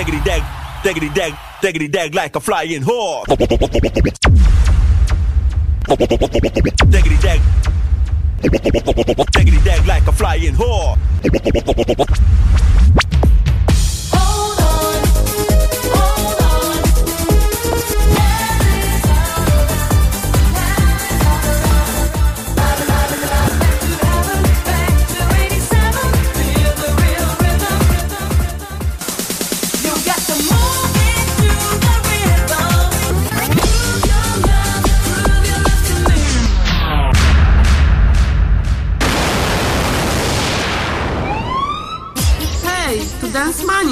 Diggity dag, diggity dag, diggity dag like a flying horse. Diggity dag. Diggity dag like a flying whore.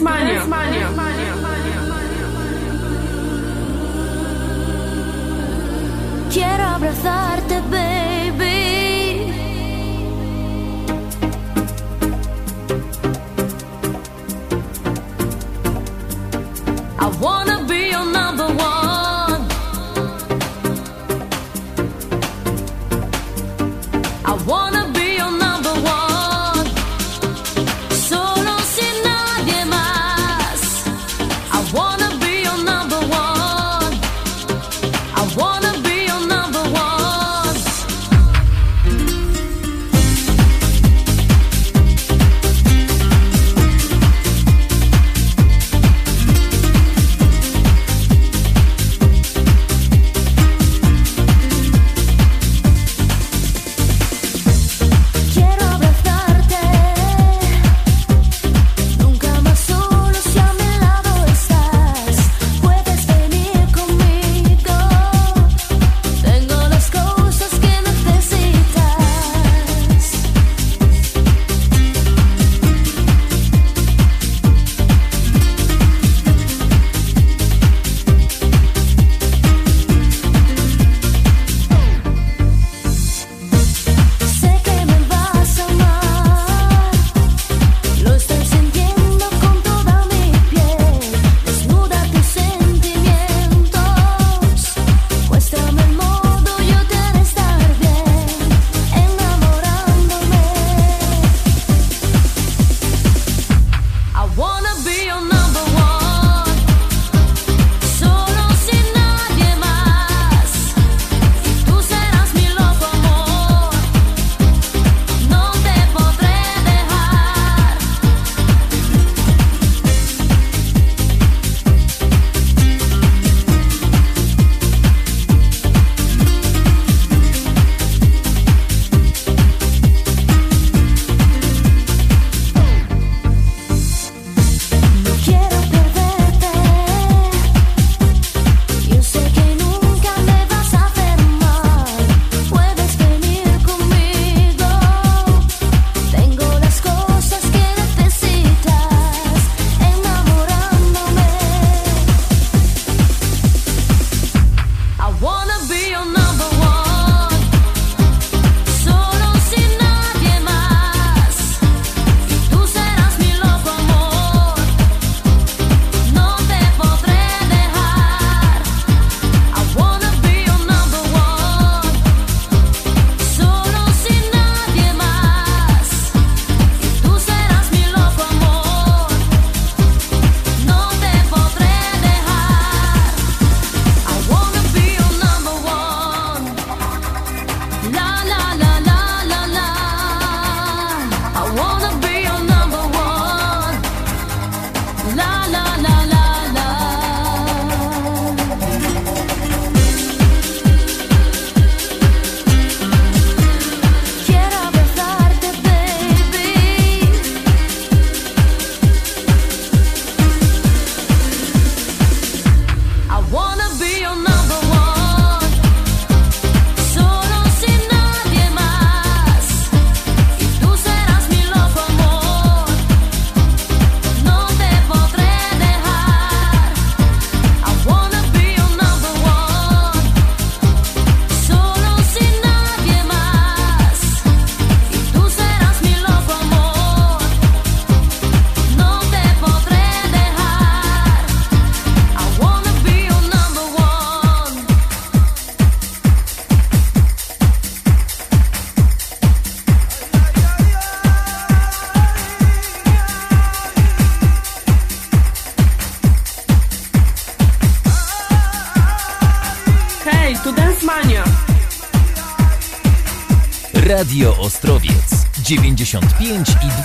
Hej, tu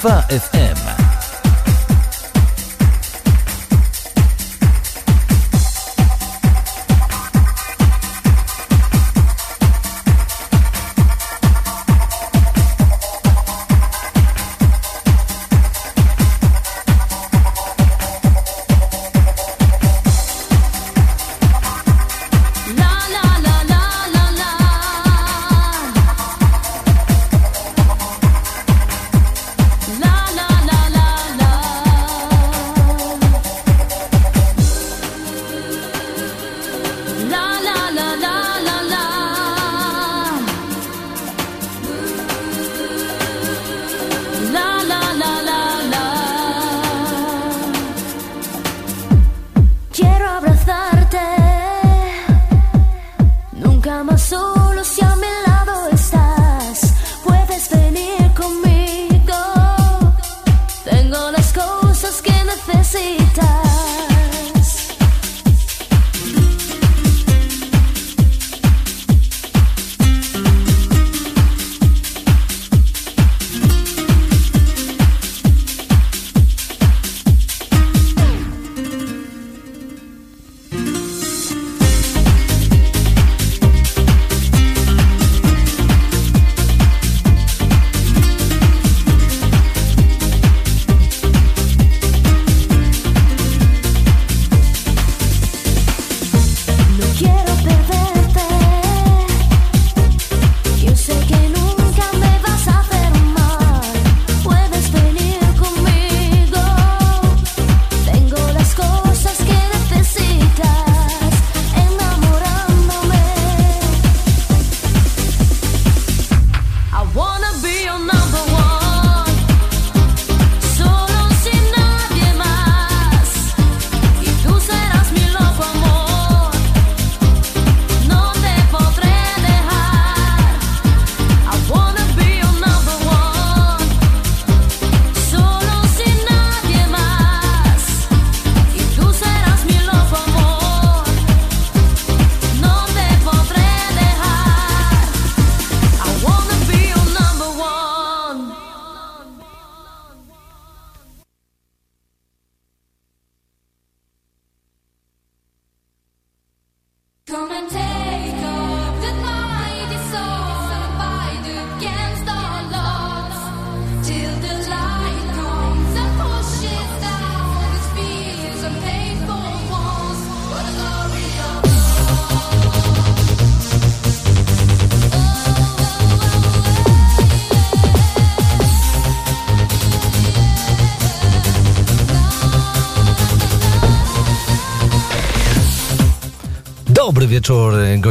95 i 2 FM.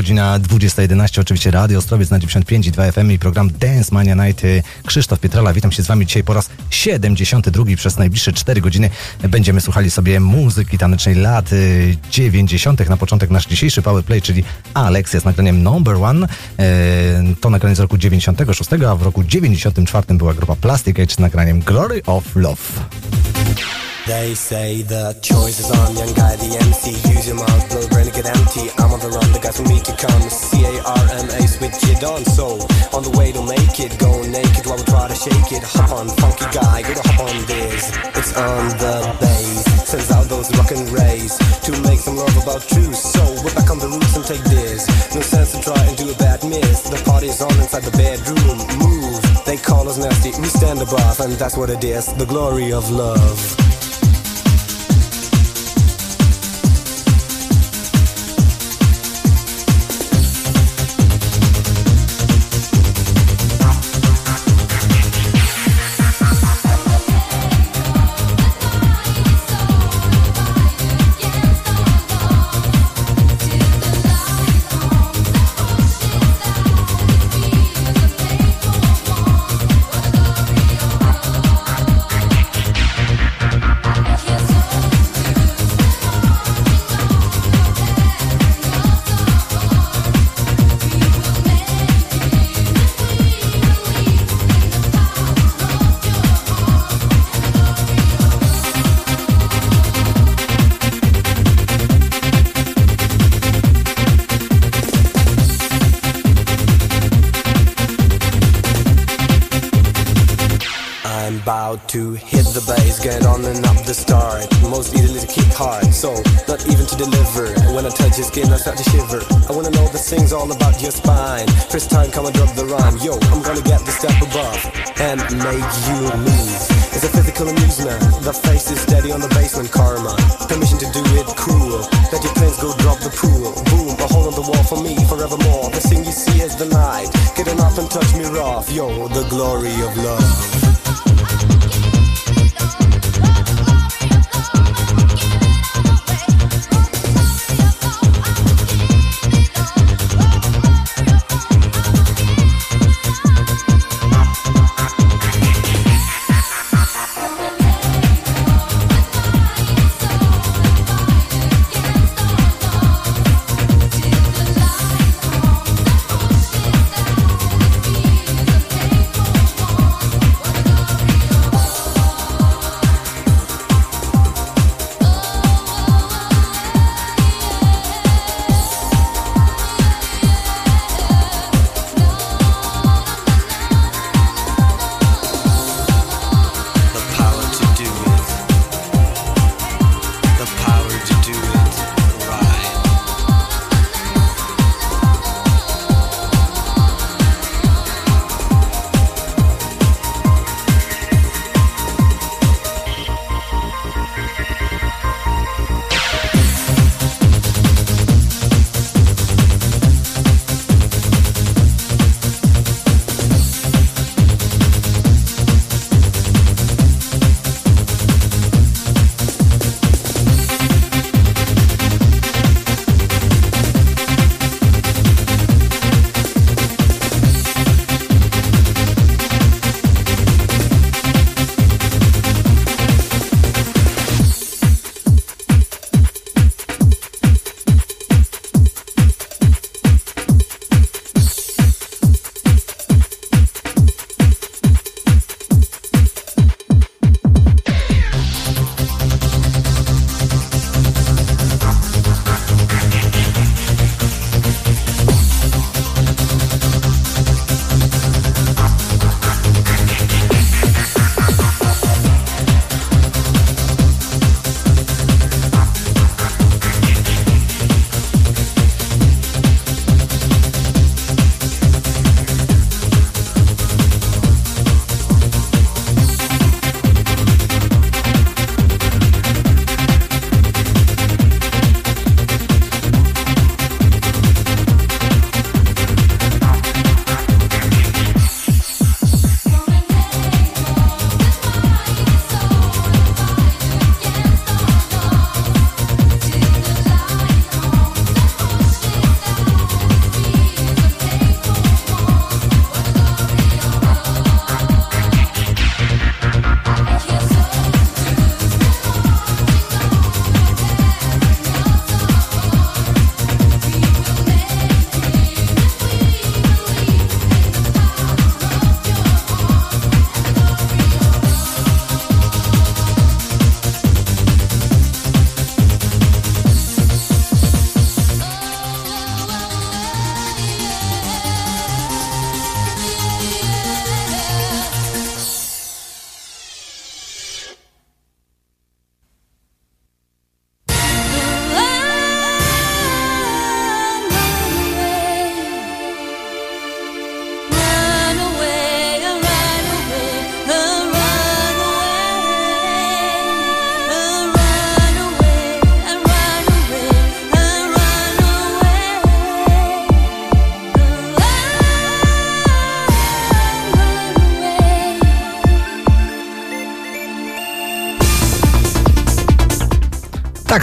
Godzina 20.11, oczywiście Radio Ostrowiec na 95 i 2 FM i program Dance Mania Night. Krzysztof Pietrala, witam się z Wami dzisiaj po raz 72. Przez najbliższe 4 godziny będziemy słuchali sobie muzyki tanecznej lat 90. Na początek nasz dzisiejszy powerplay, czyli Alex z nagraniem Number One. E, to nagranie z roku 96, a w roku 94 była grupa Plastic Age z nagraniem Glory of Love. They say the choice is on young guy, the MC. Use your mouth, blow, brain to get empty. I'm on the run, the guys who me to come. C A R M A, switch it on. So, on the way to make it, go naked while we try to shake it. Hop on, funky guy, go to hop on this. It's on the bass, sends out those rockin' rays to make some love about truth. So, we're back on the roots and take this. No sense to try and do a bad miss. The party's on inside the bedroom. Move, they call us nasty, we stand above, and that's what it is the glory of love. Things all about your spine. First time, come and drop the rhyme. Yo, I'm gonna get the step above and make you move. It's a physical amusement. The face is steady on the basement, karma. Permission to do it cool. Let your planes go drop the pool. Boom, a hole on the wall for me forevermore. The thing you see is the night. Get enough and touch me rough. Yo, the glory of love.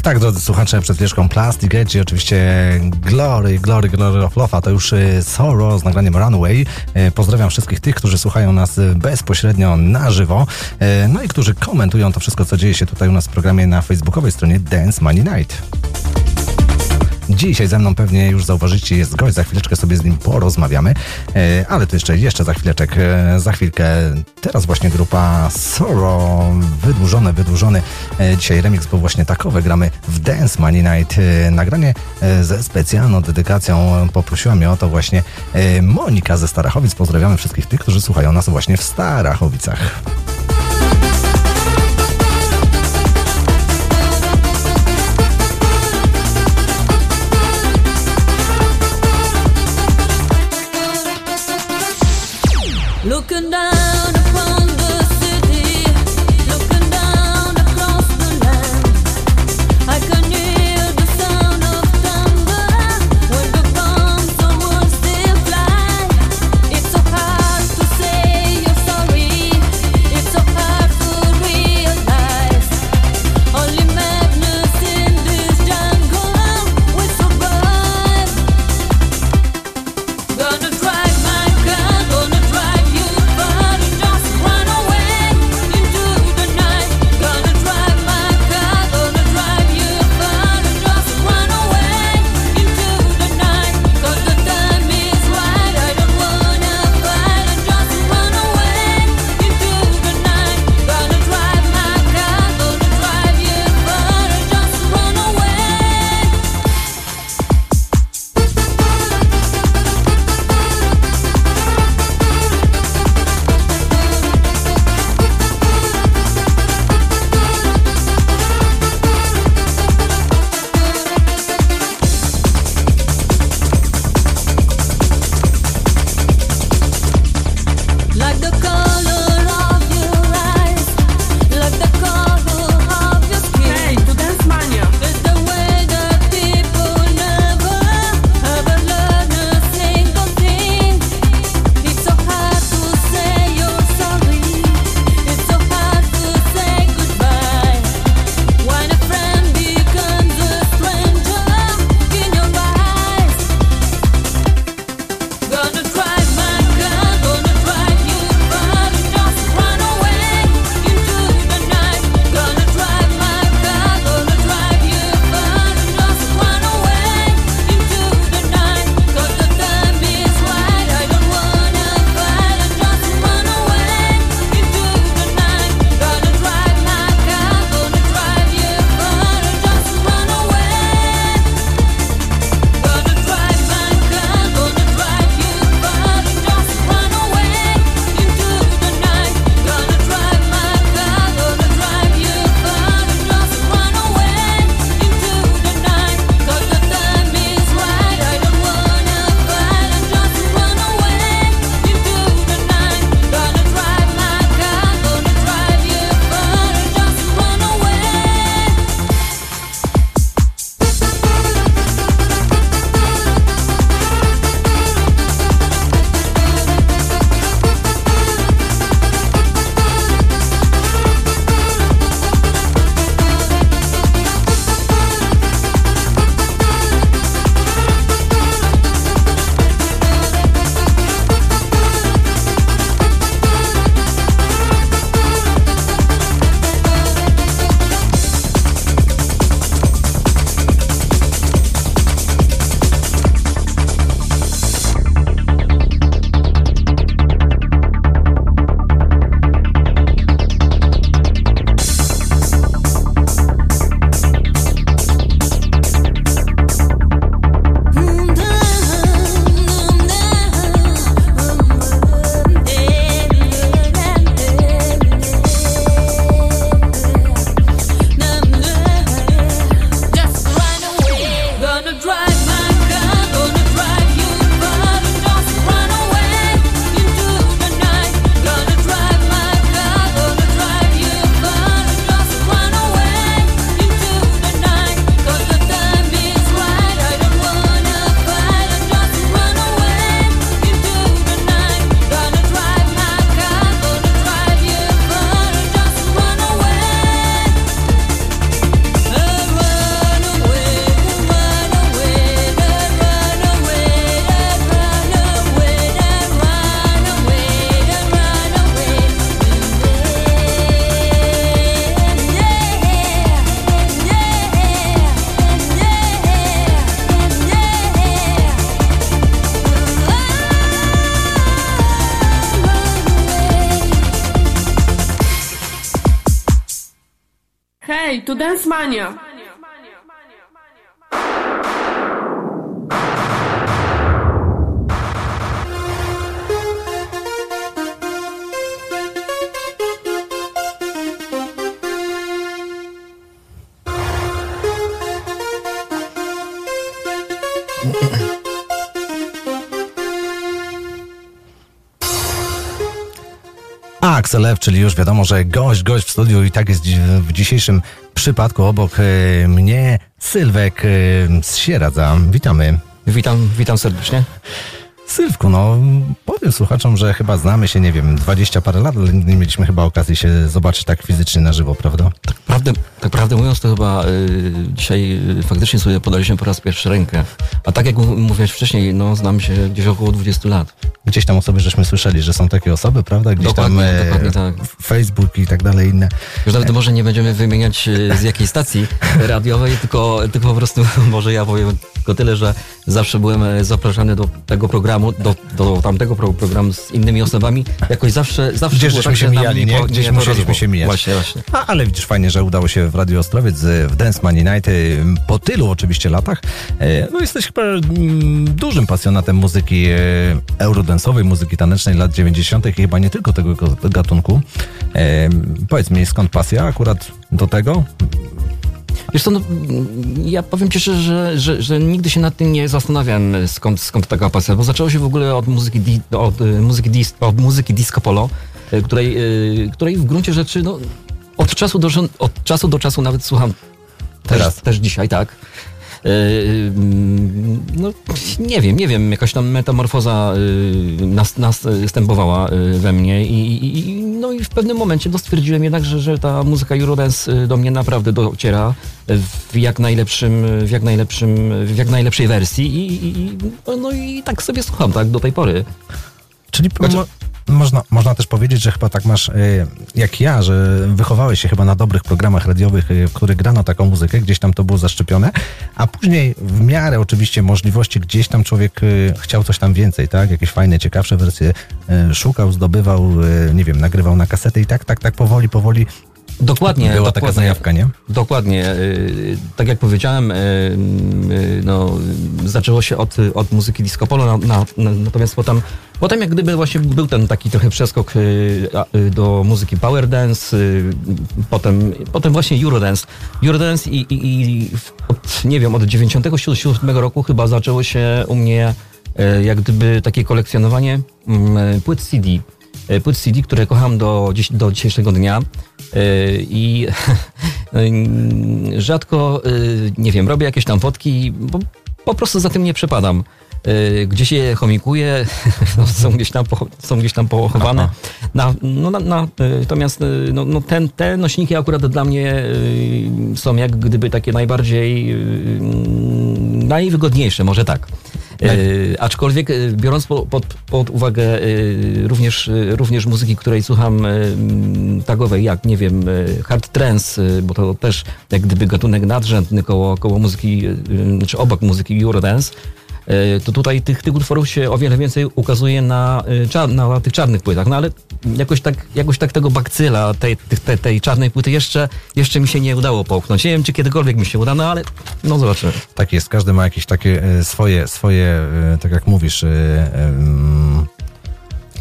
Tak, drodzy słuchacze, przed chwileczką Plastic Edge i oczywiście Glory, Glory, Glory of Love, a to już y, Sorrow z nagraniem Runaway. E, Pozdrawiam wszystkich tych, którzy słuchają nas y, bezpośrednio na żywo, e, no i którzy komentują to wszystko, co dzieje się tutaj u nas w programie na facebookowej stronie Dance Money Night. Dzisiaj ze mną pewnie już zauważycie, jest gość, za chwileczkę sobie z nim porozmawiamy, e, ale to jeszcze, jeszcze za chwileczek, e, za chwilkę. Teraz właśnie grupa Sorrow, wydłużony, wydłużony. E, Dzisiaj remix był właśnie takowy, gramy w Dance Money Night. Nagranie ze specjalną dedykacją poprosiła mnie o to właśnie Monika ze Starachowic. Pozdrawiamy wszystkich tych, którzy słuchają nas właśnie w Starachowicach. Looking F, czyli już wiadomo, że gość, gość w studiu i tak jest w dzisiejszym przypadku obok e, mnie Sylwek e, z Sieradza. Witamy. Witam, witam serdecznie. Sylwku, no powiem słuchaczom, że chyba znamy się, nie wiem, 20 parę lat, ale nie mieliśmy chyba okazji się zobaczyć tak fizycznie na żywo, prawda? Tak prawdę, tak prawdę mówiąc, to chyba y, dzisiaj y, faktycznie sobie podaliśmy po raz pierwszy rękę. A tak jak mówiłeś wcześniej, no znam się gdzieś około 20 lat. Gdzieś tam osoby żeśmy słyszeli, że są takie osoby, prawda? Gdzieś Dokładnie, tam dokładnie tak. Facebook i tak dalej inne. Już nawet może nie będziemy wymieniać y, z jakiej stacji radiowej, tylko, tylko po prostu może ja powiem tylko tyle, że zawsze byłem e, zapraszany do tego programu, do, do tamtego pro, programu z innymi osobami. Jakoś zawsze, zawsze Gdzieś było tak, się mijali, nie? Gdzieś to musieliśmy się mijać. Właśnie, właśnie. A, ale widzisz, fajnie, że udało się w Radio Ostrowiec y, w Dance Money Night po tylu oczywiście latach. E, No jesteś chyba dużym pasjonatem muzyki e, eurodance'owej, muzyki tanecznej lat 90. i chyba nie tylko tego go- gatunku. E, Powiedz mi, skąd pasja akurat do tego? Wiesz co, no, ja powiem ci szczerze, że, że, że nigdy się nad tym nie zastanawiałem, skąd, skąd taka pasja, bo zaczęło się w ogóle od muzyki, di, od, y, muzyki, dis, od muzyki disco polo, y, której, y, której w gruncie rzeczy no, od, czasu do, od czasu do czasu nawet słucham Teraz. Też, też dzisiaj, tak. Y, y, No, nie wiem, nie wiem, jakaś tam metamorfoza y, nas, następowała we mnie i, i, no i w pewnym momencie no, stwierdziłem jednak, że, że ta muzyka Eurodance do mnie naprawdę dociera w jak najlepszym, w jak najlepszym, w jak najlepszej wersji i, i, i- no i tak sobie słucham, tak, do tej pory. Czyli Znaczy- można, można też powiedzieć, że chyba tak masz y, jak ja, że wychowałeś się chyba na dobrych programach radiowych, y, w których grano taką muzykę, gdzieś tam to było zaszczepione, a później w miarę oczywiście możliwości gdzieś tam człowiek y, chciał coś tam więcej, tak? Jakieś fajne, ciekawsze wersje szukał, zdobywał, nie wiem, nagrywał na kasety i tak, tak, tak powoli, powoli Dokładnie. była dokładnie. taka zajawka, nie? Dokładnie. y, Tak jak powiedziałem, y, y, no, zaczęło się od, od muzyki disco polo, na, na, na, natomiast potem, potem jak gdyby właśnie był ten taki trochę przeskok do muzyki power dance, potem, potem właśnie eurodance. Eurodance i, i, i od, nie wiem, od 97 roku chyba zaczęło się u mnie jak gdyby takie kolekcjonowanie mm, płyt CD. E, płyt CD, które kocham do, dziś, do dzisiejszego dnia. E, I rzadko, e, nie wiem, robię jakieś tam fotki, bo po prostu za tym nie przepadam. E, Gdzieś je chomikuję, no, są, gdzieś tam są gdzieś tam pochowane. Na, no, na, na, natomiast no, no, ten, te nośniki akurat dla mnie są jak gdyby takie najbardziej najwygodniejsze, może tak. E, aczkolwiek e, biorąc po, pod, pod uwagę e, również, również muzyki, której słucham tagowej, jak nie wiem, hard trance, bo to też jak gdyby gatunek nadrzędny koło, koło muzyki, czy obok muzyki Eurodance, to tutaj tych, tych utworów się o wiele więcej ukazuje na, e, na tych czarnych płytach. No ale jakoś tak, jakoś tak tego bakcyla, tej, tej, tej czarnej płyty jeszcze, jeszcze mi się nie udało połknąć. Nie wiem, czy kiedykolwiek mi się uda, no ale no zobaczymy. Tak jest, każdy ma jakieś takie e, swoje, swoje e, tak jak mówisz, e, em,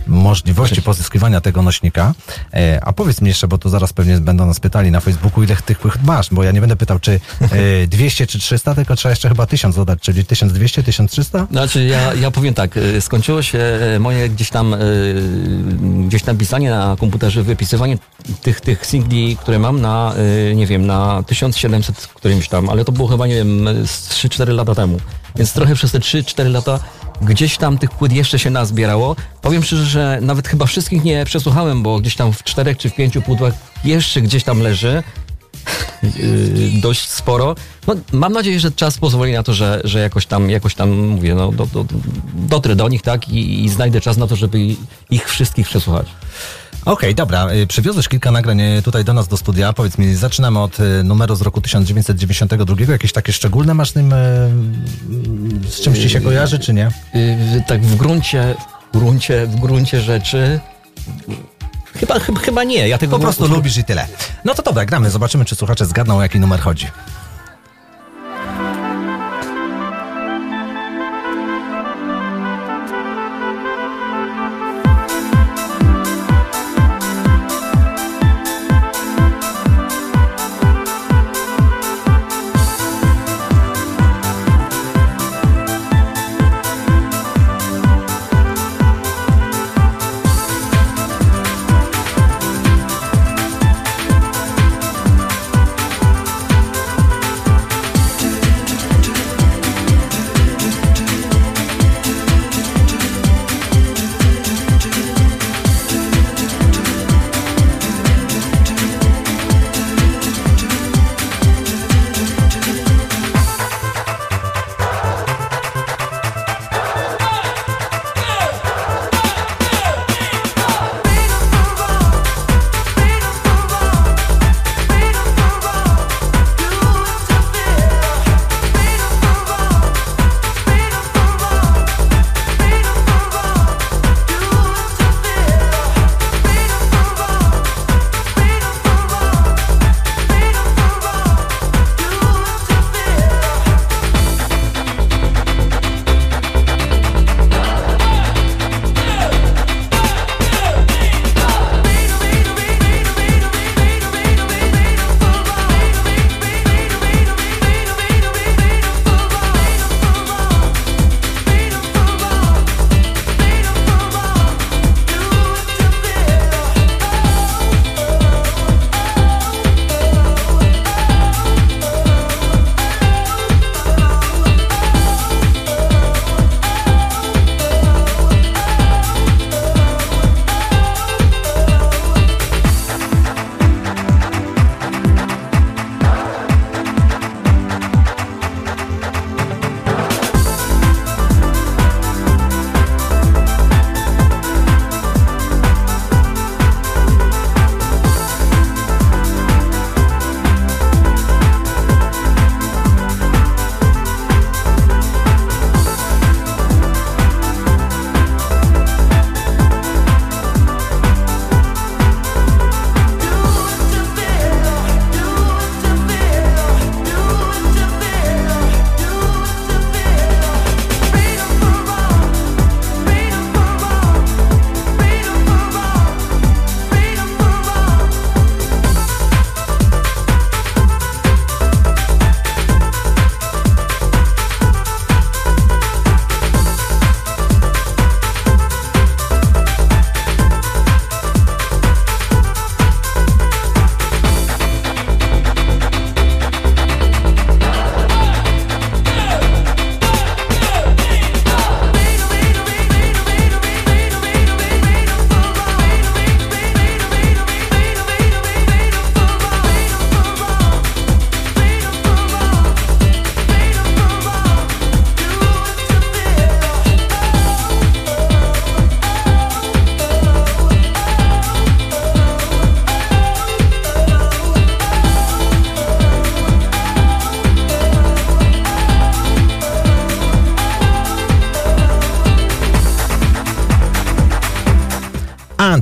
możliwości pozyskiwania tego nośnika. E, A powiedz mi jeszcze, bo to zaraz pewnie będą nas pytali na Facebooku, ile tych płyt masz, bo ja nie będę pytał, czy e, 200 czy 300, tylko trzeba jeszcze chyba 1000 dodać, czyli 1200, 1300? Znaczy ja, ja powiem tak, y, skończyło się moje gdzieś tam gdzieś tam pisanie na komputerze, wypisywanie tych, tych singli, które mam na, nie wiem, na 1700 którymś tam, ale to było chyba, nie wiem, z 3-4 lata temu. Więc trochę przez te 3-4 lata gdzieś tam tych płyt jeszcze się nazbierało. Powiem szczerze, że nawet chyba wszystkich nie przesłuchałem, bo gdzieś tam w czterech czy w pięciu płytach jeszcze gdzieś tam leży. Yy, dość sporo. No, mam nadzieję, że czas pozwoli na to, że, że jakoś tam, jakoś tam mówię, no, do, do, dotrę do nich, tak, i, i znajdę czas na to, żeby ich wszystkich przesłuchać. Okej, dobra. y, Przywiozłeś kilka nagrań y, tutaj do nas do studia. Powiedz mi, zaczynamy od y, numeru z roku 1992. Jakieś takie szczególne masz z nim, z czymś ci się kojarzy, czy nie? Tak w gruncie, w gruncie, w gruncie rzeczy chyba, chyba, chyba nie. Ja tego Po prostu lubisz i tyle. No to dobra, gramy. Zobaczymy, czy słuchacze zgadną, o jaki numer chodzi.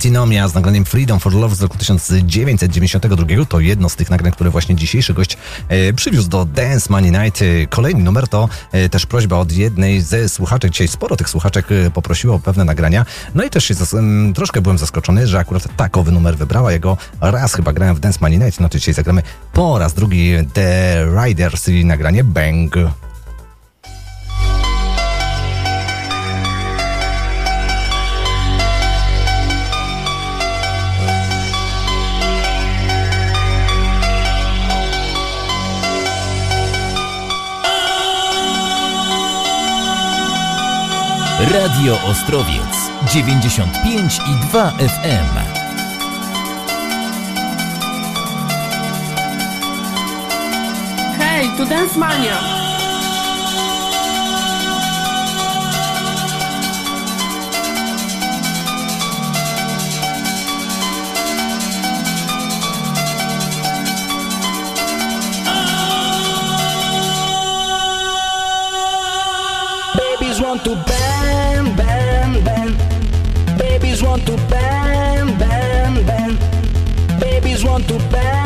Antinomia z nagraniem Freedom for Love z roku 1992 to jedno z tych nagrań, które właśnie dzisiejszy gość e, przywiózł do Dance Money Night. E, Kolejny numer to e, też prośba od jednej ze słuchaczek. Dzisiaj sporo tych słuchaczek poprosiło o pewne nagrania. No i też się zas- m, troszkę byłem zaskoczony, że akurat takowy numer wybrała. Jego raz chyba grałem w Dance Money Night, no to dzisiaj zagramy po raz drugi The Riders i nagranie Bang. Radio Ostrowiec 95 i 2 FM. Hej, tu Dance Mania. Babies want to Babies want to bang, bang, bang. Babies want to bang,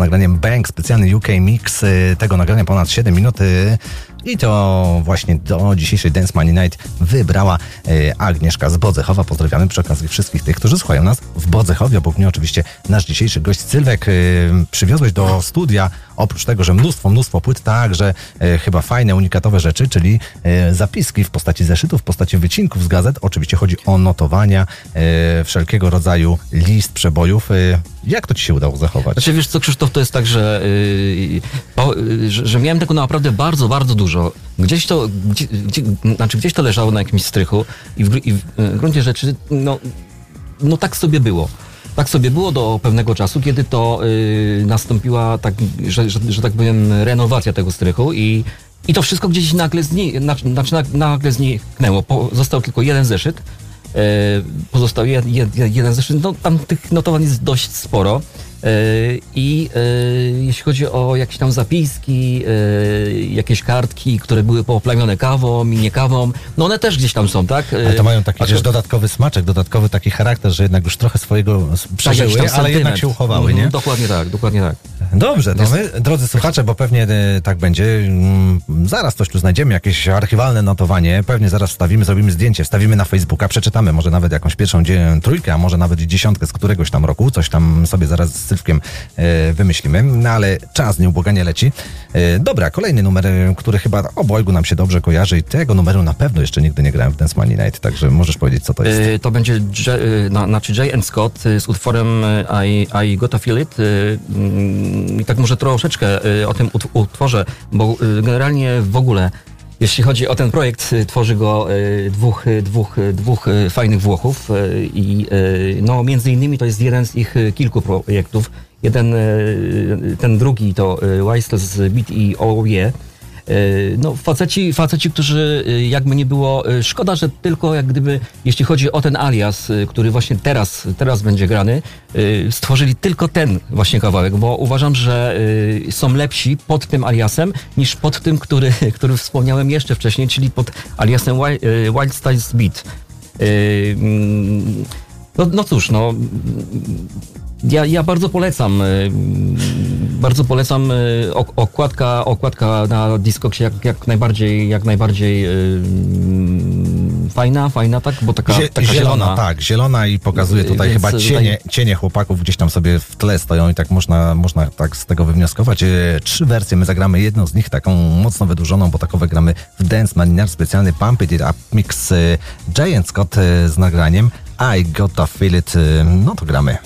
nagraniem Bang, specjalny UK mix y, tego nagrania ponad 7 minut. I to właśnie do dzisiejszej Dance Money Night wybrała y, Agnieszka z Bodzechowa. Pozdrawiamy przy okazji wszystkich tych, którzy słuchają nas w Bodzechowie. Obok mnie oczywiście nasz dzisiejszy gość Sylwek. y, Przywiozłeś do studia, oprócz tego, że mnóstwo, mnóstwo płyt, także y, chyba fajne, unikatowe rzeczy, czyli y, zapiski w postaci zeszytów, w postaci wycinków z gazet. Oczywiście chodzi o notowania, wszelkiego rodzaju list przebojów. Jak to ci się udało zachować? Znaczy wiesz co Krzysztof, to jest tak, że, że, że miałem tego naprawdę bardzo, bardzo dużo. Gdzieś to, gdzie, gdzie, znaczy gdzieś to leżało na jakimś strychu i w, i w gruncie rzeczy, no, no tak sobie było. Tak sobie było do pewnego czasu, kiedy to yy, nastąpiła, tak, że, że, że tak powiem, renowacja tego strychu i, i to wszystko gdzieś nagle, zni, znaczy, nag- nagle zniknęło. Po, został tylko jeden zeszyt. E, pozostał jed, jed, jeden zeszyt. No, tam tych notowań jest dość sporo. E, I e, jeśli chodzi o jakieś tam zapiski, e, jakieś kartki, które były poplamione kawą i nie kawą, no one też gdzieś tam są, tak? Ale to mają taki też dodatkowy smaczek, dodatkowy taki charakter, że jednak już trochę swojego tak, przeżyły, tam ale jednak się uchowały, Mhm, nie? Dokładnie tak, dokładnie tak. Dobrze, to my, drodzy słuchacze, bo pewnie e, tak będzie, mm, zaraz coś tu znajdziemy, jakieś archiwalne notowanie, pewnie zaraz wstawimy, zrobimy zdjęcie, wstawimy na Facebooka, przeczytamy może nawet jakąś pierwszą dzie- trójkę, a może nawet dziesiątkę z któregoś tam roku, coś tam sobie zaraz z Sylwkiem e, wymyślimy, no ale czas nieubłaganie leci. E, dobra, kolejny numer, e, który chyba obojgu nam się dobrze kojarzy i tego numeru na pewno jeszcze nigdy nie grałem w Dance Money Night, także możesz powiedzieć, co to jest. Y, To będzie J, y, na, znaczy and Scott y, z utworem y, I, I Gotta Feel It. I tak może troszeczkę y, o tym ut- utworze, bo y, generalnie w ogóle, jeśli chodzi o ten projekt, y, tworzy go dwóch, dwóch, dwóch fajnych Włochów i no między innymi to jest jeden z ich kilku projektów. Jeden, ten drugi to Wistel's Beat i Oje. E, No, faceci, faceci, którzy e, jakby nie było, e, szkoda, że tylko jak gdyby, jeśli chodzi o ten alias, e, który właśnie teraz, teraz będzie grany, e, stworzyli tylko ten właśnie kawałek, bo uważam, że e, są lepsi pod tym aliasem niż pod tym, który, który wspomniałem jeszcze wcześniej, czyli pod aliasem Wi- e, Wild Styles Beat. E, mm, No, no cóż, no ja, ja bardzo polecam. y, Bardzo polecam y, ok- okładka, okładka na Discogsie jak, jak najbardziej, jak najbardziej y, fajna, fajna, tak? Bo taka, taka zielona, tak, zielona i pokazuje tutaj chyba tutaj- cienie, cienie chłopaków gdzieś tam sobie w tle stoją i tak można, można tak z tego wywnioskować. Trzy wersje, my zagramy jedną z nich, taką mocno wydłużoną, bo takowe gramy w Dance Maninar, specjalny Pump It Up Mix Giant Scott z nagraniem I Gotta Feel It, no to gramy.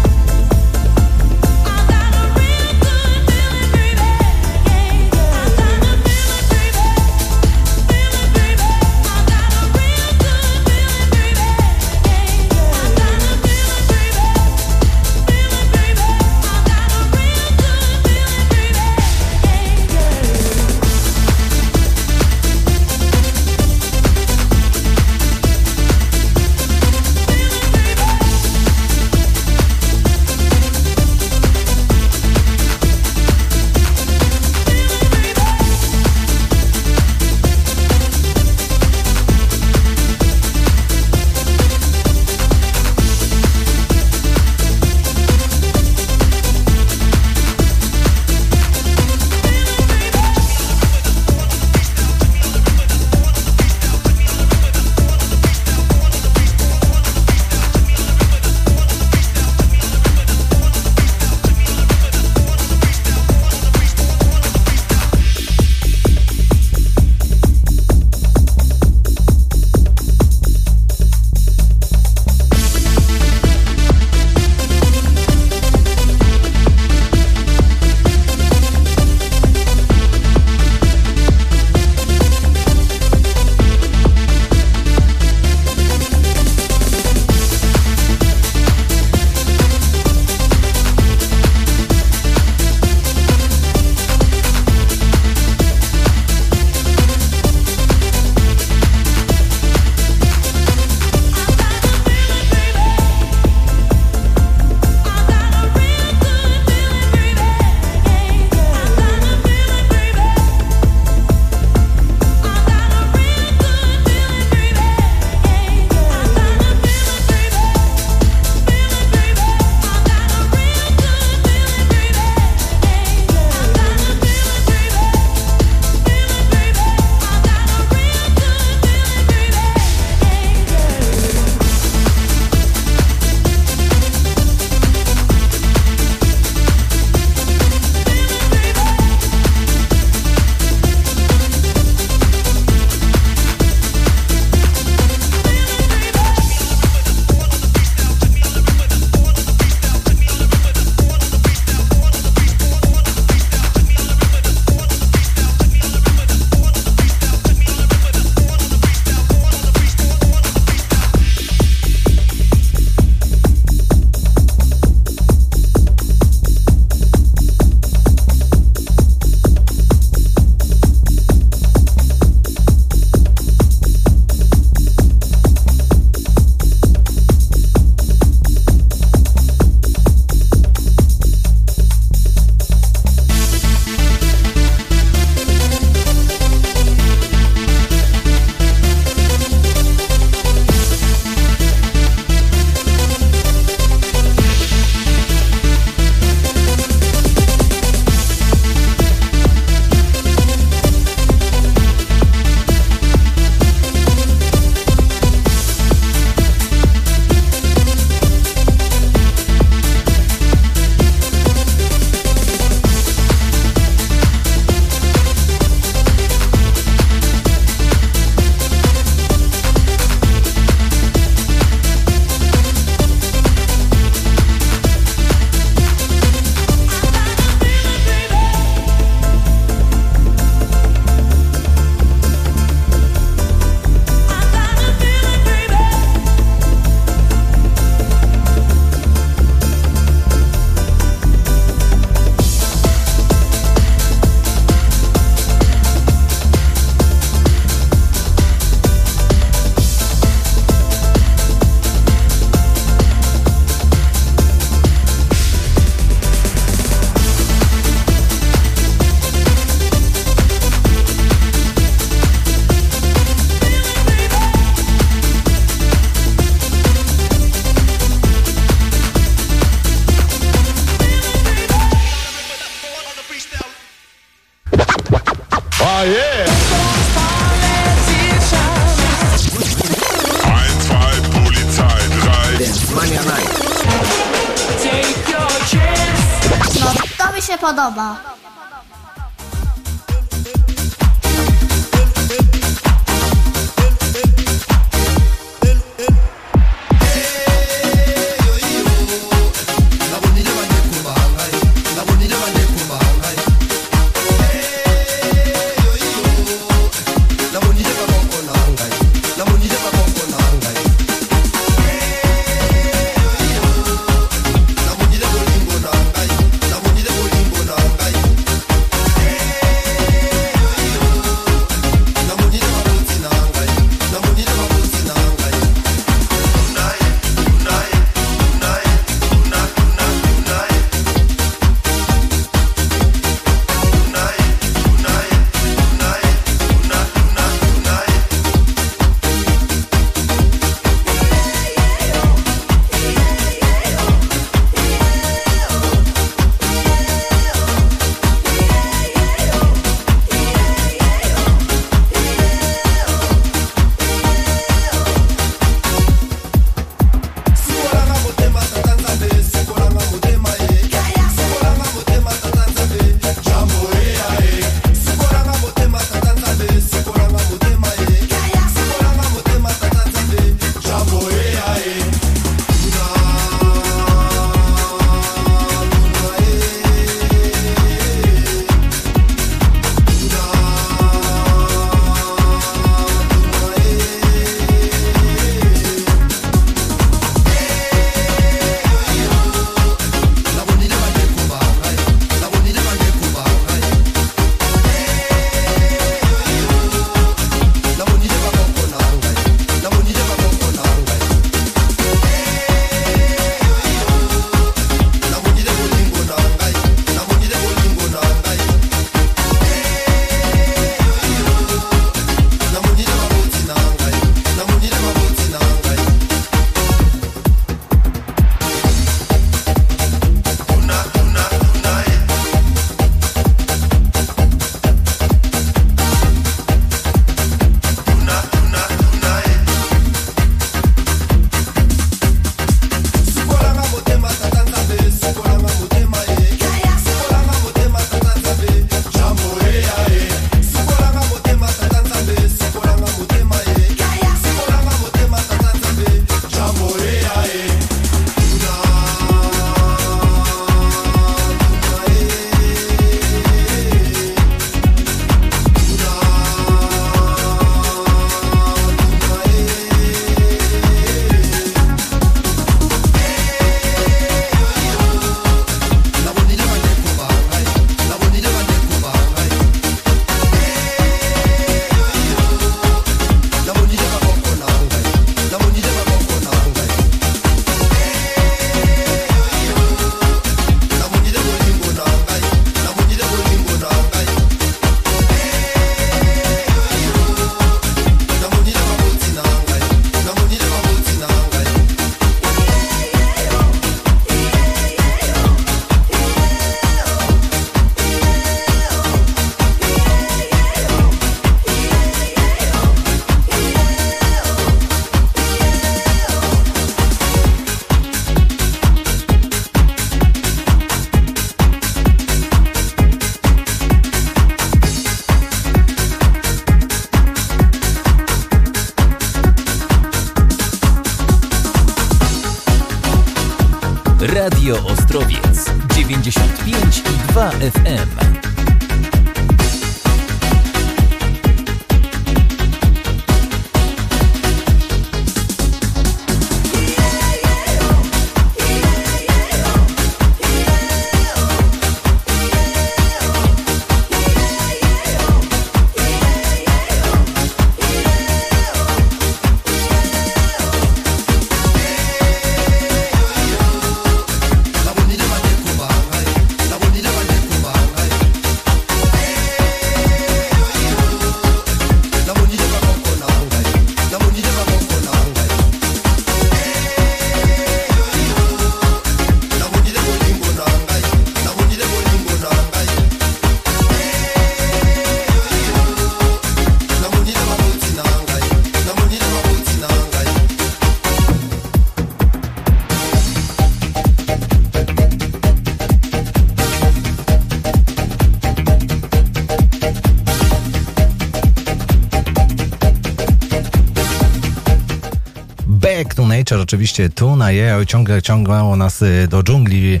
Oczywiście tu na je, ciągle ciągnęło nas y, do dżungli.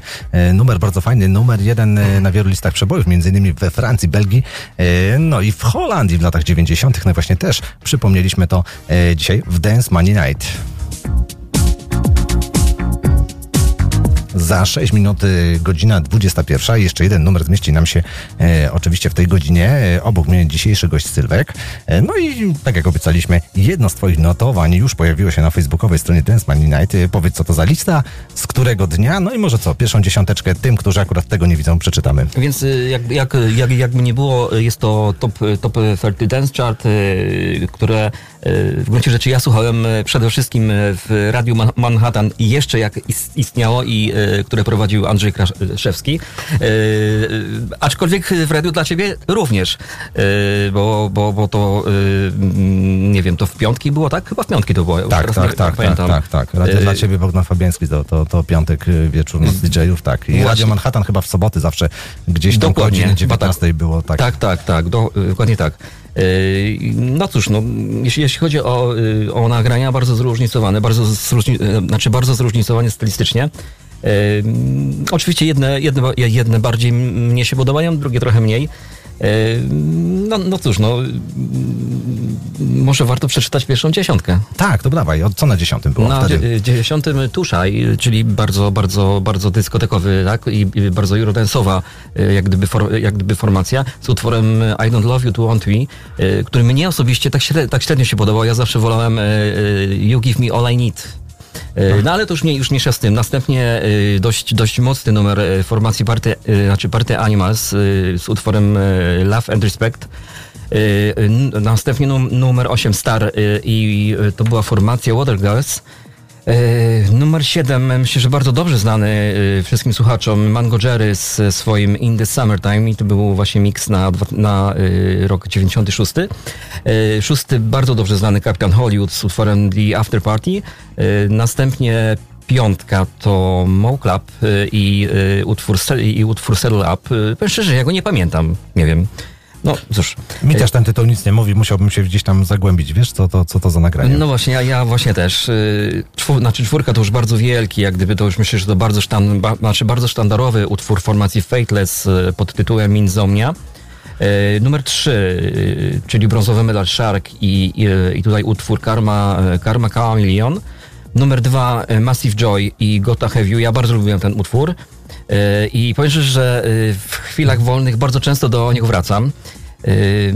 Y, Numer bardzo fajny, numer jeden y, na wielu listach przebojów, między innymi we Francji, Belgii, no i w Holandii w latach 90. No właśnie też przypomnieliśmy to dzisiaj w Dance Money Night. Za 6 minut godzina 21. Jeszcze jeden numer zmieści nam się e, oczywiście w tej godzinie. E, obok mnie dzisiejszy gość Sylwek. E, no i tak jak obiecaliśmy, jedno z Twoich notowań już pojawiło się na facebookowej stronie Dance Money Night. E, powiedz, co to za lista, z którego dnia, no i może co, pierwszą dziesiąteczkę tym, którzy akurat tego nie widzą, przeczytamy. Więc y, jak, jak, jak, jakby nie było, y, jest to top, top 30 Dance Chart, które w gruncie rzeczy ja słuchałem y, przede wszystkim y, w Radiu Man- Manhattan i jeszcze jak is- istniało i y, które prowadził Andrzej Kraszewski. Aczkolwiek w Radiu dla Ciebie również, bo, bo, bo to mm, nie wiem, to w piątki było, tak? Chyba w piątki to było. Tak, tak, tak, tak, pamiętam. tak, tak. Radio Y, dla Ciebie Bogdan Fabiański, to, to, to piątek wieczór noc DJ-ów, tak. I. Radio Manhattan chyba w soboty zawsze gdzieś tam Dokładnie, godziny chyba tak. 19 było tak. Tak, tak, tak, do, dokładnie tak. No cóż, no, jeśli, jeśli chodzi o, yy, o nagrania, bardzo zróżnicowane, bardzo, zróżni, yy, znaczy bardzo zróżnicowane stylistycznie. Yy, oczywiście jedne, jedne, jedne bardziej mnie się podobają, drugie trochę mniej. Yy, No, no cóż, no, może warto przeczytać pierwszą dziesiątkę. Tak, to dawaj, co na dziesiątym było Na wtedy? dzie- dziesiątym Tuszaj, czyli bardzo, bardzo, bardzo dyskotekowy, tak? I, bardzo eurodance'owa, y, jak gdyby, for, jak gdyby formacja, z utworem I Don't Love You To Want Me, który mnie osobiście tak, średnio, tak średnio się podobał. Ja zawsze wolałem You Give Me All I Need. Y, No ale to już, nie, już mniejsza z tym. Następnie y, dość, dość mocny numer y, formacji Party, znaczy Party Animals z utworem Love and Respect. Następnie num, numer 8 Star i to była formacja Water Girls. Y, Numer 7, myślę, że bardzo dobrze znany y, wszystkim słuchaczom, Mango Jerry z swoim In the Summertime i to był właśnie miks na, na y, rok 96. Y, Szósty, bardzo dobrze znany Kapitan Hollywood z utworem The After Party. Następnie piątka to Mo Club i, utwór, i utwór Settle Up. Powiem szczerze, ja go nie pamiętam, nie wiem. No cóż. Mi też ten tytuł nic nie mówi, musiałbym się gdzieś tam zagłębić, wiesz, co to, co to za nagranie? No właśnie, ja, ja właśnie też. Yy, Czwór, znaczy czwórka to już bardzo wielki, jak gdyby to już myślę, że to bardzo, sztan, ba, znaczy bardzo sztandarowy utwór formacji Fateless yy, pod tytułem Minzomnia. Yy, numer 3, czyli brązowy medal Shark i, i, i tutaj utwór Karma, Karma Chameleon. Numer 2 Massive Joy i Gotta Have You. Ja bardzo lubiłem ten utwór. I powiem szczerze, że w chwilach wolnych bardzo często do niego wracam. Yy,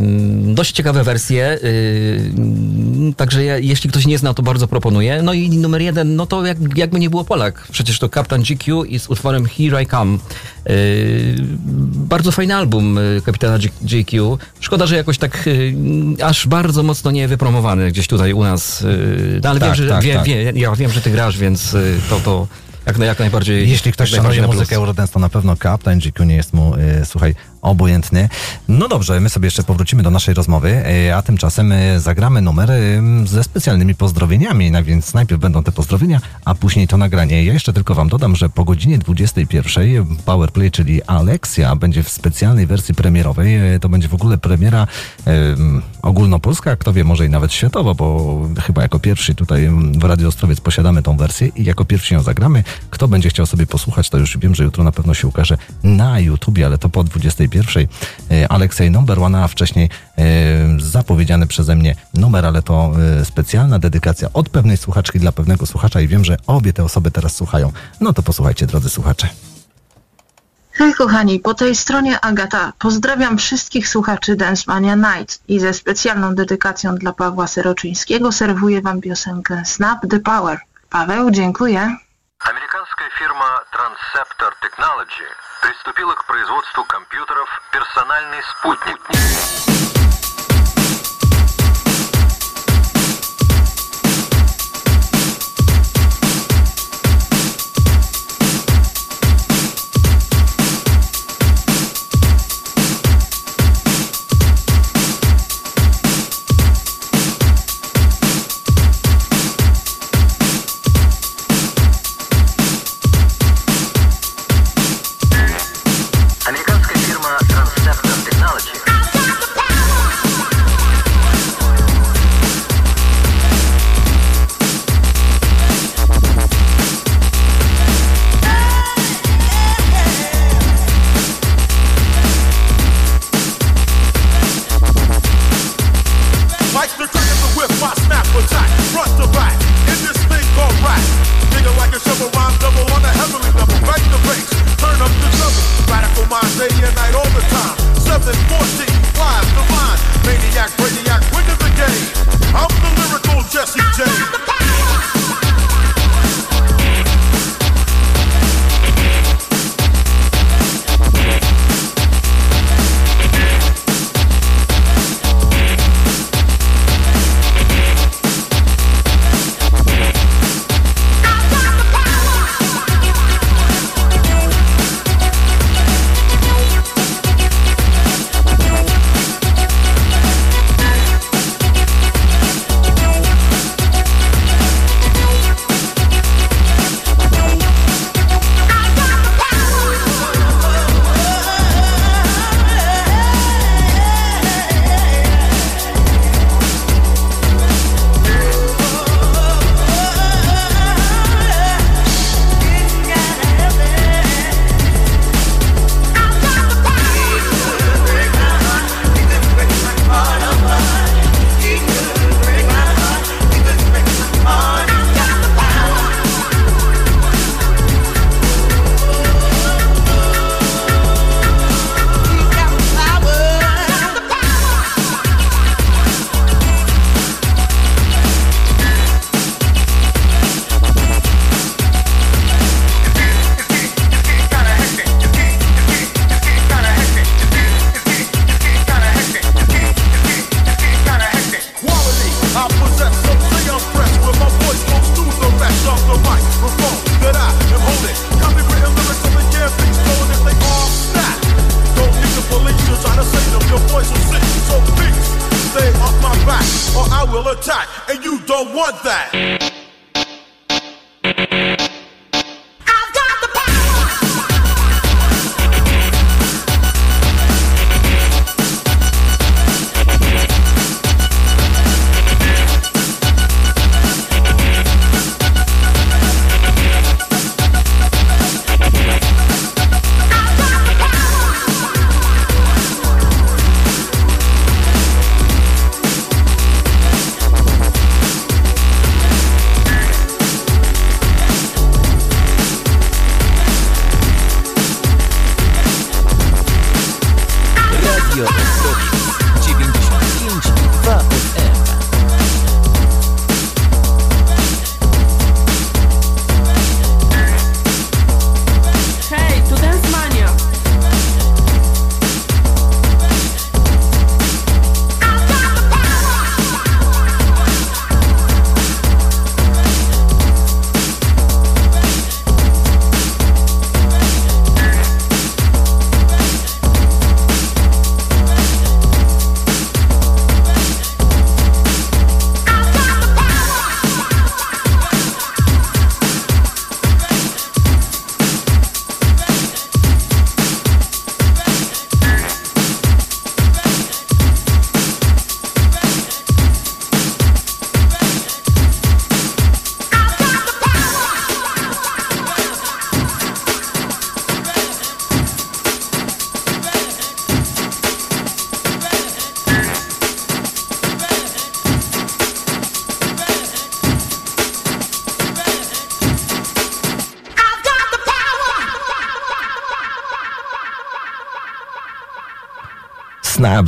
Dość ciekawe wersje, yy, także ja, jeśli ktoś nie zna, to bardzo proponuję. No i numer jeden, no to jak, jakby nie było Polak. Przecież to Kapitan GQ i z utworem Here I Come. Yy, Bardzo fajny album Kapitana GQ. Szkoda, że jakoś tak aż bardzo mocno nie wypromowany gdzieś tutaj u nas. No ale Tak, wiem, że tak, wie, tak. Wie, ja wiem, że ty grasz, więc to, to jak, jak najbardziej. Jeśli ktoś szanuje muzykę Eurodance, to na pewno Captain GQ nie jest mu, y, słuchaj, obojętny. No dobrze, my sobie jeszcze powrócimy do naszej rozmowy, y, a tymczasem y, zagramy numer y, ze specjalnymi pozdrowieniami, no więc najpierw będą te pozdrowienia, a później to nagranie. Ja jeszcze tylko wam dodam, że po godzinie 21 Powerplay, czyli Alexia, będzie w specjalnej wersji premierowej. To będzie w ogóle premiera ogólnopolska, kto wie, może i nawet światowa, bo chyba jako pierwszy tutaj w Radio Ostrowiec posiadamy tą wersję i jako pierwszy ją zagramy. Kto będzie chciał sobie posłuchać, to już wiem, że jutro na pewno się ukaże na YouTubie, ale to po 21. 21. E, Aleksej Numberwana, a wcześniej e, zapowiedziany przeze mnie numer, ale to e, specjalna dedykacja od pewnej słuchaczki dla pewnego słuchacza i wiem, że obie te osoby teraz słuchają. No to posłuchajcie, drodzy słuchacze. Hej kochani, po tej stronie Agata. Pozdrawiam wszystkich słuchaczy Dancemania Night i ze specjalną dedykacją dla Pawła Seroczyńskiego serwuję Wam piosenkę Snap the Power. Paweł, dziękuję. Amerykańska firma Transceptor Technology приступила к производству компьютеров «Персональный спутник».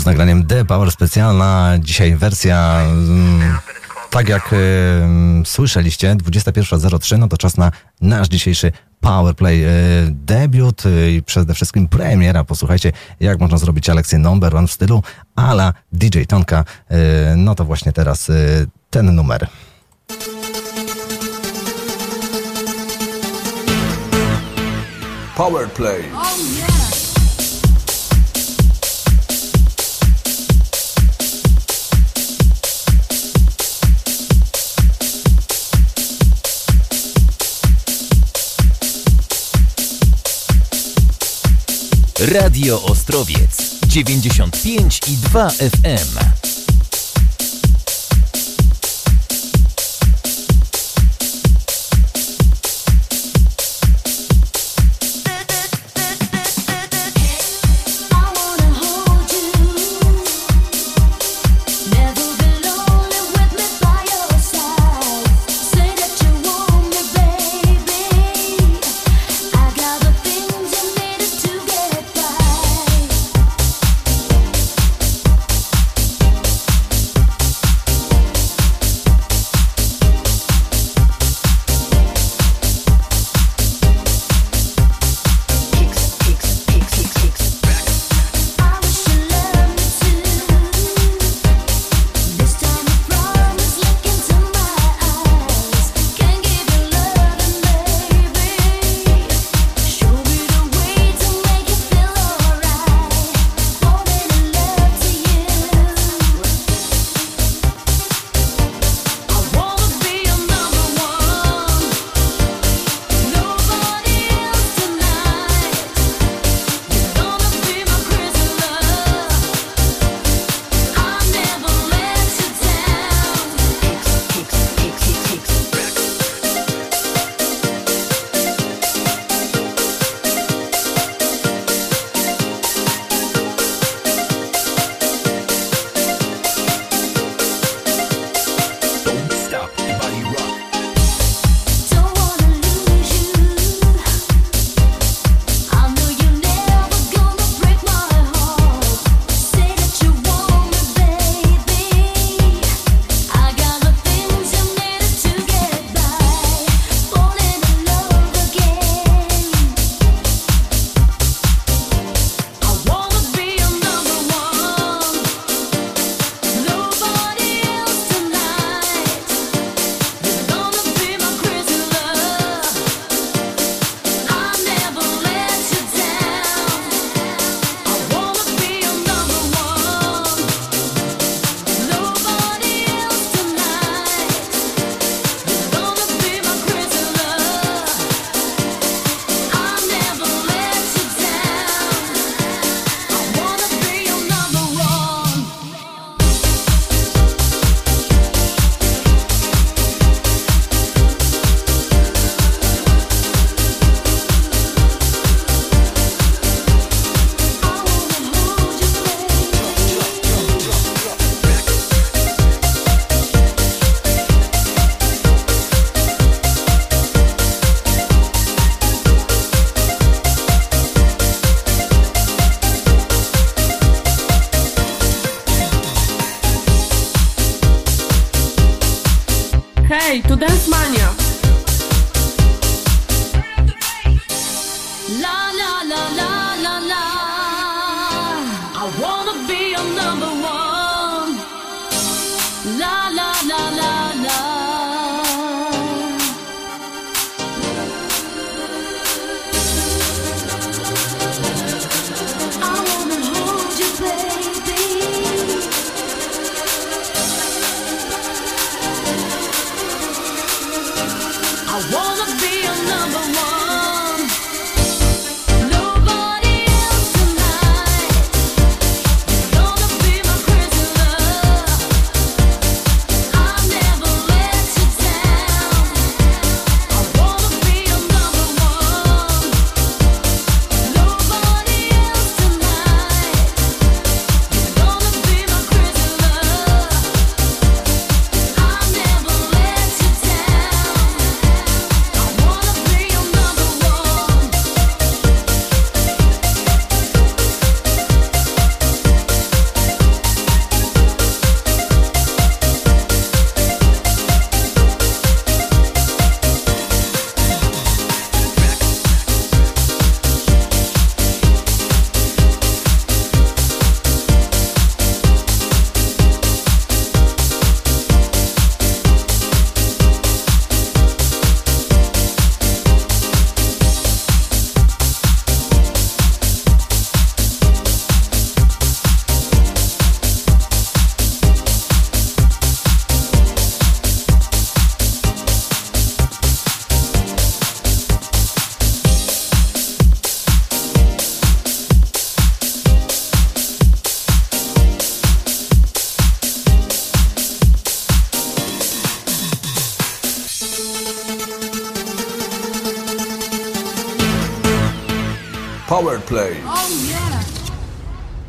nagraniem The Power Specjalna. Dzisiaj wersja mm, tak jak y, słyszeliście, 21.03, no to czas na nasz dzisiejszy Powerplay y, debiut y, i przede wszystkim premiera. Posłuchajcie, jak można zrobić Aleksję Number One w stylu ala DJ Tonka. Y, no to właśnie teraz y, ten numer. Powerplay. Oh, yeah. Radio Ostrowiec 95 i 2 FM.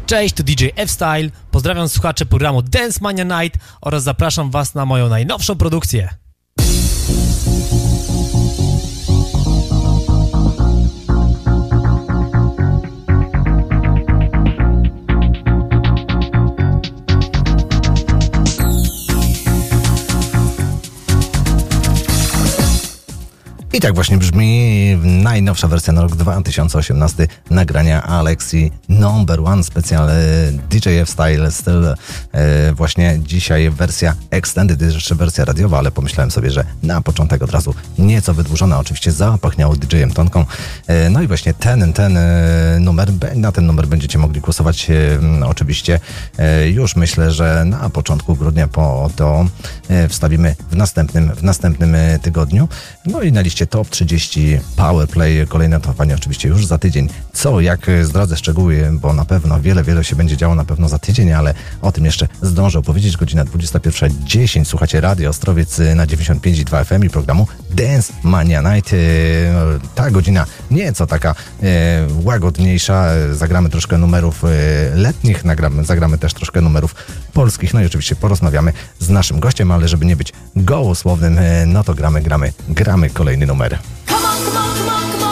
Cześć, tu DJ F-Style. Pozdrawiam słuchaczy programu Dance Mania Night oraz zapraszam Was na moją najnowszą produkcję. I tak właśnie brzmi najnowsza wersja na rok 2018 nagrania Alexi Number One Special DJF Style styl. E, właśnie dzisiaj wersja extended, jeszcze wersja radiowa, ale pomyślałem sobie, że na początek od razu nieco wydłużona. Oczywiście zapachniało DJ-em Tonką. E, no i właśnie ten, ten e, numer, na ten numer będziecie mogli głosować oczywiście już myślę, że na początku grudnia po to wstawimy w następnym, w następnym tygodniu. No i na liście top 30 Powerplay, kolejne notowanie oczywiście już za tydzień. Co, jak e, zdradzę szczegóły, bo na pewno wiele, wiele się będzie działo na pewno za tydzień, ale o tym jeszcze zdążę opowiedzieć. Godzina 21.10. Słuchacie Radio Ostrowiec e, na 95,2 FM i programu Dance Mania Night. E, Ta godzina nieco taka łagodniejsza. Zagramy troszkę numerów letnich, nagramy, zagramy też troszkę numerów polskich. No i oczywiście porozmawiamy z naszym gościem, ale żeby nie być gołosłownym, no to gramy, gramy, gramy kolejny numer. Come on, come on, come on,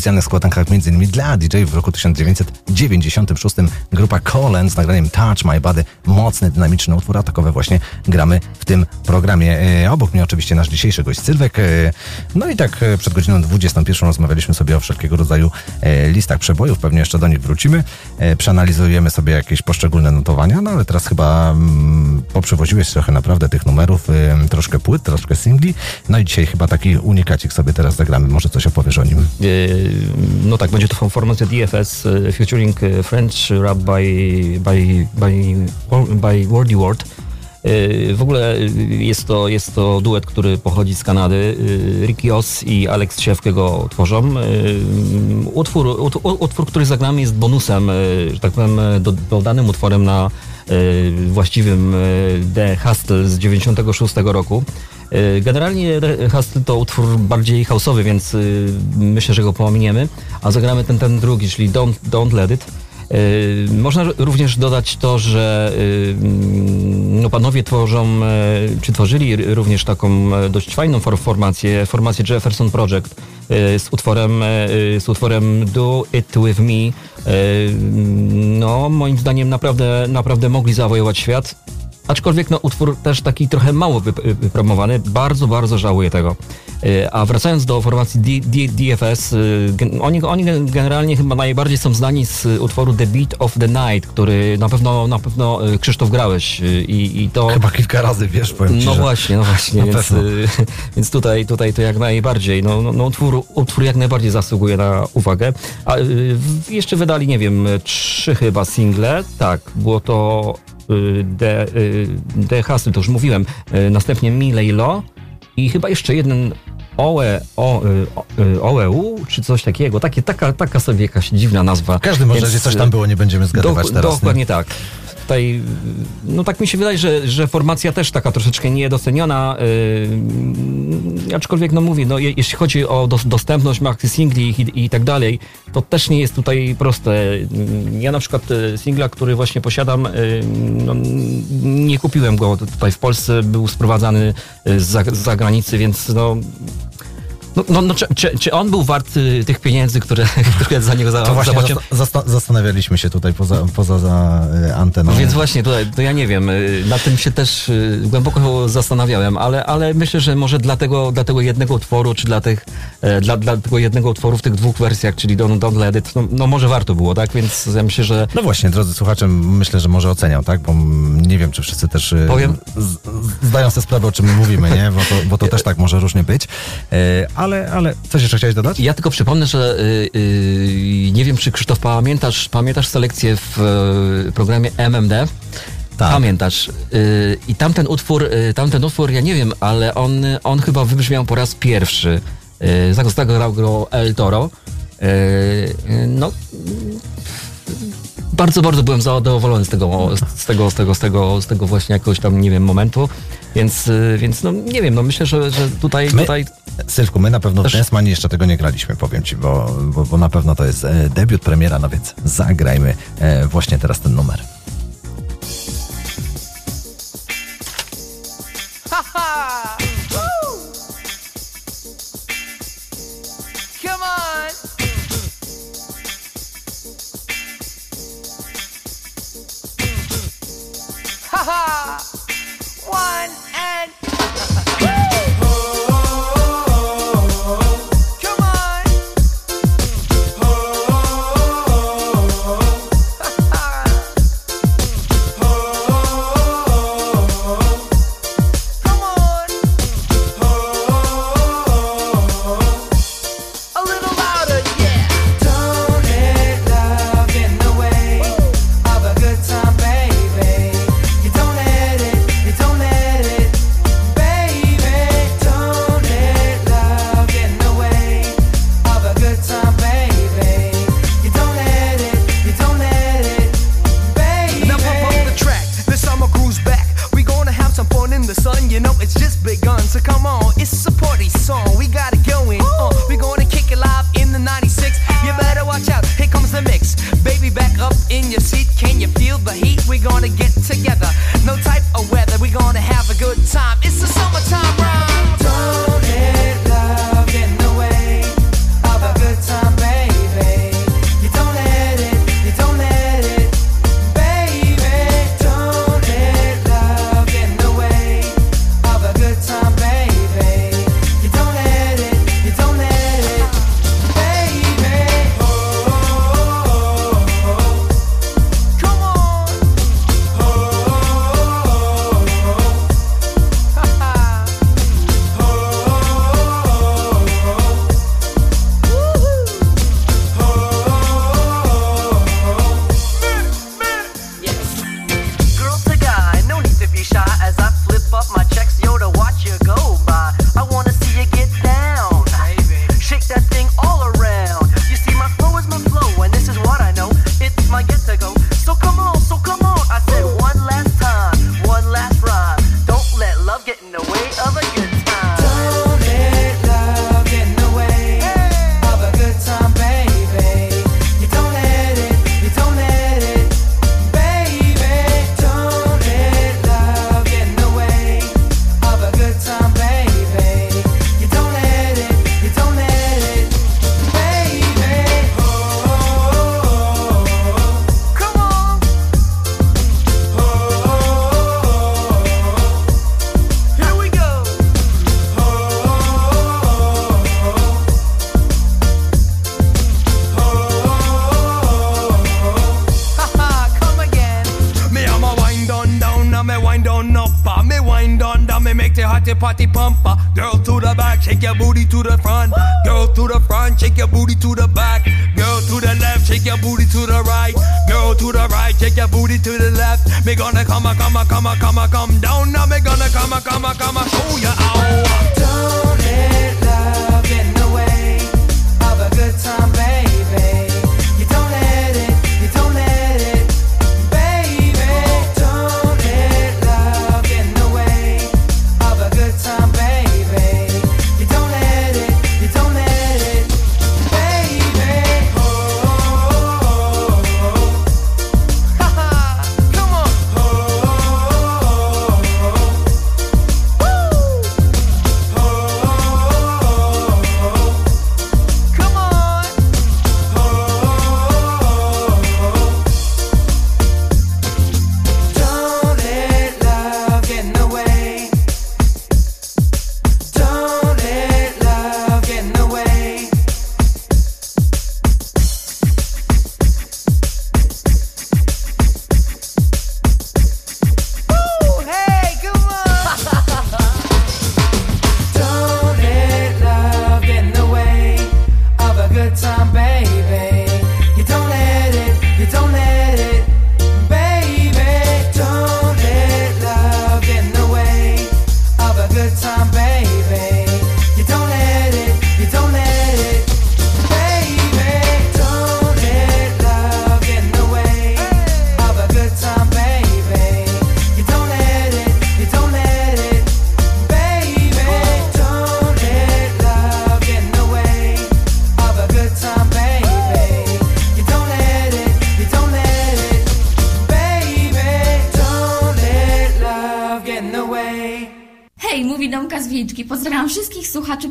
specjalnych składankach m.in. dla DJ-ów w roku 1996 grupa Collins z nagraniem Touch My Body, mocny, dynamiczny utwór, a takowe właśnie gramy w tym programie. E, obok mnie oczywiście nasz dzisiejszy gość Sylwek. E, no i tak e, przed godziną 21 rozmawialiśmy sobie o wszelkiego rodzaju listach przebojów, pewnie jeszcze do nich wrócimy. Przeanalizujemy sobie jakieś poszczególne notowania, no ale teraz chyba mm, poprzewoziłeś trochę naprawdę tych numerów, troszkę płyt, troszkę singli. No i dzisiaj chyba taki unikacik sobie teraz zagramy. Może coś opowiesz o nim? E, No tak, będzie to formacja DFS e, featuring e, French rap by, by, by, by Wordy Word. W ogóle jest to, jest to duet, który pochodzi z Kanady. Ricky Oz i Alex Siewkę go tworzą. Utwór, ut- utwór, który zagramy jest bonusem, że tak powiem, do, dodanym utworem na właściwym e, The Hustle z 96 roku. E, Generalnie Hustle to utwór bardziej houseowy, więc y, myślę, że go pominiemy, a zagramy ten, ten drugi, czyli Don't, Don't Let It. Można również dodać to, że y, mm, no, panowie tworzą, czy tworzyli również taką e, dość fajną for- formację, formację Jefferson Project z utworem, e, z utworem Do It With Me. E, No, moim zdaniem naprawdę, naprawdę mogli zawojować świat. Aczkolwiek no, utwór też taki trochę mało wyp- wypromowany. Bardzo, bardzo żałuję tego. E, A wracając do formacji D, D, DFS, e, oni, oni gen- generalnie chyba najbardziej są znani z utworu The Beat of the Night, który na pewno, na pewno e, Krzysztof grałeś i, i to... Chyba kilka razy, wiesz, powiem ci, No właśnie, no właśnie, więc, więc tutaj, tutaj to jak najbardziej. No, no, no utwór, utwór jak najbardziej zasługuje na uwagę. A jeszcze wydali, nie wiem, trzy chyba single. Tak, było to The, The Hustle, to już mówiłem. Następnie Milejlo i chyba jeszcze jeden OE, o, y, y, OEU, czy coś takiego. Takie, taka, taka sobie jakaś dziwna nazwa. W każdym Więc, razie coś tam było, nie będziemy zgadywać dok- teraz. nie? Dokładnie tak. Tutaj, no tak mi się wydaje, że, że formacja też taka troszeczkę niedoceniona, yy, aczkolwiek no mówię, no je, jeśli chodzi o dos, dostępność maxi singli i, i tak dalej, to też nie jest tutaj proste. Ja na przykład y, singla, który właśnie posiadam, yy, no, nie kupiłem go tutaj w Polsce, był sprowadzany y, z, za, z zagranicy, więc no no, no, no czy, czy, czy on był wart y, tych pieniędzy, które, które za niego za, To właśnie zapłaciłem? zasta- zasta- zastanawialiśmy się tutaj poza, poza za, y, anteną. No więc właśnie, tutaj, to ja nie wiem, y, nad tym się też głęboko zastanawiałem, ale, ale myślę, że może dla tego, dla tego jednego utworu, czy dla, tych, e, dla, dla tego jednego utworu w tych dwóch wersjach, czyli Don't, Don't Let It, no, no może warto było, tak? Więc ja myślę, że No właśnie, drodzy słuchacze, myślę, że może oceniał, tak? Bo nie wiem, czy wszyscy też Powiem- zdają sobie sprawę, o czym my mówimy, nie? Bo to, bo to też tak może różnie być. Ale, ale coś jeszcze chciałeś dodać? Ja tylko przypomnę, że y, y, nie wiem, czy Krzysztof pamiętasz, pamiętasz selekcję w y, programie MMD? Tak. Pamiętasz. Y, I tamten utwór, y, tamten utwór, ja nie wiem, ale on, on chyba wybrzmiał po raz pierwszy. Y, Zagrał go El Toro. Y, y, no, bardzo, bardzo byłem zadowolony z tego, z tego, z tego, z tego, z tego właśnie jakoś tam, nie wiem, momentu. Więc, y, więc no nie wiem, no myślę, że, że tutaj, My- tutaj Sylwku, my na pewno w Densmanie jeszcze tego nie graliśmy, powiem ci, bo, bo, bo na pewno to jest e, debiut, premiera, no więc zagrajmy e, właśnie teraz ten numer. Ha-ha! Woo! Ha-ha! One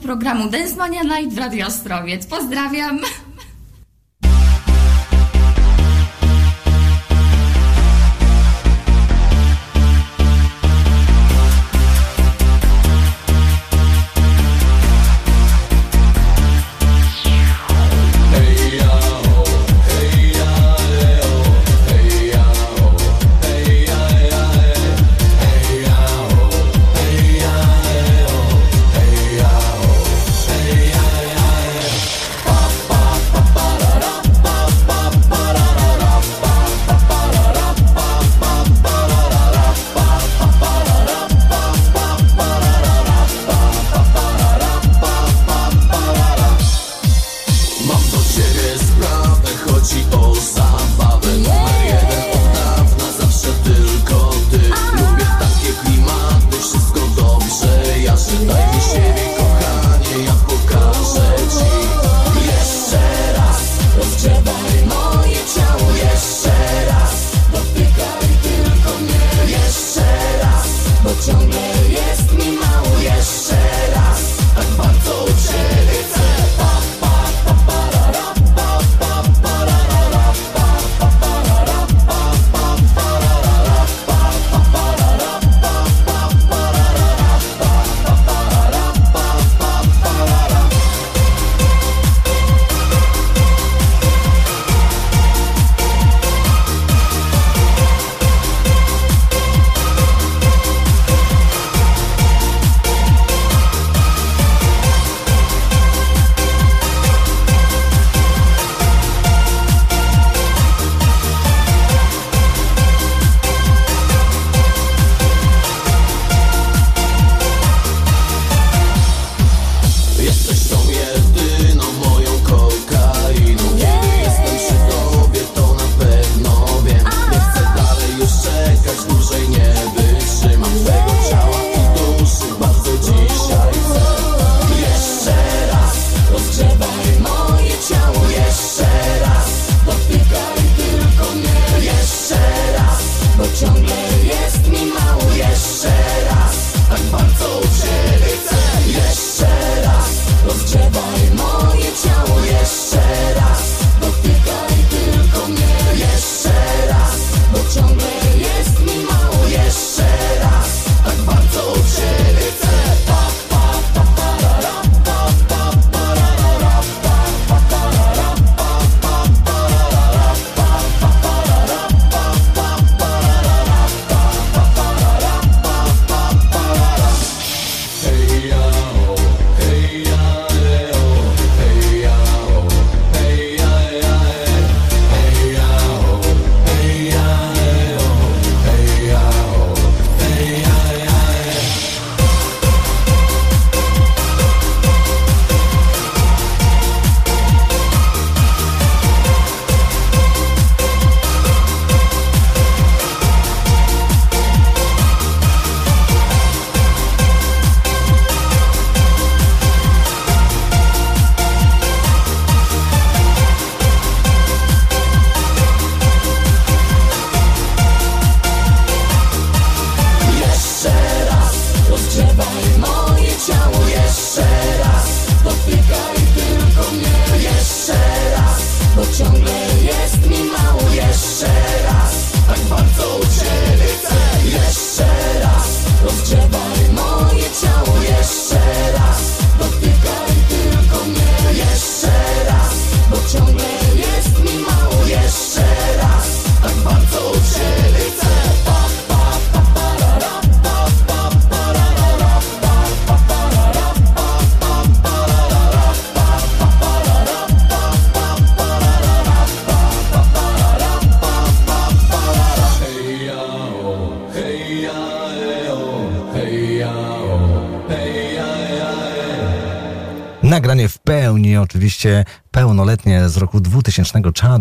programu Dance Mania Night w Radio Ostrowiec. Pozdrawiam.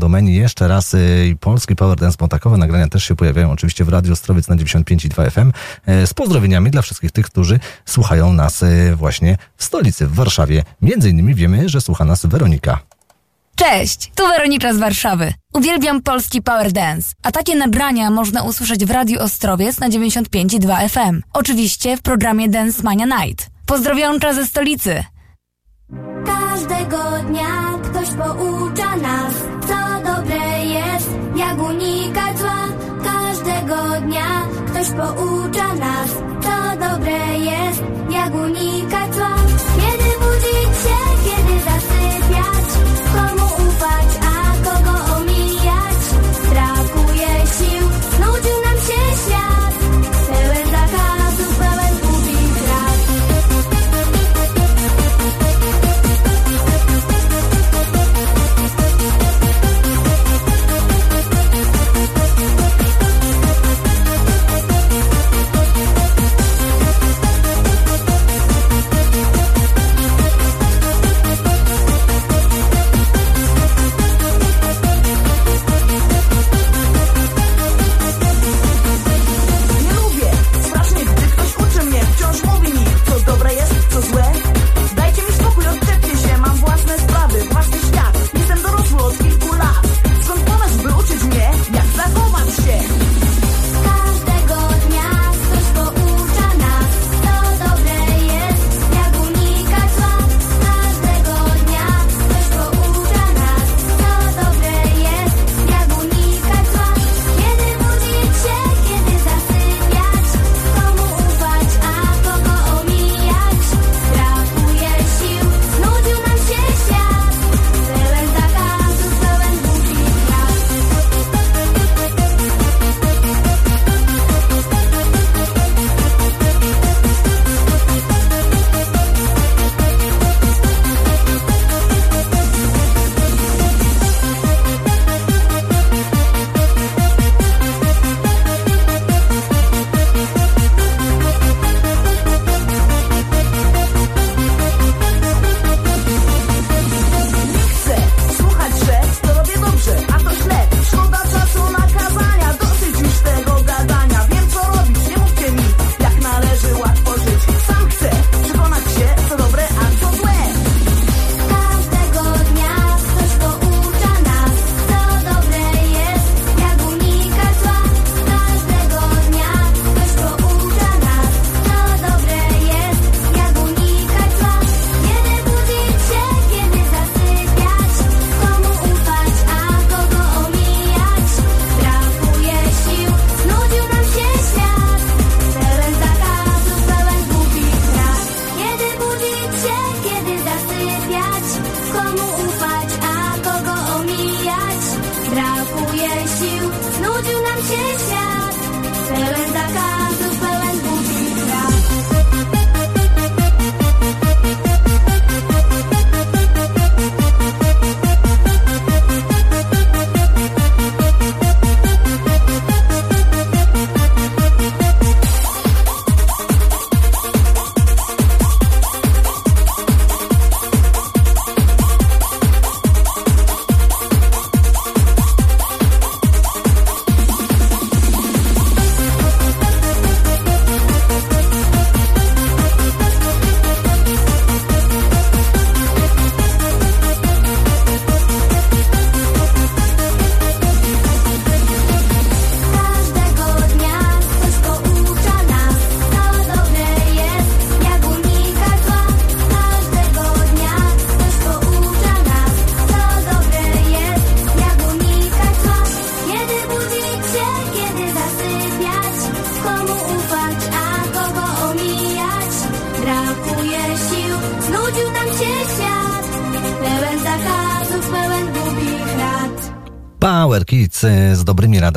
2000 Czadomeni. Jeszcze raz y, polski Power Dance, bo takowe nagrania też się pojawiają oczywiście w Radio Ostrowiec na 95,2 FM. Y, z pozdrowieniami dla wszystkich tych, którzy słuchają nas y, właśnie w stolicy, w Warszawie. Między innymi wiemy, że słucha nas Weronika. Cześć, tu Weronika z Warszawy. Uwielbiam polski power dance, a takie nagrania można usłyszeć w Radiu Ostrowiec na 95,2 FM. Oczywiście w programie Dance Mania Night. Pozdrowionka ze stolicy. Każdego dnia ktoś poucza nas, dobre jest, jak unikać zła. Każdego dnia ktoś poucza nas, co dobre jest, jak unikać zła. Kiedy budzić się, kiedy zasypiać, komu ufać,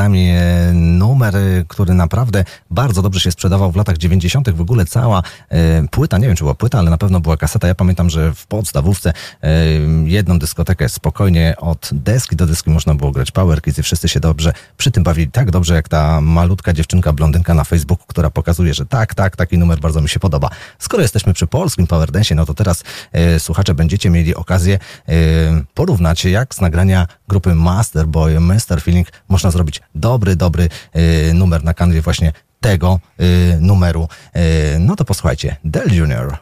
z dobrymi radami. e, Numer, e, który naprawdę bardzo dobrze się sprzedawał w latach 90. W ogóle cała e, płyta, nie wiem czy była płyta, ale na pewno była kaseta. Ja pamiętam, że w podstawówce e, jedną dyskotekę spokojnie od deski do deski można było grać Power Kids i wszyscy się dobrze przy tym bawili. Tak dobrze jak ta malutka dziewczynka blondynka na Facebooku, która pokazuje, że tak, tak, taki numer bardzo mi się podoba. Skoro jesteśmy przy polskim Power Dance, no to teraz słuchacze będziecie mieli okazję porównać jak z nagrania grupy Masterboy, Mr. Feeling można zrobić dobry, dobry numer na kanwie właśnie tego e, numeru. E, no to posłuchajcie, Del Junior.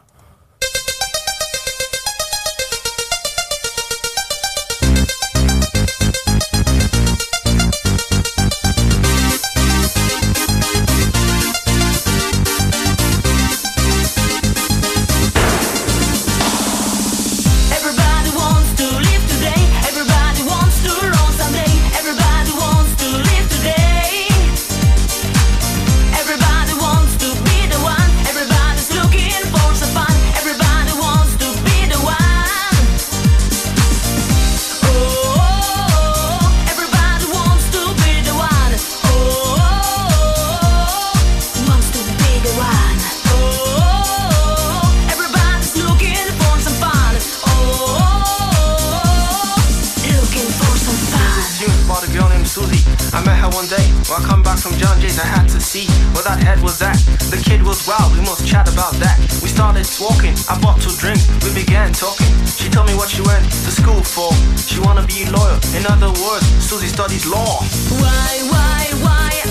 Where that head was at. The kid was wild, we must chat about that. We started talking, I bought two drinks, we began talking. She told me what she went to school for. She wanna be a lawyer. In other words, Susie studies law. Why, why, why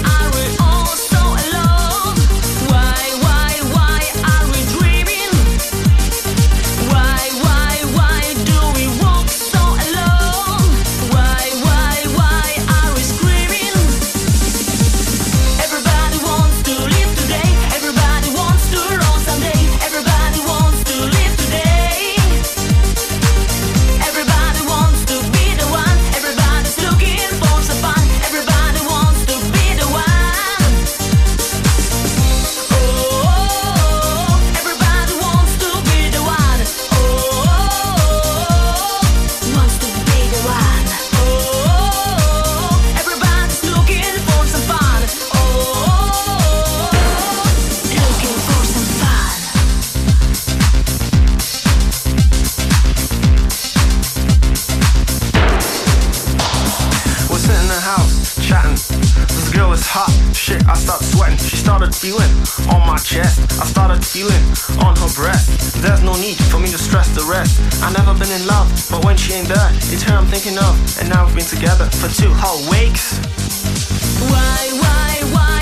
on my chest. I started feeling on her breast. There's no need for me to stress the rest. I never been in love, but when she ain't there, it's her I'm thinking of. And now we've been together for two whole weeks. Why, why, why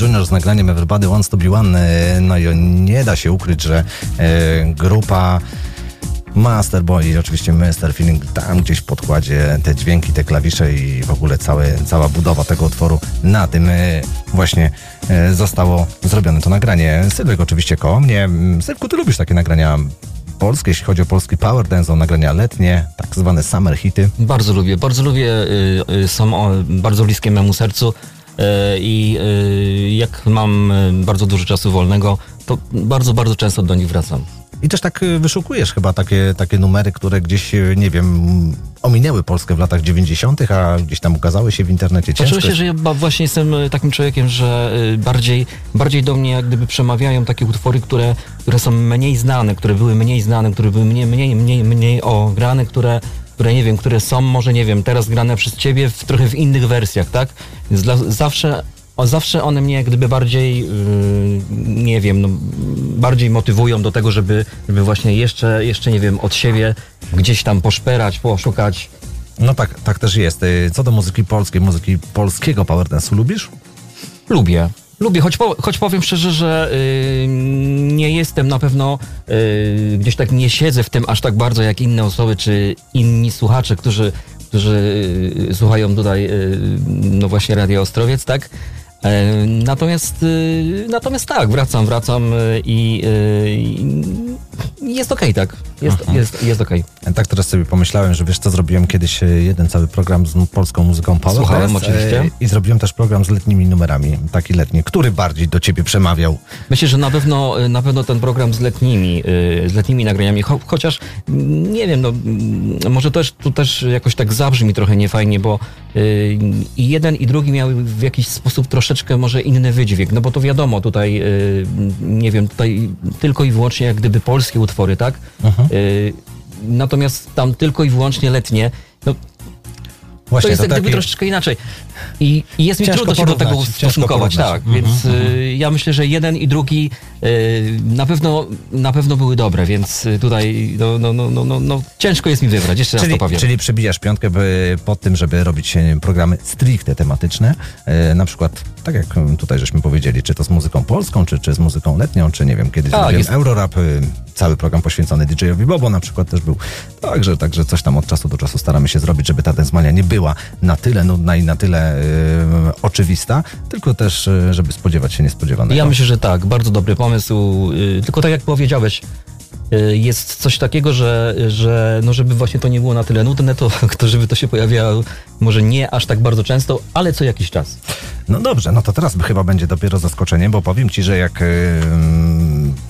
Junior z nagraniem Everybody Wants to Be One. E, No i nie da się ukryć, że e, grupa Masterboy i oczywiście Mr. Feeling tam gdzieś w podkładzie te dźwięki, te klawisze i w ogóle całe, cała budowa tego utworu na tym e, właśnie zostało zrobione to nagranie. Sylwek oczywiście koło mnie. Mm, Sylwku, ty lubisz takie nagrania polskie, jeśli chodzi o polski power dance, są nagrania letnie, tak zwane summer hity. Bardzo lubię, bardzo lubię, y, y, są o, bardzo bliskie memu sercu. E, i e, jak mam e, bardzo dużo czasu wolnego, to bardzo, bardzo często do nich wracam. I też tak wyszukujesz chyba takie, takie numery, które gdzieś, nie wiem, ominęły Polskę w latach 90., a gdzieś tam ukazały się w internecie. Ciężko Oczywiście, że ja właśnie jestem takim człowiekiem, że bardziej, bardziej do mnie jak gdyby przemawiają takie utwory, które, które są mniej znane, które były mniej znane, które były mniej, mniej, mniej, mniej ograne, które, które nie wiem, które są może, nie wiem, teraz grane przez ciebie w, trochę w innych wersjach, tak? Więc dla, zawsze, o, zawsze one mnie jak gdyby bardziej, yy, nie wiem, no, bardziej motywują do tego, żeby, żeby właśnie jeszcze, jeszcze, nie wiem, od siebie gdzieś tam poszperać, poszukać. No tak, tak też jest. Y, Co do muzyki polskiej, muzyki polskiego power dance'u lubisz? Lubię. Lubię, choć, po, choć powiem szczerze, że y, nie jestem na pewno, y, gdzieś tak nie siedzę w tym aż tak bardzo jak inne osoby, czy inni słuchacze, którzy, którzy y, słuchają tutaj, y, no właśnie Radia Ostrowiec, tak? E, Natomiast, y, natomiast tak, wracam, wracam y, i jest okej, tak. Jest, jest, jest okej. Tak teraz sobie pomyślałem, że wiesz co, zrobiłem kiedyś e, jeden cały program z polską muzyką Power Słuchałem, Dance, oczywiście. e, I zrobiłem też program z letnimi numerami, taki letni. Który bardziej do ciebie przemawiał? Myślę, że na pewno, na pewno ten program z letnimi, z letnimi nagraniami, cho, chociaż mm, nie wiem, no, mm, może też tu też jakoś tak zabrzmi trochę niefajnie, bo i jeden i drugi miały w jakiś sposób troszeczkę może inny wydźwięk, no bo to wiadomo, tutaj nie wiem, tutaj tylko i wyłącznie jak gdyby polskie utwory, tak? Y, natomiast tam tylko i wyłącznie letnie, no Właśnie, to jest to jak gdyby taki- troszeczkę inaczej. I, i jest mi Ciężko trudno się do tego stosunkować, tak. Mhm, Więc mhm. y, ja myślę, że jeden i drugi y, na pewno na pewno były dobre, więc y, tutaj no, no, no, no, no, no, ciężko jest mi wybrać, jeszcze raz Czyli, to powiem. czyli przebijasz piątkę by, pod tym, żeby robić e, programy stricte tematyczne, e, na przykład, tak jak m, tutaj żeśmy powiedzieli, czy to z muzyką polską, czy, czy z muzyką letnią, czy nie wiem, kiedyś Tak, zrobiłem jest- Eurorap, cały program poświęcony DJ-owi Bobo na przykład też był. Także, także coś tam od czasu do czasu staramy się zrobić, żeby ta densmania nie była na tyle nudna i na tyle e, oczywista, tylko też, e, żeby spodziewać się niespodziewanego. Ja myślę, że tak, bardzo dobry pomysł. y, Tylko tak jak powiedziałeś, y, jest coś takiego, że, że no żeby właśnie to nie było na tyle nudne, to, to żeby to się pojawiało może nie aż tak bardzo często, ale co jakiś czas. No dobrze, no to teraz chyba będzie dopiero zaskoczenie, bo powiem ci, że jak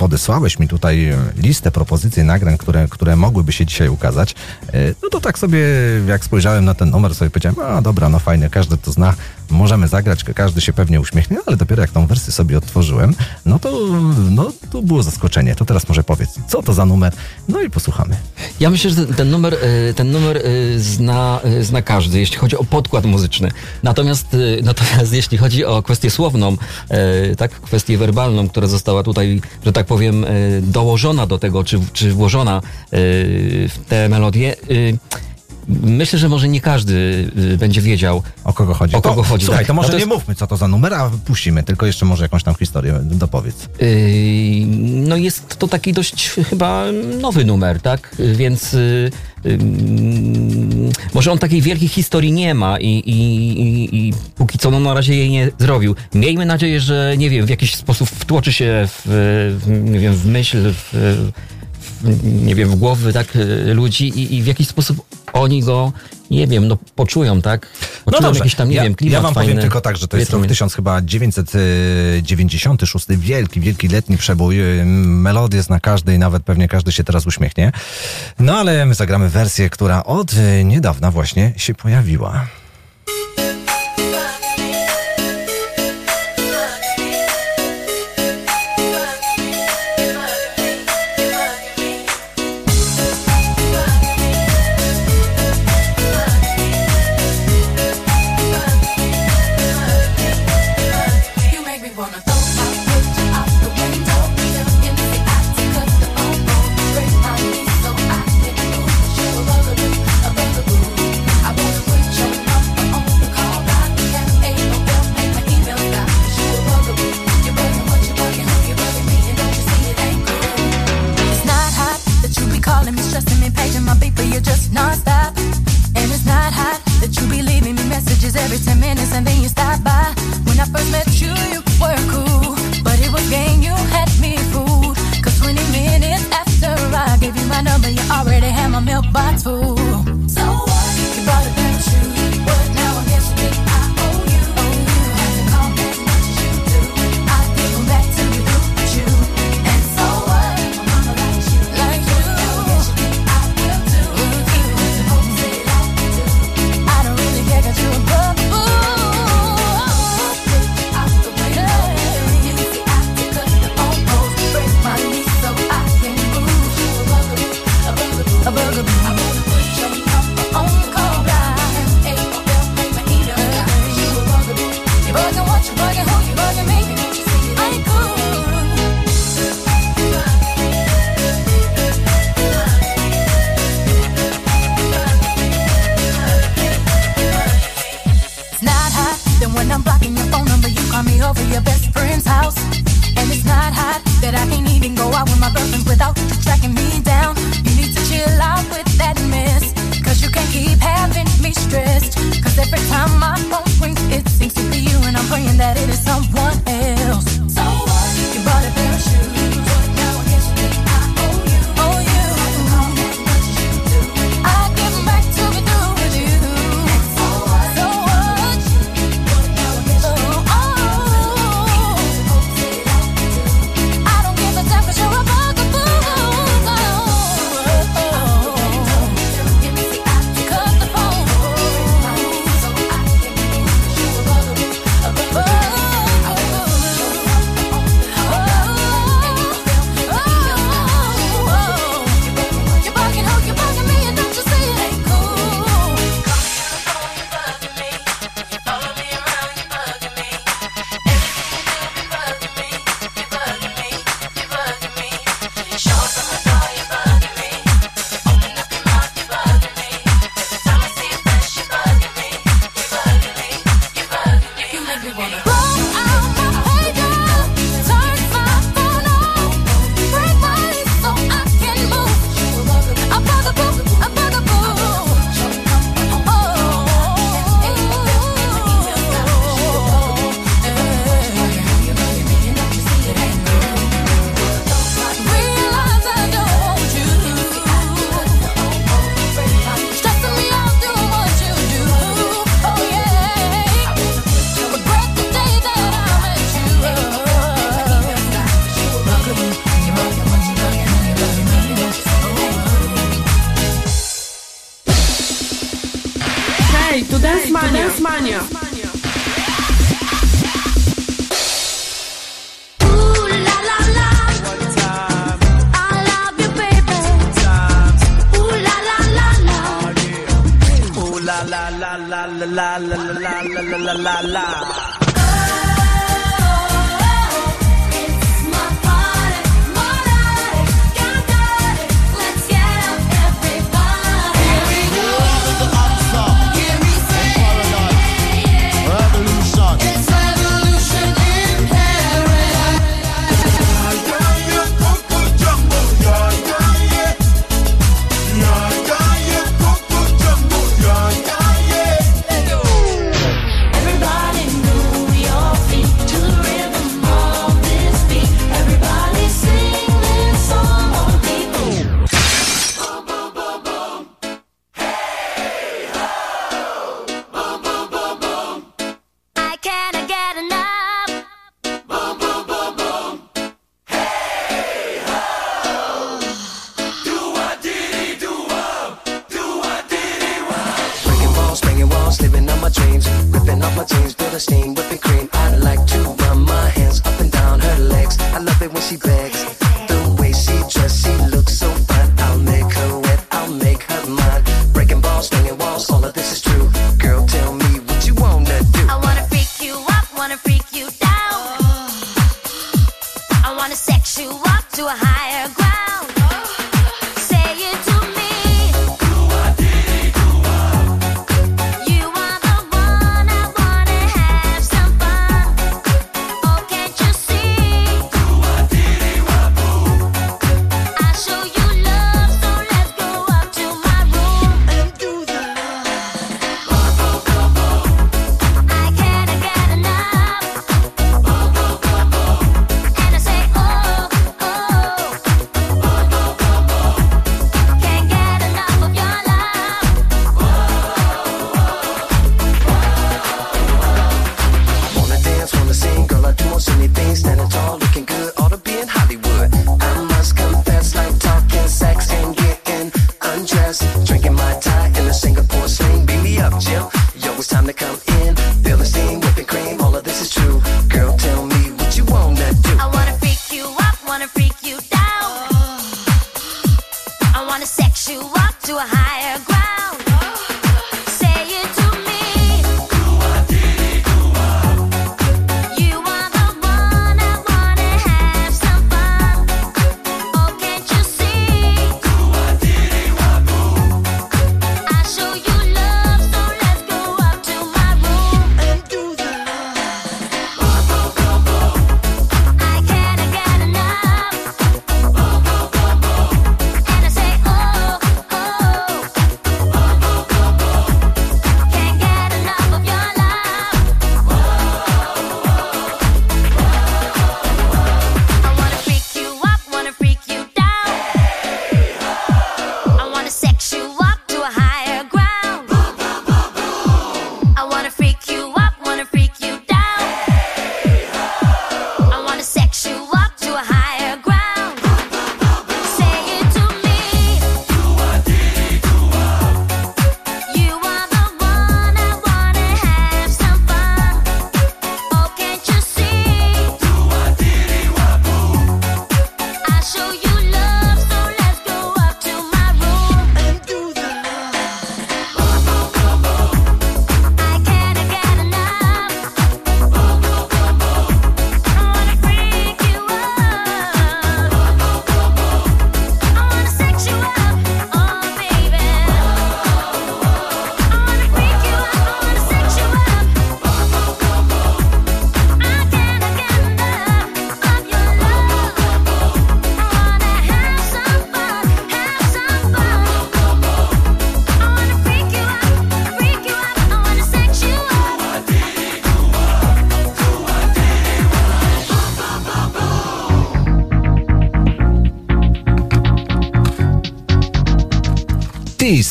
podesłałeś mi tutaj listę propozycji nagrań, które, które mogłyby się dzisiaj ukazać, e, no to tak sobie, jak spojrzałem na ten numer, sobie powiedziałem, a dobra, no fajnie, każdy to zna, możemy zagrać, każdy się pewnie uśmiechnie, ale dopiero jak tą wersję sobie otworzyłem, no to, no to było zaskoczenie. To teraz może powiedz, co to za numer, no i posłuchamy. Ja myślę, że ten numer, y, ten numer y, zna, y, zna każdy, jeśli chodzi o podkład muzyczny. Natomiast, natomiast jeśli chodzi o kwestię słowną, tak, kwestię werbalną, która została tutaj, że tak powiem, dołożona do tego, czy, czy włożona w tę melodię, myślę, że może nie każdy y, będzie wiedział, O kogo chodzi? o kogo chodzi. Słuchaj, tak. to może Natomiast- nie mówmy, co to za numer, a puścimy, tylko jeszcze może jakąś tam historię dopowiedz. Yy, No jest to taki dość chyba nowy numer, tak? Więc yy, yy, może on takiej wielkiej historii nie ma i, i, i, i póki co no, na razie jej nie zrobił. Miejmy nadzieję, że nie wiem, w jakiś sposób wtłoczy się w, w, nie wiem, w myśl, w, nie wiem, w głowy tak y, ludzi i, i w jakiś sposób oni go, nie wiem, no poczują, tak? Poczują jakiś tam, nie ja, wiem, klimat Ja wam powiem fajny. tylko tak, że to jest rok Wiecie, 1000 chyba 996, wielki, wielki letni przebój. y, Melodię na każdej, nawet pewnie każdy się teraz uśmiechnie. No ale my zagramy wersję, która od y, niedawna właśnie się pojawiła.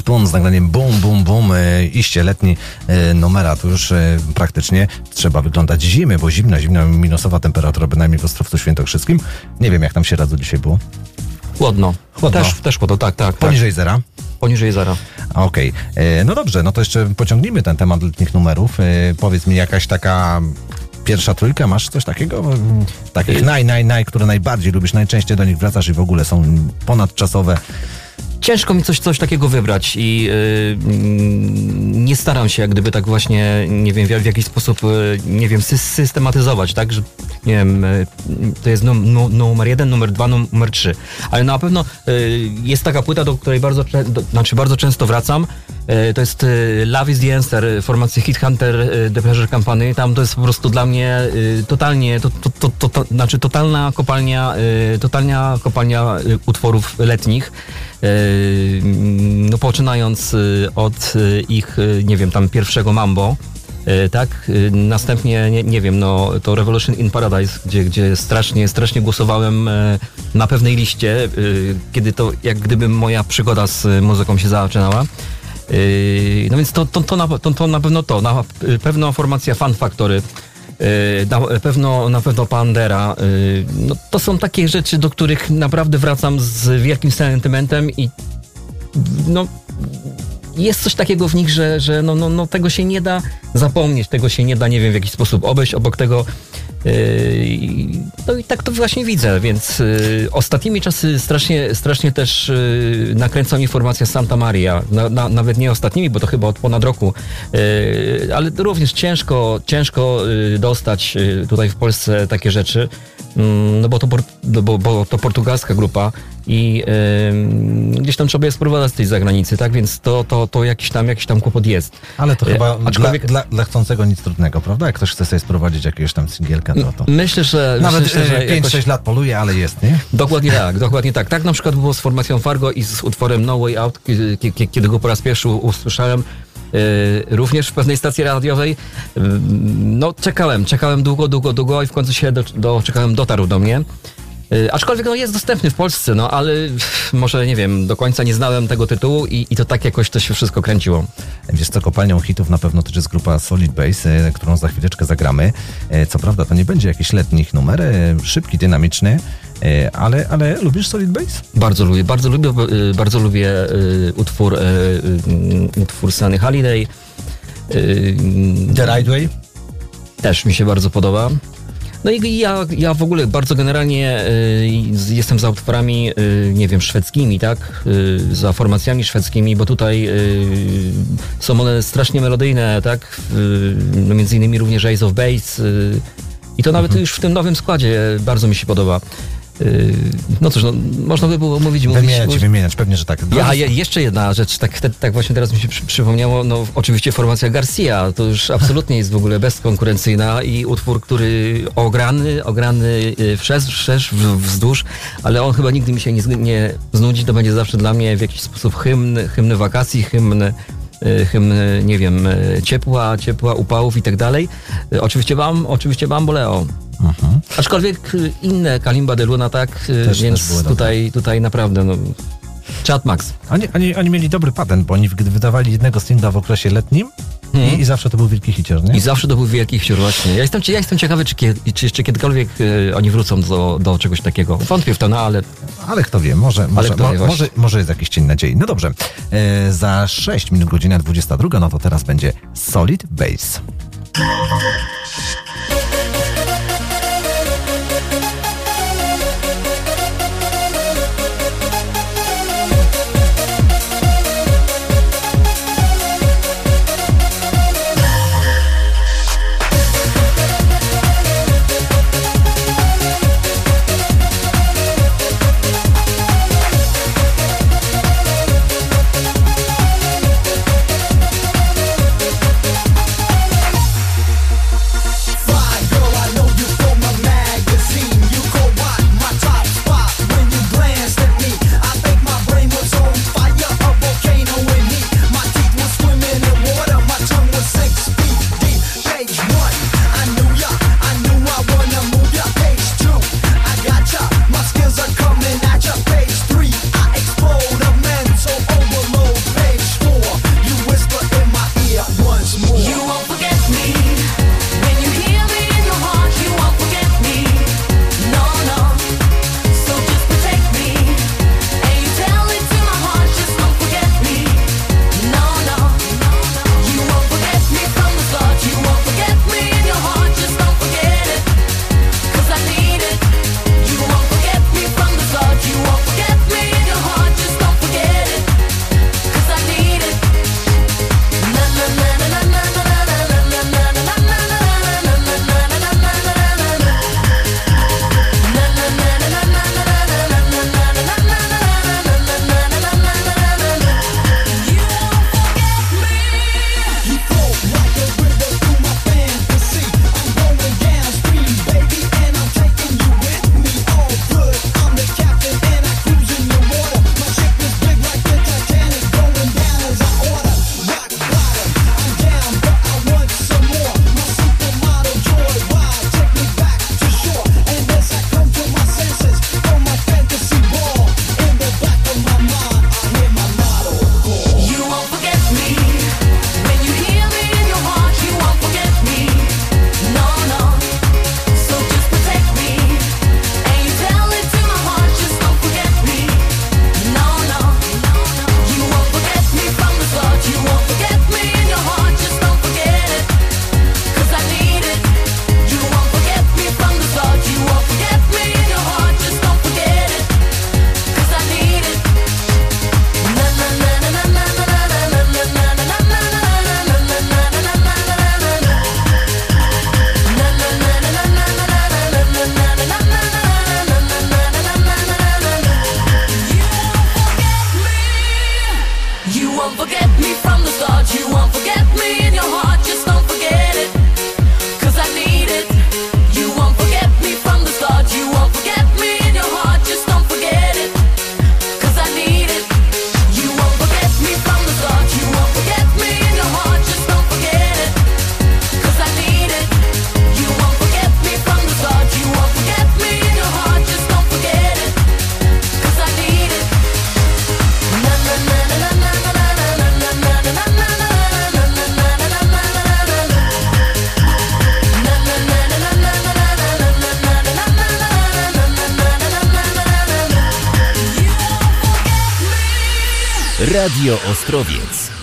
Teaspoon z nagraniem Boom Boom Boom, e, iście letni e, numera, to już e, praktycznie trzeba wyglądać zimy, bo zimna, zimna, minusowa temperatura, bynajmniej w Ostrowcu Świętokrzyskim. Nie wiem, jak tam się radzą dzisiaj było. Chłodno. Chłodno. Też, też chłodno, tak, tak. Poniżej tak. zera? Poniżej zera. Okej. E, No dobrze, no to jeszcze pociągnijmy ten temat letnich numerów. Powiedz mi, jakaś taka pierwsza trójka, masz coś takiego? Takich naj, naj, naj, które najbardziej lubisz, najczęściej do nich wracasz i w ogóle są ponadczasowe. Ciężko mi coś, coś takiego wybrać i yy, nie staram się jak gdyby tak właśnie, nie wiem, w, w jakiś sposób, yy, nie wiem, sy- systematyzować, tak, że nie wiem, yy, to jest num, nu, numer jeden, numer dwa, numer trzy. Ale na pewno yy, jest taka płyta, do której bardzo, do, znaczy bardzo często wracam. Yy, to jest yy, Love is the Answer formacji Hit Hunter The Pleasure Company. Tam to jest po prostu dla mnie totalnie, to, to, to, to, znaczy totalna kopalnia, totalnia kopalnia utworów letnich. Yy, no poczynając yy, od yy, ich, yy, nie wiem, tam pierwszego Mambo, tak, następnie, nie, nie wiem, no to Revolution in Paradise, gdzie, gdzie strasznie, strasznie głosowałem yy, na pewnej liście, kiedy to jak gdyby moja przygoda z muzyką się zaczynała. No więc to, to, to, na, to, to na pewno to, na pewno formacja Fan Factory, na pewno, na pewno Pandera. yy, No, to są takie rzeczy, do których naprawdę wracam z wielkim sentymentem i no, jest coś takiego w nich, że, że no, no, no, tego się nie da zapomnieć, tego się nie da, nie wiem, w jakiś sposób obejść obok tego. No i tak to właśnie widzę, więc yy, ostatnimi czasy strasznie, strasznie też nakręca mi formacja Santa Maria. Na, na, nawet nie ostatnimi, bo to chyba od ponad roku. Yy, ale również ciężko, ciężko yy, dostać yy, tutaj w Polsce takie rzeczy. Mm, No bo to, no bo, bo to portugalska grupa i ym, gdzieś tam trzeba je sprowadzać z tej zagranicy, tak? Więc to, to, to jakiś tam jakiś tam kłopot jest. Ale to E, chyba aczkolwiek- dla, dla, dla chcącego nic trudnego, prawda? Jak ktoś chce sobie sprowadzić jakiegoś tam singielka, to to... Myślę, że Nawet myślę, że e, 5-6 jakoś- lat poluje, ale jest, nie? Dokładnie tak, dokładnie tak. Tak na przykład było z formacją Fargo i z utworem No Way Out, kiedy go po raz pierwszy usłyszałem. Yy, Również w pewnej stacji radiowej. Yy, No, czekałem, czekałem długo, długo, długo i w końcu się do, doczekałem, dotarł do mnie. Yy, Aczkolwiek no, jest dostępny w Polsce, no ale może nie wiem, do końca nie znałem tego tytułu i, i to tak jakoś to się wszystko kręciło. Wiesz co, kopalnią hitów na pewno też jest grupa Solid Base, którą za chwileczkę zagramy. Co prawda to nie będzie jakiś letnich numer, szybki, dynamiczny, ale, ale lubisz Solid Base? Bardzo lubię, bardzo lubię, y, bardzo lubię y, utwór, y, utwór Sunny Holiday. The Right Way? Też mi się bardzo podoba. No i ja, ja w ogóle bardzo generalnie y, jestem za utworami, y, nie wiem, szwedzkimi, tak? Y, za formacjami szwedzkimi, bo tutaj są one strasznie melodyjne, tak? No między innymi również Ace of Base. I to nawet już w tym nowym składzie bardzo mi się podoba. Y, no cóż, no, można by było mówić. Wymieniać, mówić. wymieniać, pewnie, że tak. Ja, je, jeszcze jedna rzecz, tak, tak, tak właśnie teraz mi się przy, przypomniało, no oczywiście formacja Garcia, to już absolutnie jest w ogóle bezkonkurencyjna i utwór, który ograny, ograny y, wszerz, wszerz, wzdłuż, ale on chyba nigdy mi się nie, nie znudzi, to będzie zawsze dla mnie w jakiś sposób hymn, hymny wakacji, hymn hymn, nie wiem, y, ciepła, ciepła, upałów i tak dalej. Y, Oczywiście mam, oczywiście Bamboleo. Aczkolwiek y, inne Kalimba de Luna, tak, y, Też- też więc dobre. tutaj, tutaj naprawdę, no, Chat Max. Oni, oni, oni mieli dobry patent, bo oni gdy wydawali jednego singla w okresie letnim i, i zawsze to był wielki hicior, nie? I zawsze to był wielki wsiór właśnie. Ja jestem, ja jestem ciekawy, czy, czy jeszcze kiedykolwiek y, oni wrócą do, do czegoś takiego. Wątpię w to, no ale... Ale kto wie, może, może, mo, wie, może, może jest jakiś cień nadziei. No dobrze, e, za 6 minut godzina 22, no to teraz będzie Solid Bass.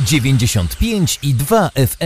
95 i 2 FM.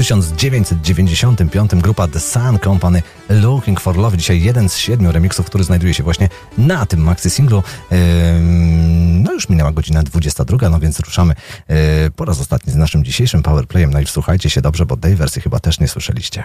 1995 grupa The Sun Company Looking for Love. Dzisiaj jeden z siedmiu remixów, który znajduje się właśnie na tym maxi singlu. No już minęła godzina 22, no więc ruszamy yy, po raz ostatni z naszym dzisiejszym powerplayem. No i wsłuchajcie się dobrze, bo tej wersji chyba też nie słyszeliście.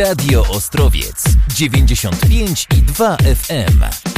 Radio Ostrowiec 95 i 2 FM.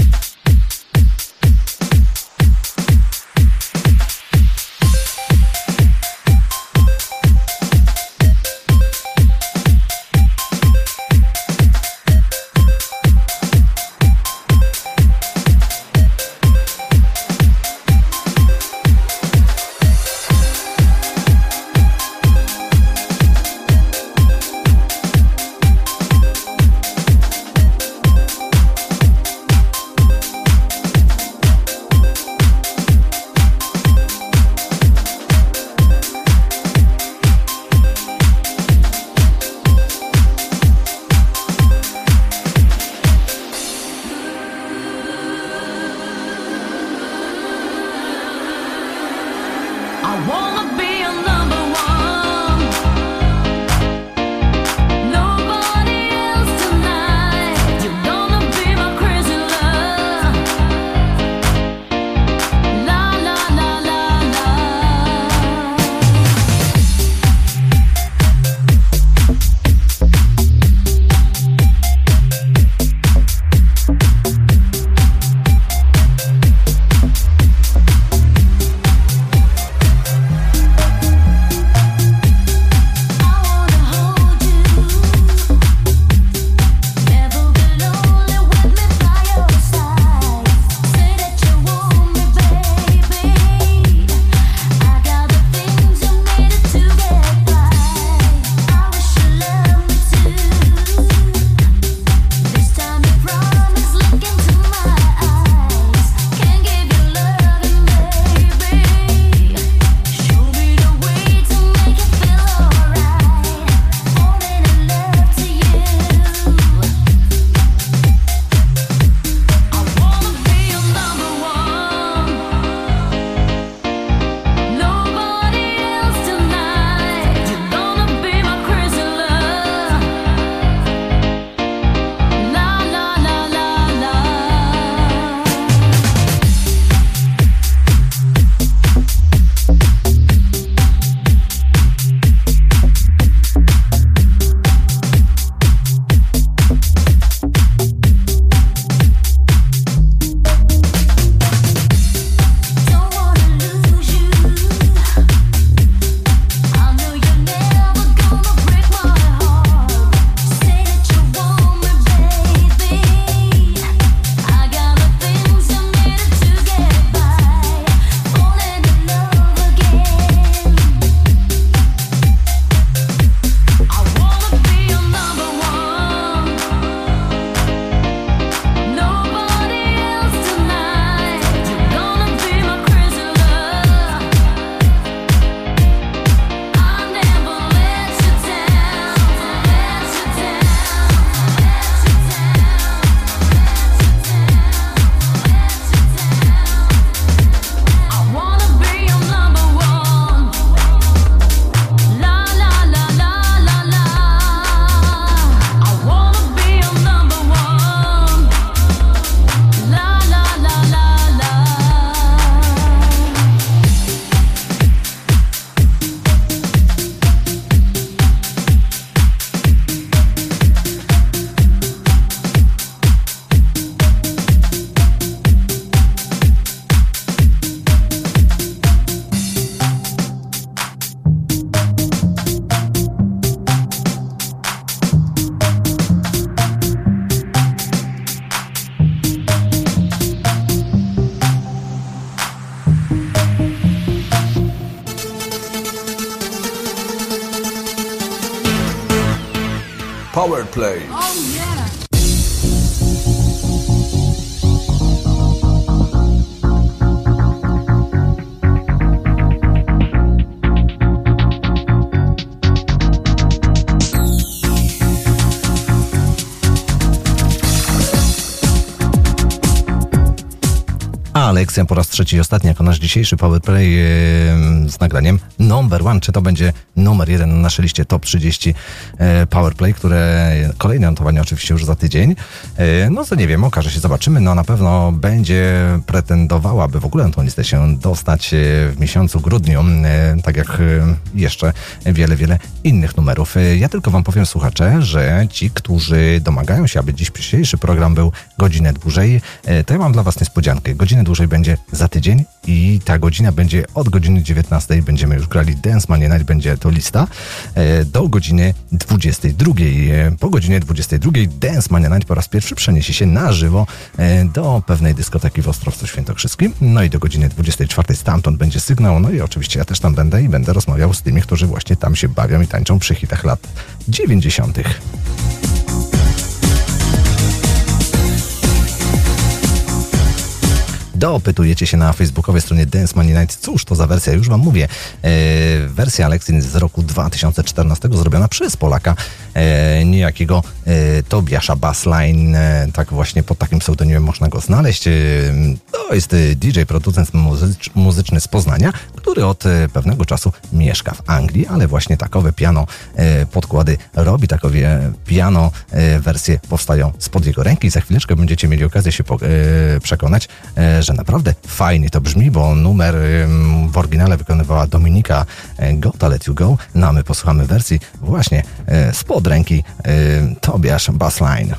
Po raz trzeci i ostatni, jako nasz dzisiejszy powerplay e, z nagraniem number one. Czy to będzie numer jeden na naszej liście top 30 e, powerplay, które kolejne notowanie oczywiście już za tydzień. E, no to nie wiem, okaże się, zobaczymy. No na pewno będzie pretendowała, by w ogóle na tą listę się dostać e, w miesiącu grudniu, tak jak jeszcze wiele, wiele innych numerów. E, Ja tylko wam powiem, słuchacze, że ci, którzy domagają się, aby dziś dzisiejszy program był godzinę dłużej, e, to ja mam dla was niespodziankę. Godzinę dłużej będzie za tydzień i ta godzina będzie od godziny 19. Będziemy już grali Dance Mania Night, będzie to lista, e, do godziny 22. E, Po godzinie 22 Dance Mania Night po raz pierwszy przeniesie się na żywo e, do pewnej dyskoteki w Ostrowcu Świętokrzyskim. No i do godziny 24 stamtąd będzie sygnał. No i oczywiście ja też tam będę i będę rozmawiał z tymi, którzy właśnie tam się bawią i tańczą przy hitach lat 90. Dopytujecie się na facebookowej stronie Dance Money Night, cóż to za wersja, już wam mówię. E, wersja Alexin z roku 2014 zrobiona przez Polaka, e, niejakiego e, Tobiasza Bassline, e, tak właśnie pod takim pseudonimem można go znaleźć. E, to jest e, DJ, producent muzycz, muzyczny z Poznania, który od e, pewnego czasu mieszka w Anglii, ale właśnie takowe piano e, podkłady robi, takowe piano e, wersje powstają spod jego ręki. Za chwileczkę będziecie mieli okazję się przekonać, że naprawdę fajnie to brzmi, bo numer w oryginale wykonywała Dominika Gota Let You Go, no a my posłuchamy wersji właśnie spod ręki Tobiasz Bassline.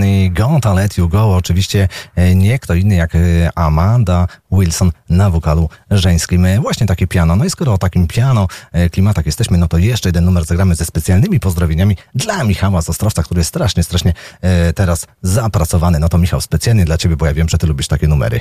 I Gonta Let You Go. Oczywiście e, nie kto inny jak e, Amanda Wilson na wokalu żeńskim. E, Właśnie takie piano. No i skoro o takim piano klimatach jesteśmy, no to jeszcze jeden numer zagramy ze specjalnymi pozdrowieniami dla Michała z Ostrowca, który jest strasznie, strasznie teraz zapracowany. No to Michał, specjalnie dla Ciebie, bo ja wiem, że Ty lubisz takie numery.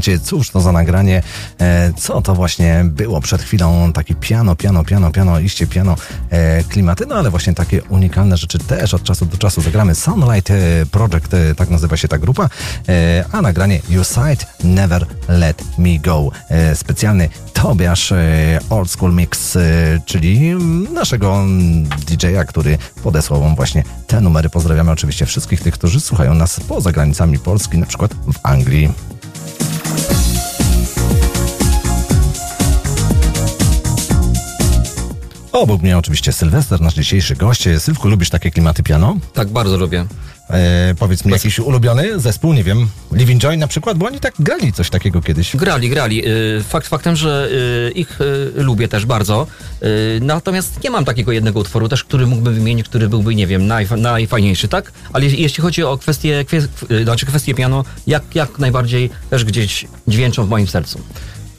Pytacie, cóż to za nagranie, e, co to właśnie było przed chwilą, taki piano, piano, piano, piano, iście piano e, klimaty, no ale właśnie takie unikalne rzeczy też od czasu do czasu zagramy. Sunlight e, Project, tak nazywa się ta grupa, a nagranie You Sight Never Let Me Go. Specjalny Tobiasz Old School Mix, czyli naszego DJ-a, który podesłał wam właśnie te numery. Pozdrawiamy oczywiście wszystkich tych, którzy słuchają nas poza granicami Polski, na przykład w Anglii. Obok mnie oczywiście Sylwester, nasz dzisiejszy gość. Sylwku, lubisz takie klimaty piano? Tak, bardzo lubię. E, powiedz mi, jakiś ulubiony zespół, nie wiem, Living Joy na przykład, bo oni tak grali coś takiego kiedyś. Grali, grali. Y, Fakt faktem, że y, ich y, lubię też bardzo. Natomiast nie mam takiego jednego utworu też, który mógłbym wymienić, który byłby, nie wiem, najfa- najfajniejszy, tak? Ale je- jeśli chodzi o kwestie, kwie, y, znaczy kwestie piano, jak, jak najbardziej też gdzieś dźwięczą w moim sercu.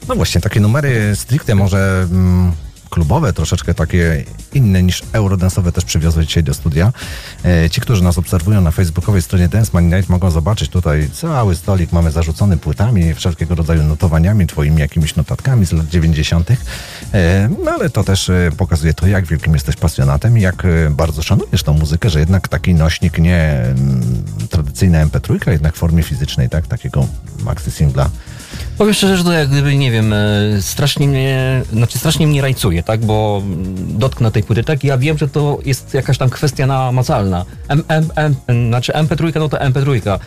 No właśnie, takie numery stricte może mm, klubowe, troszeczkę takie inne niż eurodansowe też przywiozłeś dzisiaj do studia. E, Ci, którzy nas obserwują na facebookowej stronie Dance Money Night mogą zobaczyć tutaj cały stolik mamy zarzucony płytami, wszelkiego rodzaju notowaniami, twoimi jakimiś notatkami z lat 90. E, No ale to też e, pokazuje to, jak wielkim jesteś pasjonatem i jak bardzo szanujesz tą muzykę, że jednak taki nośnik nie mm, tradycyjna MP3, jednak w formie fizycznej, tak? Takiego maxi singla. Powiem szczerze, że to jak gdyby, nie wiem, strasznie mnie, znaczy strasznie mnie rajcuje, tak, bo dotknę tej płyty, tak, ja wiem, że to jest jakaś tam kwestia namacalna. M, M, M, znaczy MP3, no to MP3.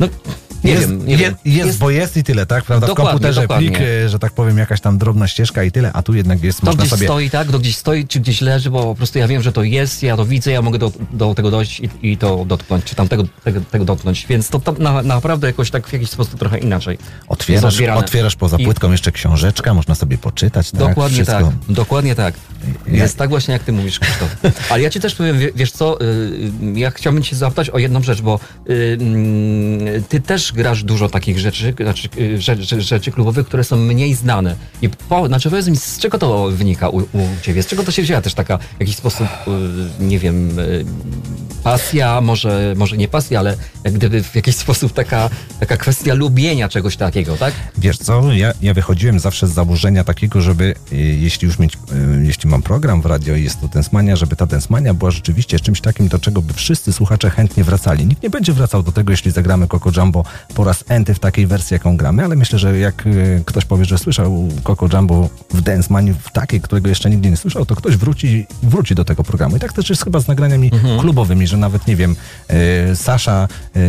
No, nie jest, wiem, nie je, wiem. Jest, bo jest i tyle, tak? Prawda? Dokładnie, w komputerze dokładnie. plik, e, że tak powiem, jakaś tam drobna ścieżka i tyle, a tu jednak jest, To można gdzieś sobie... stoi, tak? To gdzieś stoi, czy gdzieś leży, bo po prostu ja wiem, że to jest, ja to widzę, ja mogę do, do tego dojść i, i to dotknąć, czy tam tego, tego, tego dotknąć. Więc to tam na, naprawdę jakoś tak w jakiś sposób trochę inaczej. jest Otwierasz, otwierasz poza I- płytką jeszcze książeczka, można sobie poczytać, tak? Dokładnie Wszystko. tak, dokładnie tak. Jest tak właśnie, jak ty mówisz, Krzysztof. Ale ja ci też powiem, wie- wiesz co, y, ja chciałbym cię zapytać o jedną rzecz, bo y, mm, ty też grasz dużo takich rzeczy, znaczy y, rzeczy, rzeczy, klubowych, które są mniej znane. I po, znaczy powiedz mi, z czego to wynika u, u ciebie? Z czego to się wzięła też taka, w jakiś sposób, y, nie wiem, y, pasja, może, może nie pasja, ale jak gdyby w jakiś sposób taka, taka kwestia lubienia czegoś takiego, tak? Wiesz co, ja, ja wychodziłem zawsze z założenia takiego, żeby jeśli już mieć, jeśli mam program w radio i jest to Densmania, żeby ta Densmania była rzeczywiście czymś takim, do czego by wszyscy słuchacze chętnie wracali. Nikt nie będzie wracał do tego, jeśli zagramy Coco Jumbo po raz enty w takiej wersji, jaką gramy, ale myślę, że jak e, ktoś powie, że słyszał Coco Jumbo w Densmanii w takiej, którego jeszcze nigdy nie słyszał, to ktoś wróci, wróci do tego programu. I tak też jest chyba z nagraniami klubowymi, że nawet, nie wiem, e, Sasza e,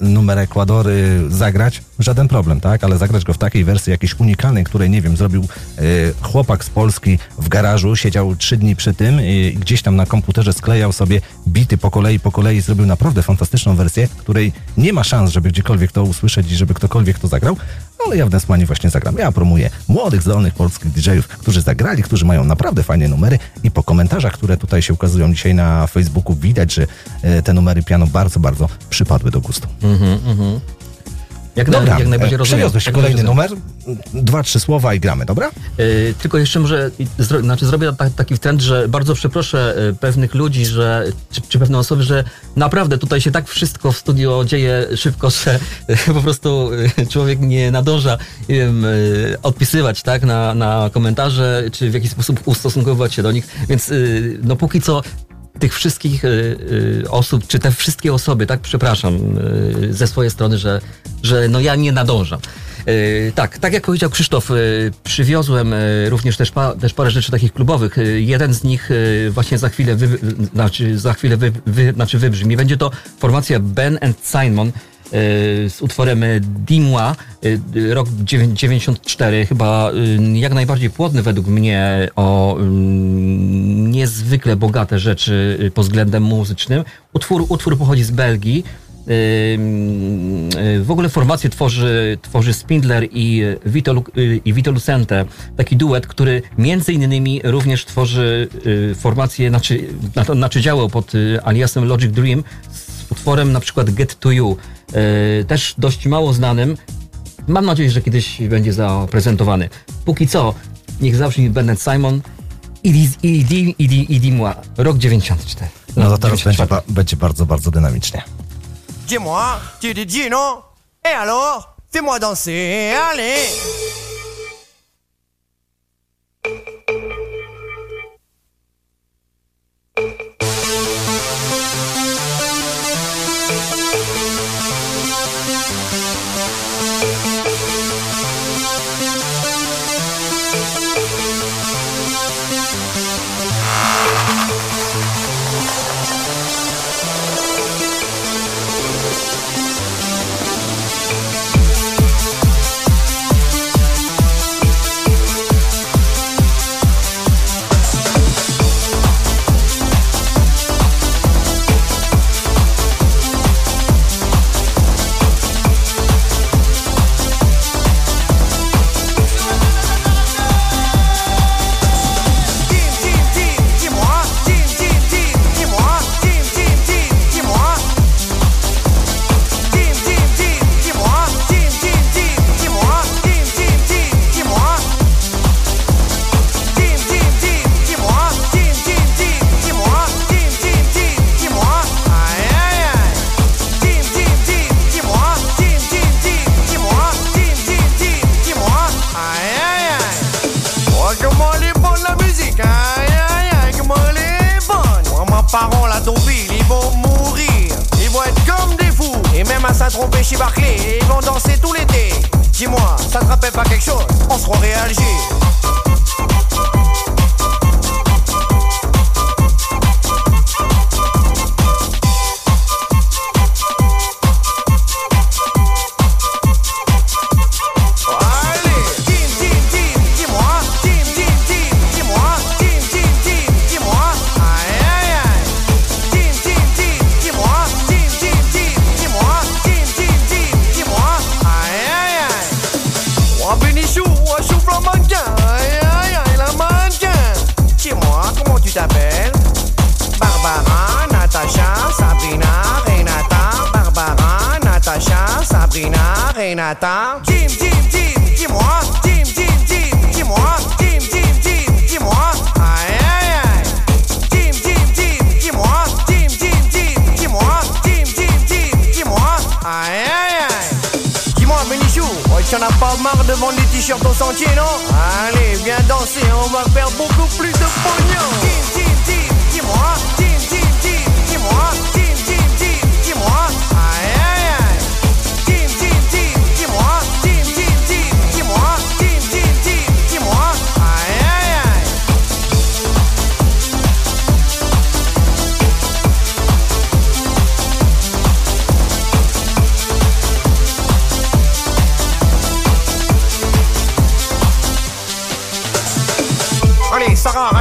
numer Ekwadory zagrać, żaden problem, tak? Ale zagrać go w takiej wersji jakiejś unikalnej, której, nie wiem, zrobił e, chłopak z Polski w garażu, siedział trzy dni przy tym i gdzieś tam na komputerze sklejał sobie bity po kolei, po kolei, zrobił naprawdę fantastyczną wersję, której nie ma szans, żeby gdziekolwiek to usłyszeć i żeby ktokolwiek to zagrał, ale ja w Densmanie właśnie zagram. Ja promuję młodych, zdolnych polskich DJ-ów, którzy zagrali, którzy mają naprawdę fajne numery i po komentarzach, które tutaj się ukazują dzisiaj na Facebooku widać, że e, te numery piano bardzo, bardzo przypadły do gustu. Mhm, mhm. Jak, Dobra, na, jak najbardziej e, rozumiem. Kolejny numer, dwa, trzy słowa i gramy, dobra? Yy, tylko jeszcze może, zro, znaczy zrobię ta, taki trend, że bardzo przeproszę yy, pewnych ludzi, że, czy, czy pewne osoby, że naprawdę tutaj się tak wszystko w studio dzieje szybko, że po prostu człowiek nie nadąża nie wiem, odpisywać tak, na, na komentarze, czy w jakiś sposób ustosunkowywać się do nich, więc no póki co tych wszystkich y, y, osób, czy te wszystkie osoby, tak, przepraszam, y, ze swojej strony, że, że no ja nie nadążam. Tak, tak jak powiedział Krzysztof, przywiozłem również też, pa, też parę rzeczy takich klubowych. Jeden z nich właśnie za chwilę, wy, znaczy za chwilę wy, wy, znaczy wybrzmi. Będzie to formacja Ben and Simon z utworem y, Dimwa, y, y, rok dziewię- 94, chyba y, jak najbardziej płodny według mnie o y, niezwykle bogate rzeczy y, pod względem muzycznym. Utwór, utwór pochodzi z Belgii. Y, y, W ogóle formację tworzy, tworzy Spindler i Vito, y, i Vito Lucente. Taki duet, który między innymi również tworzy y, formację, znaczy, na- znaczy pod y, aliasem Logic Dream z utworem na przykład Get To You. Y, Też dość mało znanym. Mam nadzieję, że kiedyś będzie zaprezentowany. Póki co, niech zabrzmi Bennett Simon i Moi, rok 94. No to teraz będzie, ba- będzie bardzo, bardzo dynamicznie. Dis-moi, tu dis dis non Et alors Fais-moi danser, allez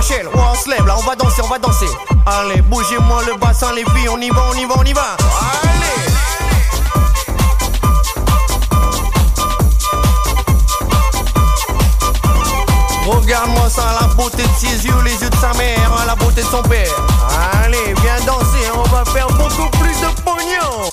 On se lève, là on va danser, on va danser. Allez, bougez-moi le bassin, les filles, on y va, on y va, on y va. Allez! Regarde-moi ça, la beauté de ses yeux, les yeux de sa mère, hein, la beauté de son père. Allez, viens danser, on va faire beaucoup plus de pognon.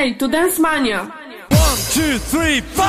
To Dance Mania! One, two, three, four.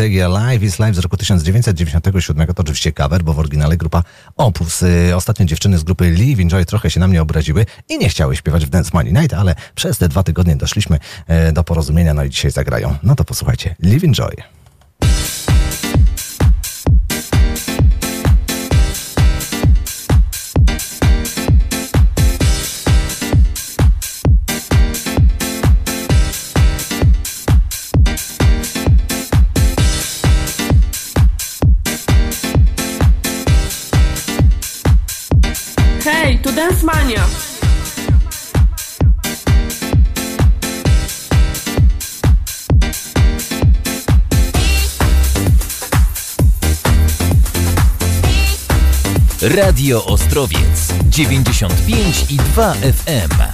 strategia Live is Live z roku 1997. To oczywiście cover, bo w oryginale grupa Opus. Y, Ostatnio dziewczyny z grupy Live Enjoy trochę się na mnie obraziły i nie chciały śpiewać w Dance Money Night, ale przez te dwa tygodnie doszliśmy y, do porozumienia, no i dzisiaj zagrają. No to posłuchajcie. Live Enjoy. pytania. Radio Ostrowiec 95 i 2 FM.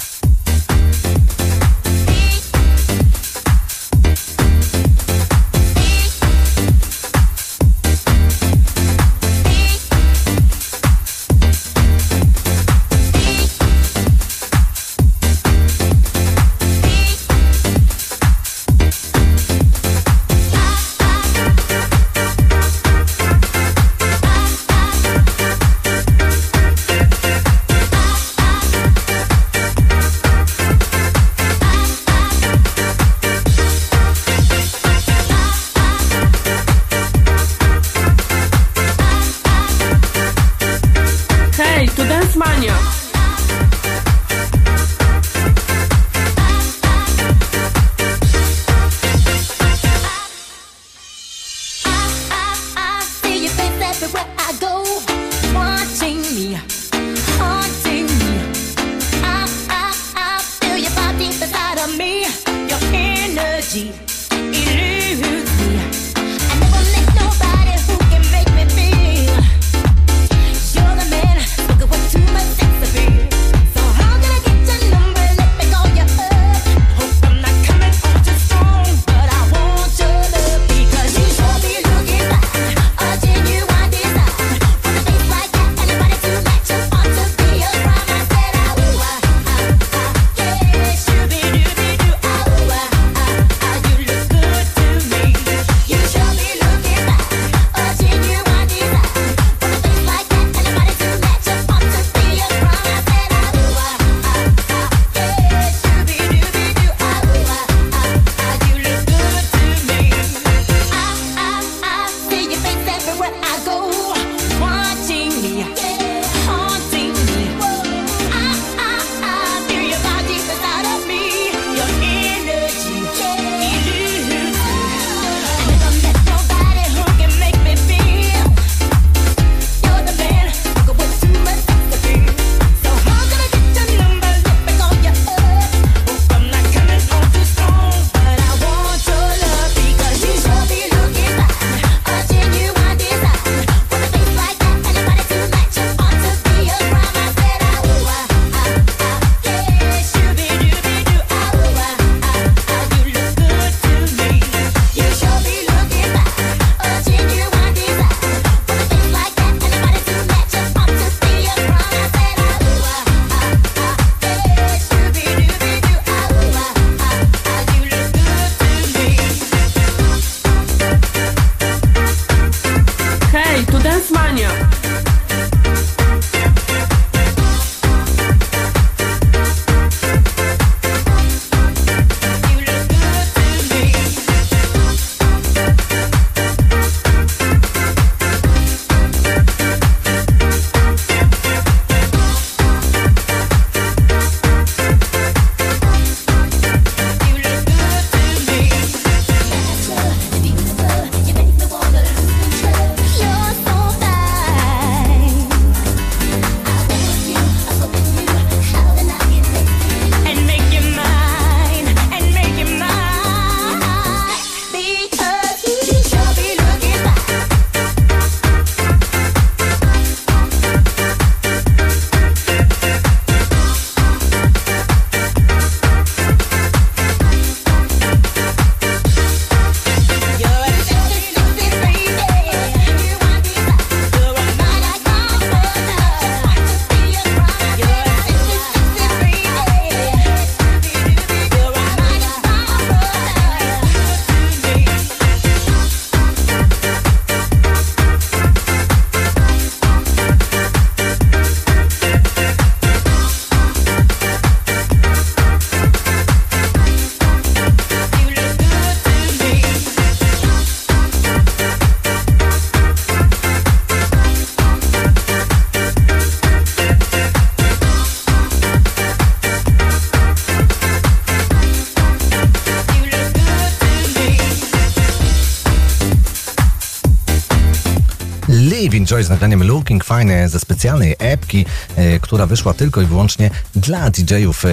Joy z nagraniem Looking Fine ze specjalnej epki, e, która wyszła tylko i wyłącznie dla DJ-ów. E,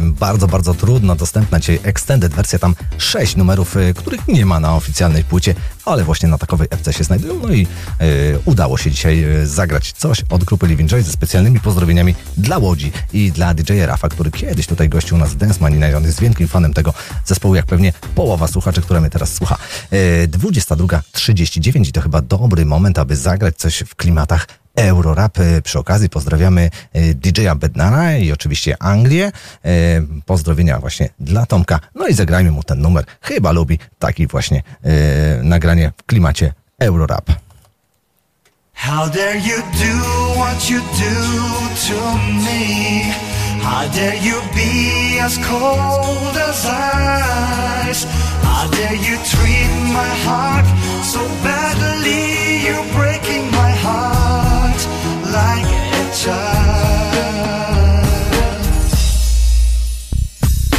bardzo, bardzo trudno dostępna dzisiaj extended wersja, tam sześć numerów, e, których nie ma na oficjalnej płycie, ale właśnie na takowej epce się znajdują. No i e, udało się dzisiaj e, zagrać coś od grupy Living Joy ze specjalnymi pozdrowieniami dla Łodzi i dla DJ-a Rafa, który kiedyś tutaj gościł nas w Dance Mania. Jest wielkim fanem tego zespołu, jak pewnie połowa słuchaczy, która mnie teraz słucha. E, 22.39 i to chyba dobry moment, aby zagrać coś w klimatach Eurorap. E, Przy okazji pozdrawiamy e, DJ-a Bednara i oczywiście Anglię. E, Pozdrowienia właśnie dla Tomka. No i zagrajmy mu ten numer. Chyba lubi taki właśnie e, nagranie w klimacie Eurorap. How dare you do what you do to me? How dare you be as cold as ice? How dare you treat my heart so badly? You're breaking my heart like a child.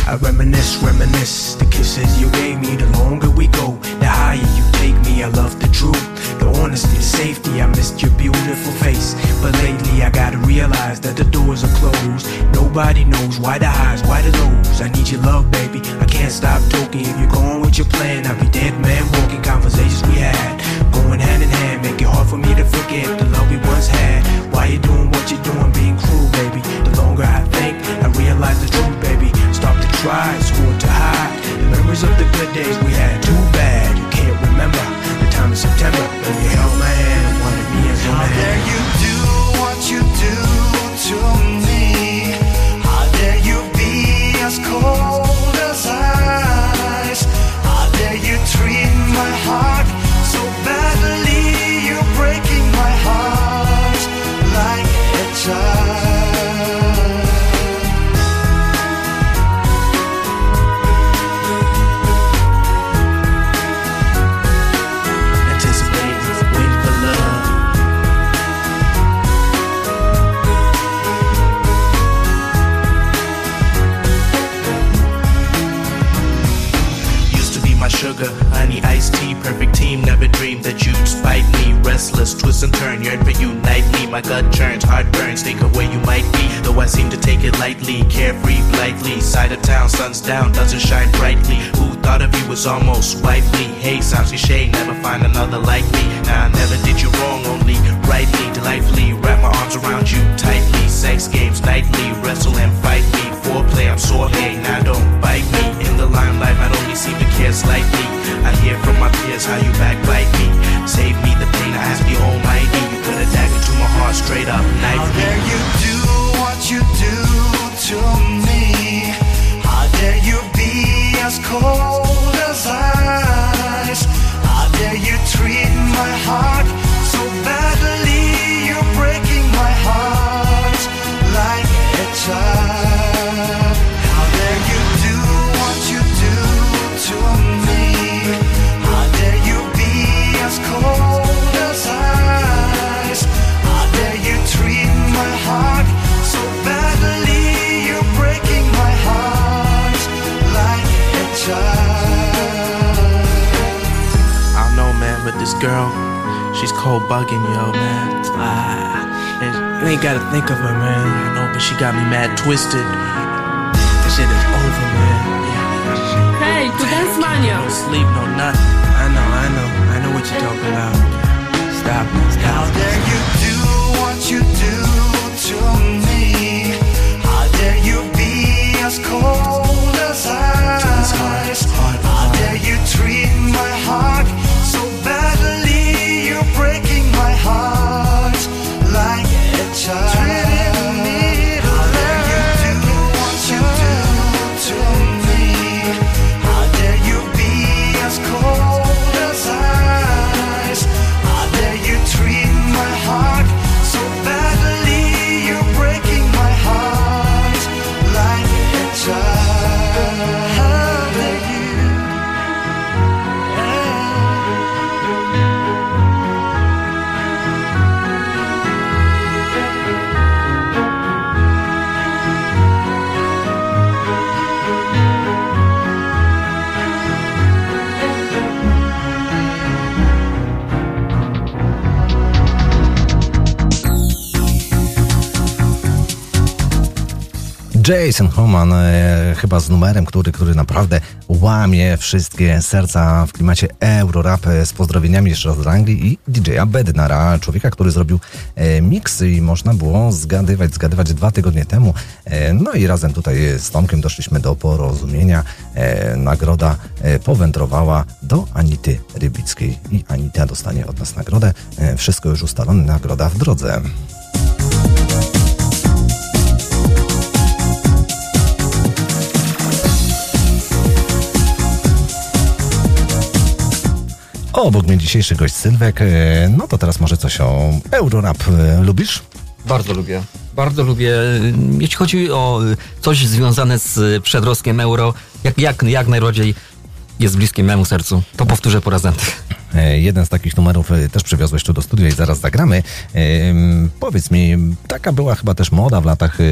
I reminisce, reminisce the kisses you gave me. The longer we go, the higher you take me. I love the truth, honesty, safety. I missed your beautiful face, but lately I gotta realize that the doors are closed. Nobody knows why the highs, why the lows. I need your love, baby. I can't stop talking. If you're going with your plan, I'll be dead man walking. Conversations we had, going hand in hand, make it hard for me to forget the love we once had. Why you doing what you're doing, being cruel, baby? The longer I think, I realize the truth, baby. Stop to try, it's to hide. The memories of the good days we had, too bad. You can't remember time in September when you held my hand and wanted me as your How man. dare you do what you do to me? How dare you be as cold as ice? How dare you treat my heart Twist and turn, yearn for you nightly. My gut churns, heart burns, think of where you might be. Though I seem to take it lightly, carefree, blithely. Side of town, sun's down, doesn't shine brightly. Who thought of you was almost wifely? Hey, sounds cliche, never find another like me. Nah, I never did you wrong, only rightly, delightfully. Wrap my arms around you tightly. Sex games nightly, wrestle and fight me. Foreplay, I'm sore, hey, now don't bite me. In the limelight, might only seem to care slightly. I hear from my peers how you backbite me. Save me the pain, I ask the Almighty. You put a dagger to my heart straight up, knife How dare you do what you do to me? How dare you be as cold as ice? How dare you treat my heart so badly? You're breaking my heart like a child. This girl, she's cold bugging, yo, man. Ah, and you ain't gotta think of her, man. I know, but she got me mad twisted. That shit is over, man. Hej, tu Dance Mania. No sleep, no nothing. I know, I know, I know what you're talking about. Stop, stop. How dare you do what you do to me? Jason Homan, e, chyba z numerem, który, który naprawdę łamie wszystkie serca w klimacie Eurorap e, z pozdrowieniami jeszcze raz z Anglii i DJ-a Bednara, człowieka, który zrobił e, miksy i można było zgadywać, zgadywać dwa tygodnie temu. E, no i razem tutaj z Tomkiem doszliśmy do porozumienia. E, nagroda e, powędrowała do Anity Rybickiej i Anita dostanie od nas nagrodę. E, wszystko już ustalone, nagroda w drodze. Obok mnie dzisiejszy gość Sylwek. E, No to teraz może coś o Eurorap. E, Lubisz? Bardzo lubię. Bardzo lubię. Jeśli chodzi o coś związane z przedrostkiem euro, jak, jak, jak najbardziej jest bliskie memu sercu, to powtórzę po raz enty. E, Jeden z takich numerów e, też przywiozłeś tu do studia i zaraz zagramy. E, Powiedz mi, taka była chyba też moda w latach e,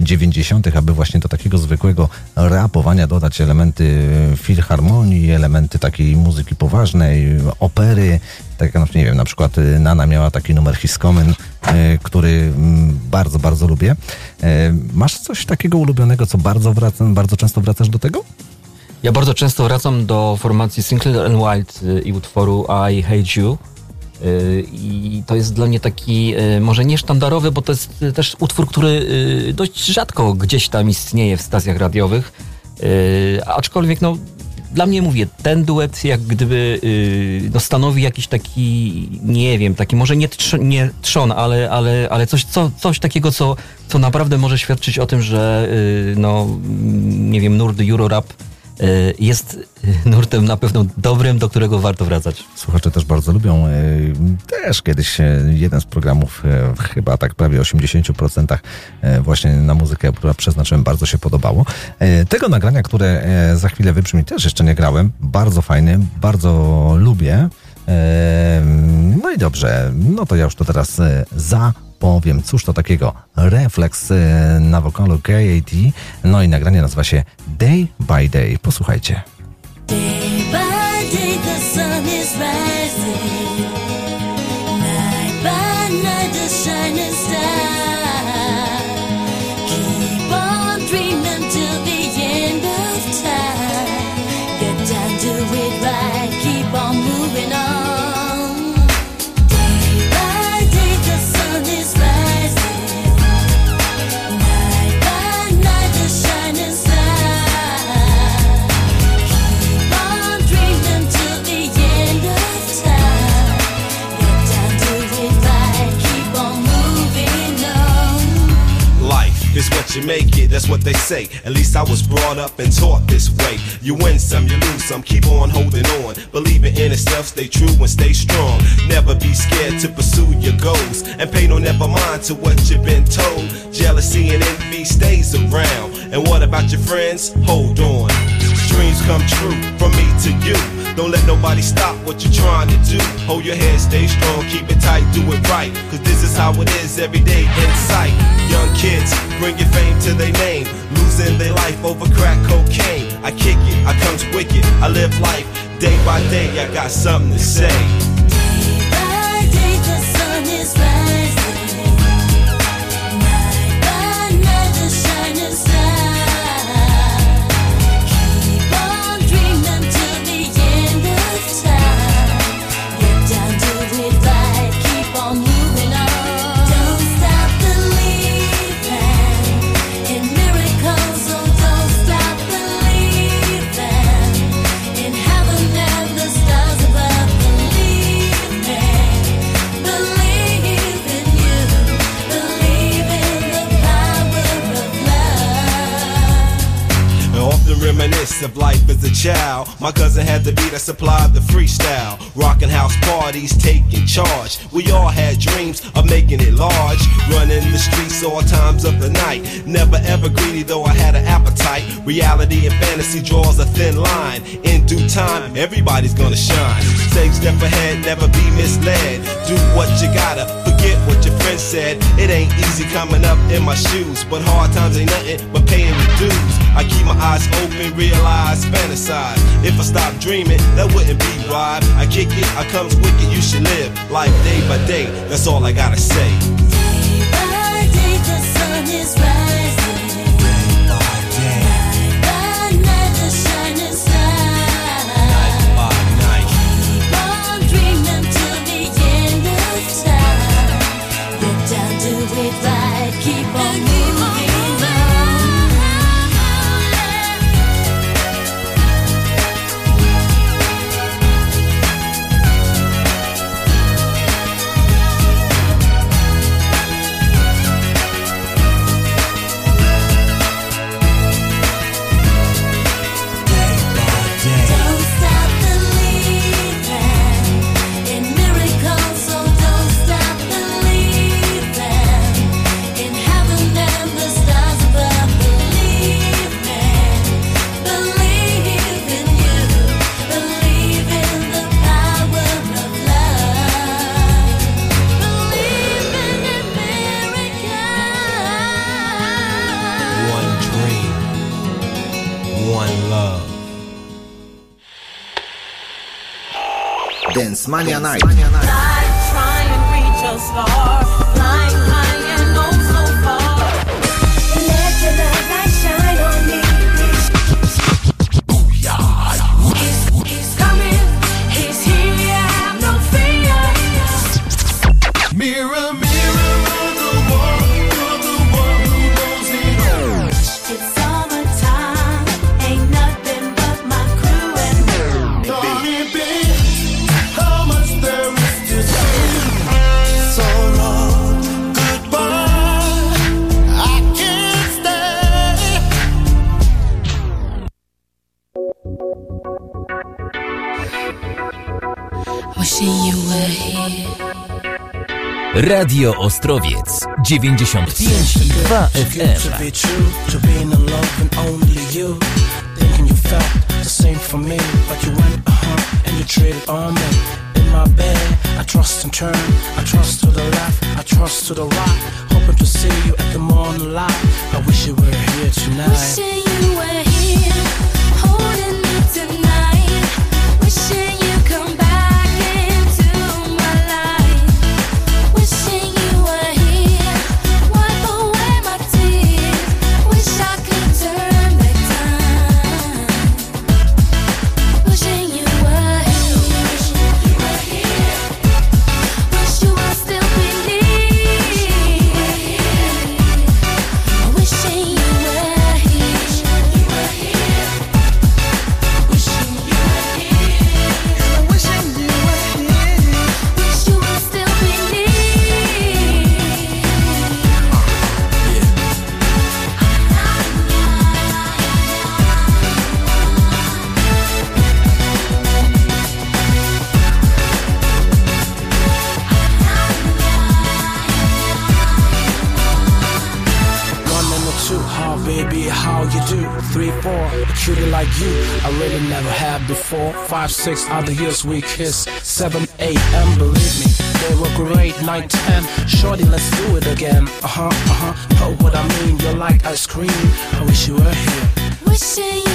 90., aby właśnie do takiego zwykłego rapowania dodać elementy e, filharmonii, elementy takiej muzyki poważnej, opery. Tak jak, no, nie wiem, na przykład e, Nana miała taki numer Hiskomen, e, który bardzo, bardzo lubię. E, Masz coś takiego ulubionego, co bardzo, wraca, bardzo często wracasz do tego? Ja bardzo często wracam do formacji Sinclair and White y, i utworu I Hate You. Y, I to jest dla mnie taki, y, może nie sztandarowy, bo to jest też utwór, który dość rzadko gdzieś tam istnieje w stacjach radiowych. Aczkolwiek, no, dla mnie mówię, ten duet jak gdyby no, stanowi jakiś taki, nie wiem, taki może nie, trz, nie trzon, ale, ale, ale coś, co, coś takiego, co, co naprawdę może świadczyć o tym, że no, mm, nie wiem, nurt Eurorap jest y, nurtem na pewno dobrym, do którego warto wracać. Słuchacze też bardzo lubią. e, Też kiedyś jeden z programów, chyba tak prawie 80% e, właśnie na muzykę, która przeznaczyłem, bardzo się podobało. Tego nagrania, które za chwilę wybrzmi, też jeszcze nie grałem. Bardzo fajny, bardzo lubię. No i dobrze, no to ja już to teraz e, zapowiem. Cóż to takiego? Reflex e, na wokalu KAT. No i nagranie nazywa się Day by Day. Posłuchajcie. Day by day the sun is rising. You make it, that's what they say. At least I was brought up and taught this way. You win some, you lose some, keep on holding on. Believing in yourself, stay true and stay strong. Never be scared to pursue your goals. And pay no never mind to what you've been told. Jealousy and envy stays around. And what about your friends? Hold on. Dreams come true from me to you. Don't let nobody stop what you're trying to do. Hold your head, stay strong, keep it tight, do it right. Cause this is how it is every day in sight. Young kids, bring your fame to their name. Losing their life over crack cocaine. I kick it, I comes wicked, I live life day by day. I got something to say. Of life as a child. My cousin had the beat that supplied the freestyle. Rocking house parties, taking charge. We all had dreams of making it large. Running the streets all times of the night. Never ever greedy, though I had an appetite. Reality and fantasy draws a thin line. In due time, everybody's gonna shine. Same step ahead, never be misled. Do what you gotta, forget what your friend said. It ain't easy coming up in my shoes, but hard times ain't nothing but paying dues. I keep my eyes open, realize, fantasize. If I stop dreaming, that wouldn't be right. I kick it, I comes wicked, you should live life day by day. That's all I gotta say. Day By day the sun is rising. Dance Mania Night. Try and reach you traded on me. In my bed, I trust and turn, I trust to the left, I trust to the right. Hoping to see you at the morning light. I wish you were here tonight. Wishing you were here, I really never had before. Five, six, other years we kissed. Seven, eight, and believe me, they were great. Nine, ten, shorty, let's do it again. Uh huh, uh huh, know what I mean? You're like ice cream. I wish you were here. Wishing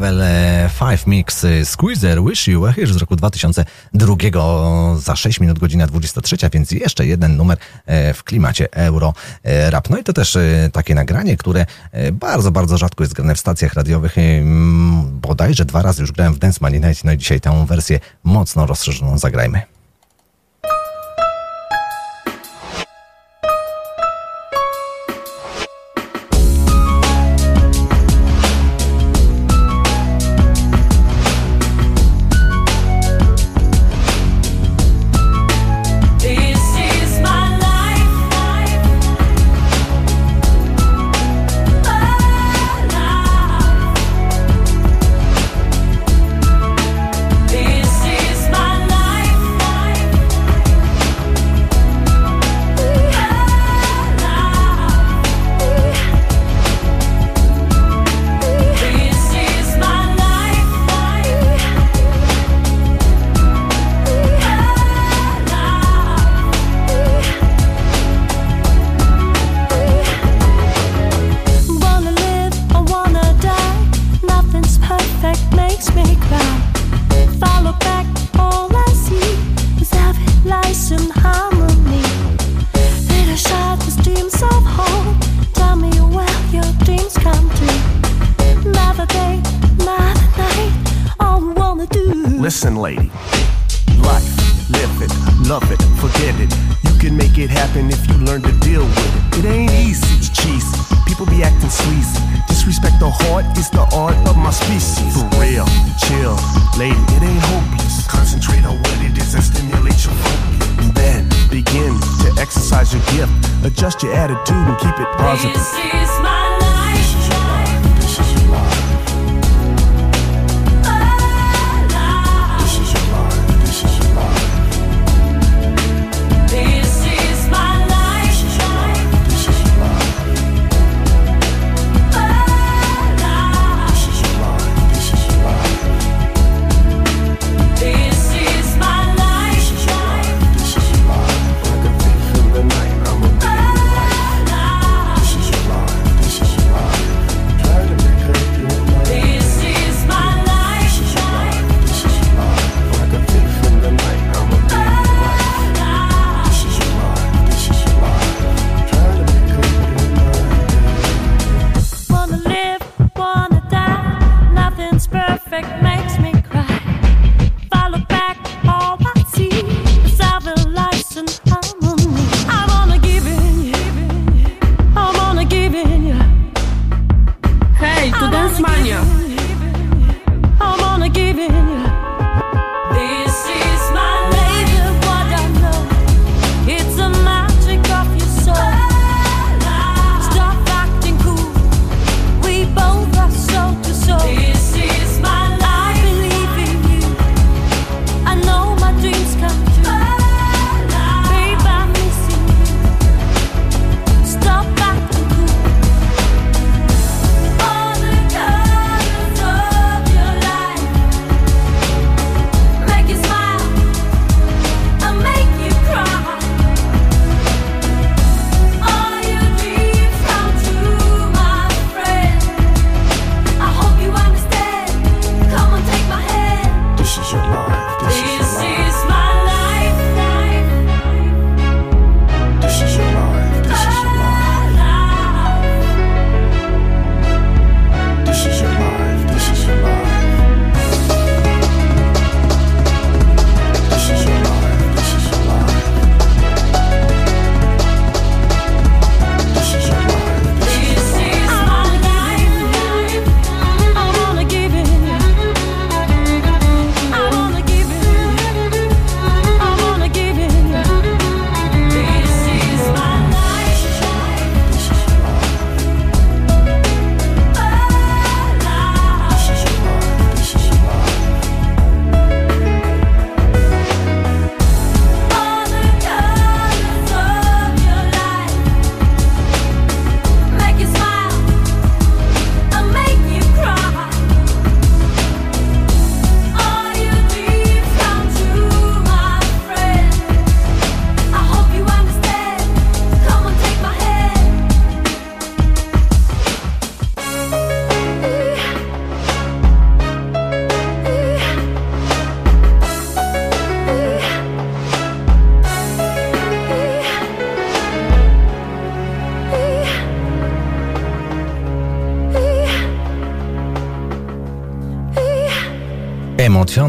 level 5 mix e, Squeezer Wish You Were Here z roku 2002 za 6 minut godzina 23, więc jeszcze jeden numer e, w klimacie euro e, rap. No i to też e, takie nagranie, które e, bardzo, bardzo rzadko jest grane w stacjach radiowych. E, Bodajże dwa razy już grałem w Dance Money Night, no i dzisiaj tę wersję mocno rozszerzoną zagrajmy.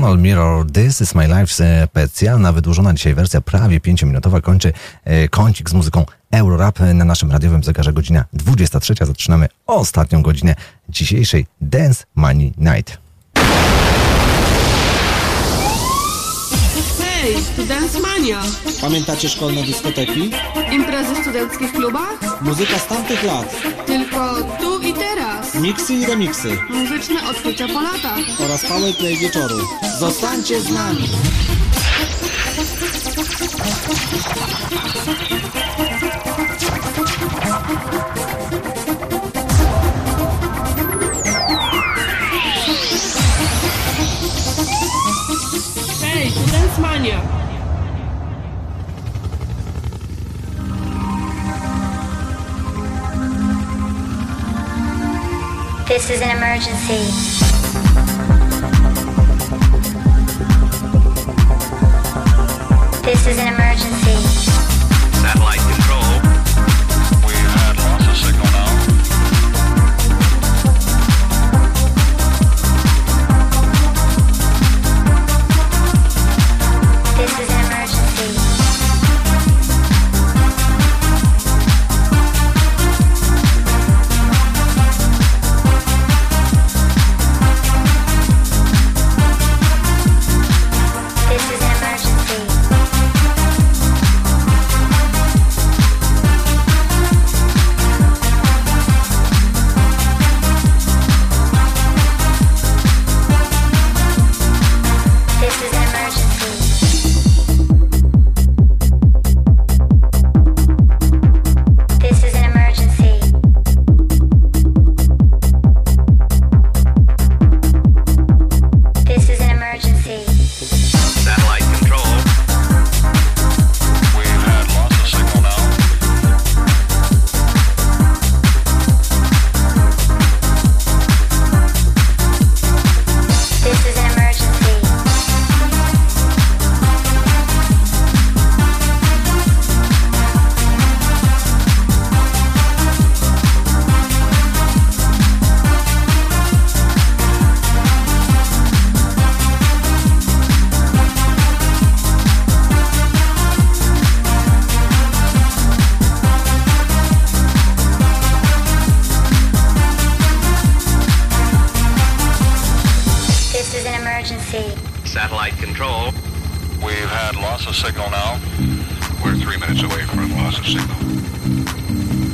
Animal Mirror This Is My Life e, specjalna, wydłużona dzisiaj wersja, prawie 5-minutowa, kończy e, kącik z muzyką Eurorap e, na naszym radiowym zegarze godzina 23. Zaczynamy ostatnią godzinę dzisiejszej Dance Money Night. Hej, to Dance Mania! Pamiętacie szkolne dyskoteki? Imprezy w studenckich klubach? Muzyka z tamtych lat. Tylko tu i teraz. Miksy i remixy. Muzyczne odkrycia po latach. Oraz powerplay wieczoru. Zostańcie z nami. Dance Mania! This is an emergency. is an emergency. signal now. We're three minutes away from loss of signal.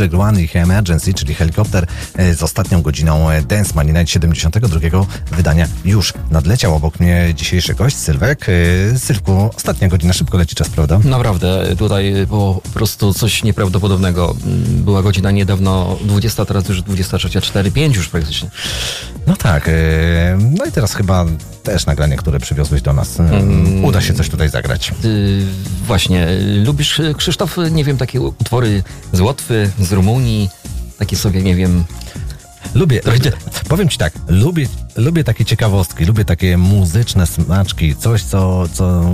Object One Emergency, czyli helikopter e, z ostatnią godziną e, Dance Money Night 72 wydania już nadleciał obok mnie dzisiejszy gość, Sylwek. E, Sylwku, ostatnia godzina, szybko leci czas, prawda? Naprawdę, tutaj było po prostu coś nieprawdopodobnego. Mm, Była godzina niedawno 20, teraz już 23.04, 5 już praktycznie. No tak, e, no i teraz chyba też nagranie, które przywiozłeś do nas. e, Mm. Uda się coś tutaj zagrać. Y, właśnie, y, lubisz, y, Krzysztof, y, nie wiem, takie utwory z Łotwy, z Rumunii, takie sobie, nie wiem... Lubię, powiem ci tak, lubię, lubię takie ciekawostki, lubię takie muzyczne smaczki, coś, co, co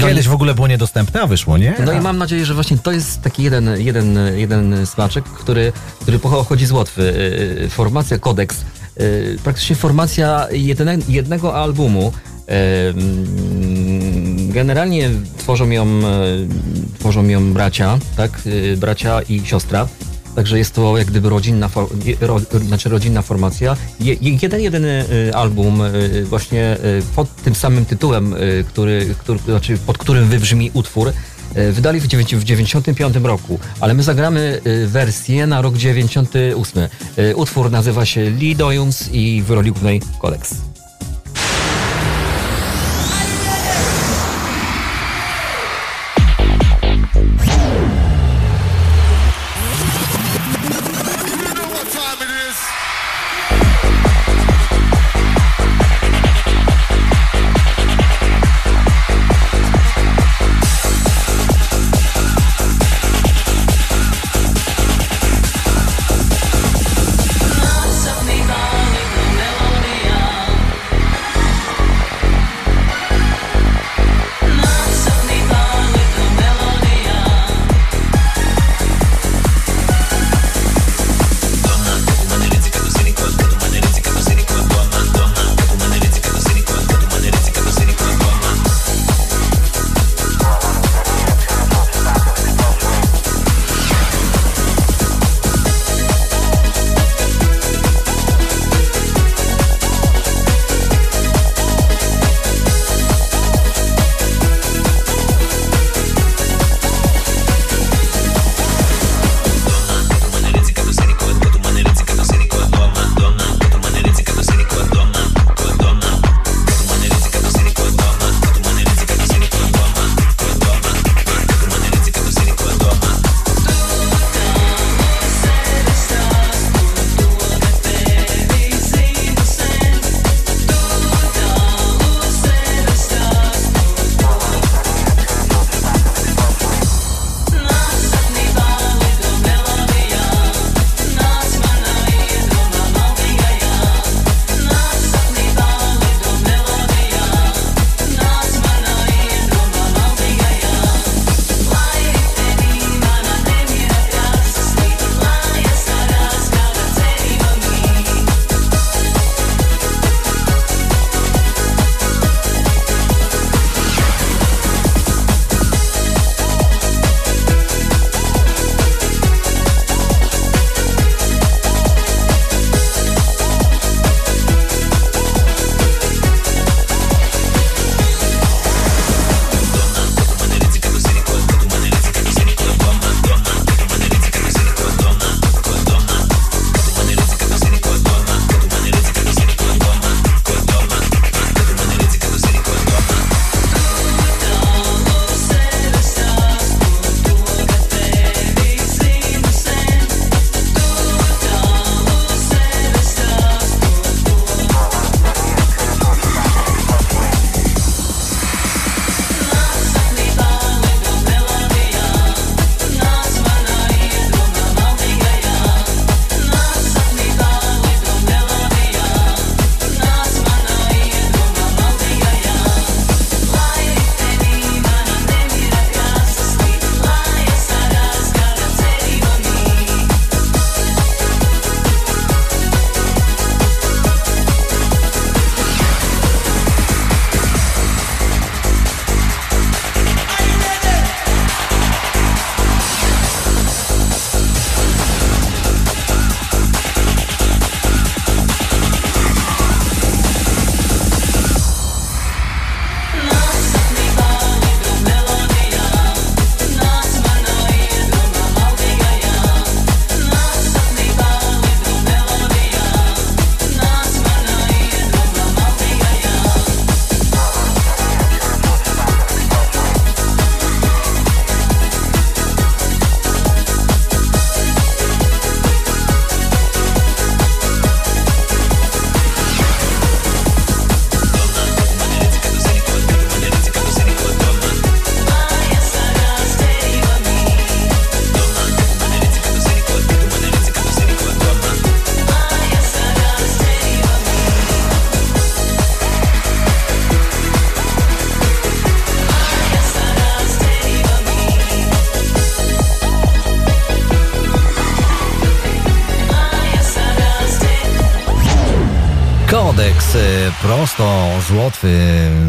kiedyś w ogóle było niedostępne, a wyszło, nie? No i mam nadzieję, że właśnie to jest taki jeden, jeden, jeden smaczek, który, który pochodzi z Łotwy. Y, Formacja Kodeks, y, praktycznie formacja jedne, jednego albumu. Y, Generalnie tworzą ją, y, tworzą ją bracia, tak? Y, Bracia i siostra. Także jest to jak gdyby rodzinna, ro, znaczy rodzinna formacja. Je, je- jeden, jedyny y, album y, właśnie y, pod tym samym tytułem, y, który, który, znaczy pod którym wybrzmi utwór, y, wydali w, dziewięć- w 95 roku, ale my zagramy y, wersję na rok 98. Y, Utwór nazywa się Lee Doyuns i w roli głównej Codex. Alex y, prosto z Łotwy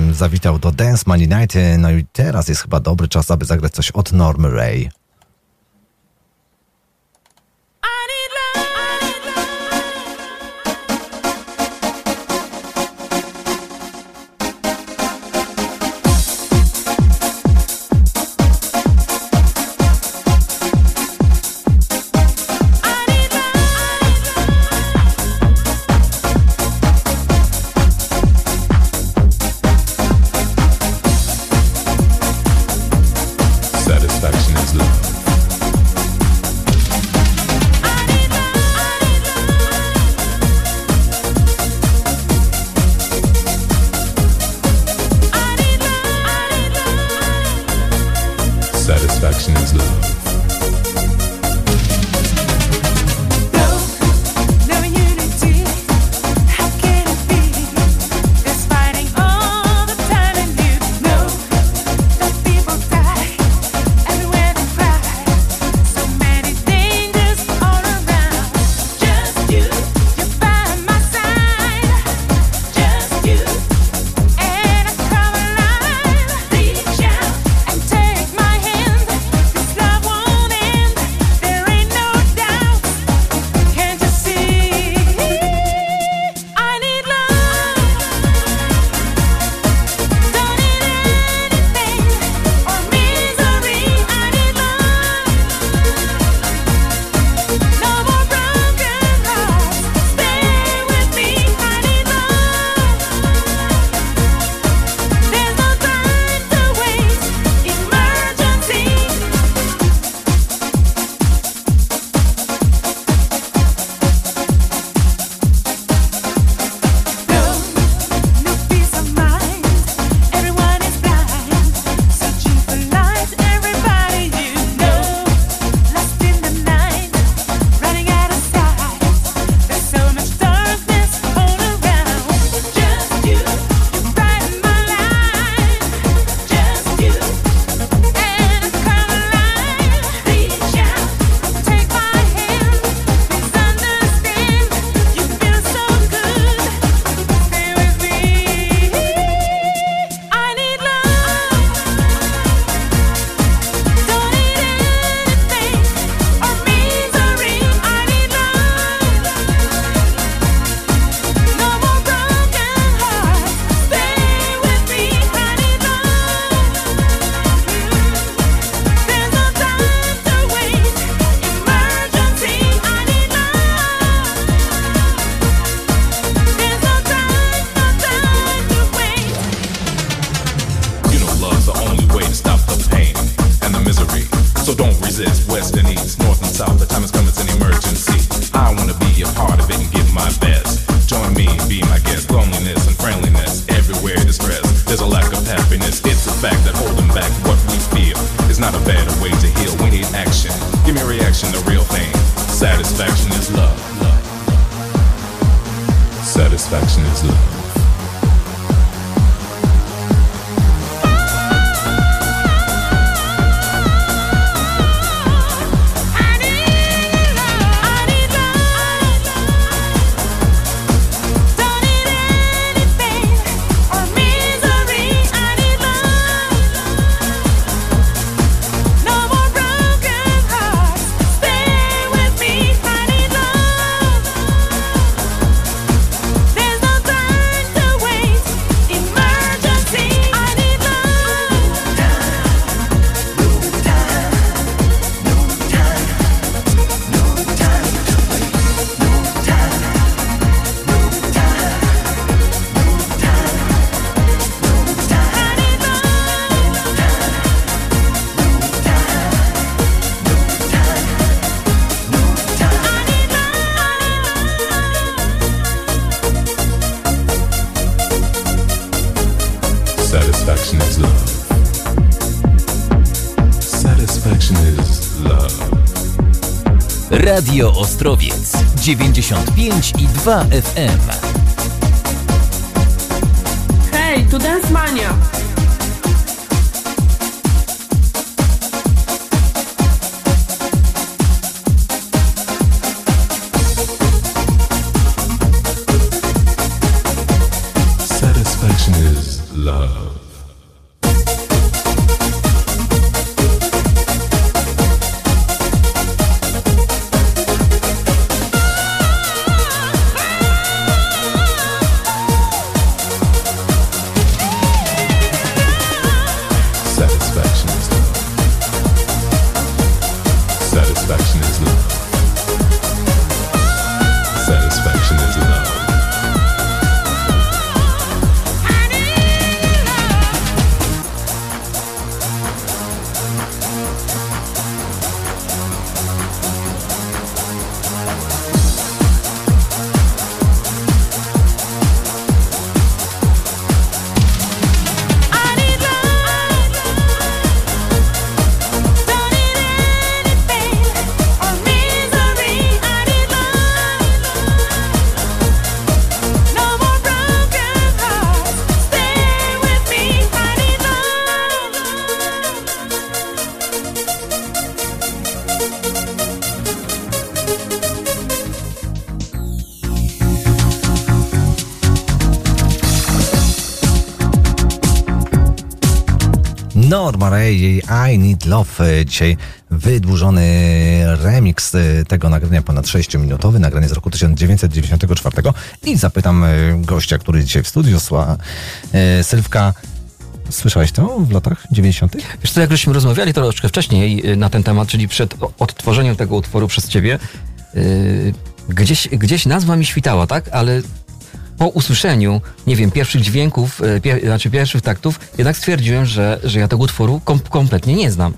y, zawitał do Dance Money Night. No i teraz jest chyba dobry czas, aby zagrać coś od Norm Ray. Radio Ostrowiec 95 i 2 FM. Hej, tu Dance Mania! Jej I Need Love. E, Dzisiaj wydłużony remix e, tego nagrania, ponad 6-minutowy, nagranie z roku 1994. I zapytam e, gościa, który dzisiaj w studiu sła. Sylwka, słyszałeś to w latach 90.? Wiesz co, jak żeśmy rozmawiali troszeczkę wcześniej na ten temat, czyli przed odtworzeniem tego utworu przez ciebie, yy, gdzieś, gdzieś nazwa mi świtała, tak? Ale po usłyszeniu, nie wiem, pierwszych dźwięków, y, pie, znaczy pierwszych taktów, jednak stwierdziłem, że, że ja tego utworu kom, kompletnie nie znam.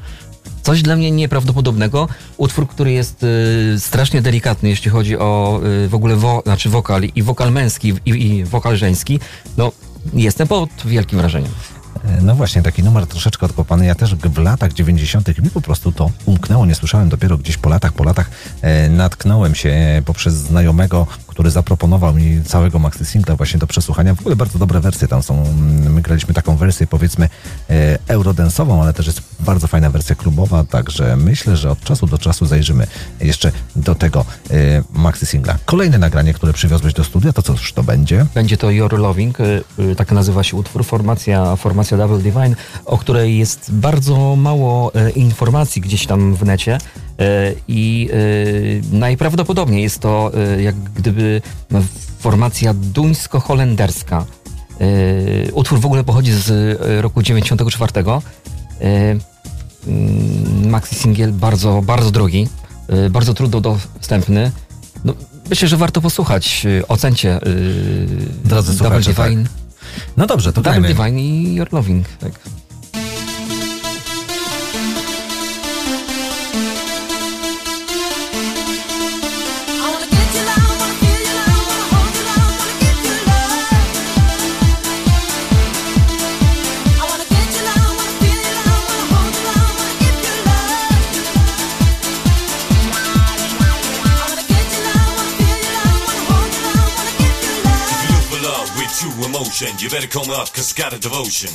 Coś dla mnie nieprawdopodobnego. Utwór, który jest y, strasznie delikatny, jeśli chodzi o y, w ogóle wo, znaczy wokal i wokal męski i, i wokal żeński. No, jestem pod wielkim wrażeniem. E, No właśnie, taki numer troszeczkę odkopany. Ja też w latach 90. mi po prostu to umknęło, nie słyszałem dopiero gdzieś po latach, po latach e, natknąłem się e, poprzez znajomego, który zaproponował mi całego maxi singla właśnie do przesłuchania. W ogóle bardzo dobre wersje tam są. Mm, My graliśmy taką wersję powiedzmy e, eurodensową, ale też jest bardzo fajna wersja klubowa, także myślę, że od czasu do czasu zajrzymy jeszcze do tego e, maxi singla. Kolejne nagranie, które przywiozłeś do studia, to cóż to będzie? Będzie to Your Loving, y, tak nazywa się utwór, formacja, formacja Double Divine, o której jest bardzo mało informacji gdzieś tam w necie i y, najprawdopodobniej jest to y, jak gdyby formacja duńsko-holenderska. Utwór w ogóle pochodzi z roku 94. Y, mm, Maxi singiel bardzo, bardzo drogi, bardzo trudno dostępny. No, myślę, że warto posłuchać. Ocencie Drodzy Double tak. Divine. No dobrze, to Double dajmy. Divine i Your Loving. Tak. You better come up, cause got a devotion.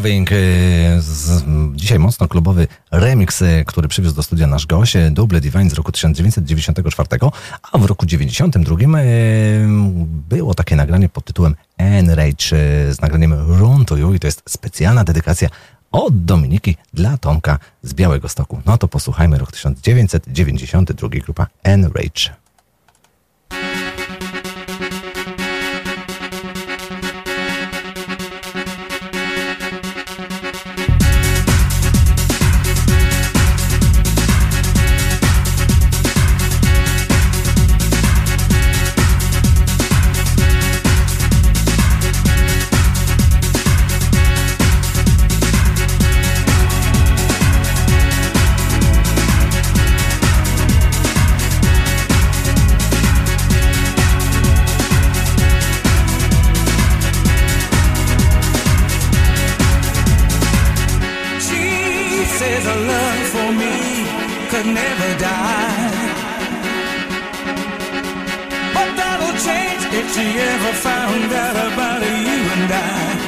Loving, y, z, dzisiaj mocno klubowy remix, y, który przywiózł do studia nasz gość, y, Double Divine z roku 1994, a w roku 92 y, było takie nagranie pod tytułem Enrage z nagraniem Run to You i to jest specjalna dedykacja od Dominiki dla Tomka z Białego Stoku. No to posłuchajmy rok 1992, grupa Enrage. Could never die. But that'll change if she ever found out about you and I.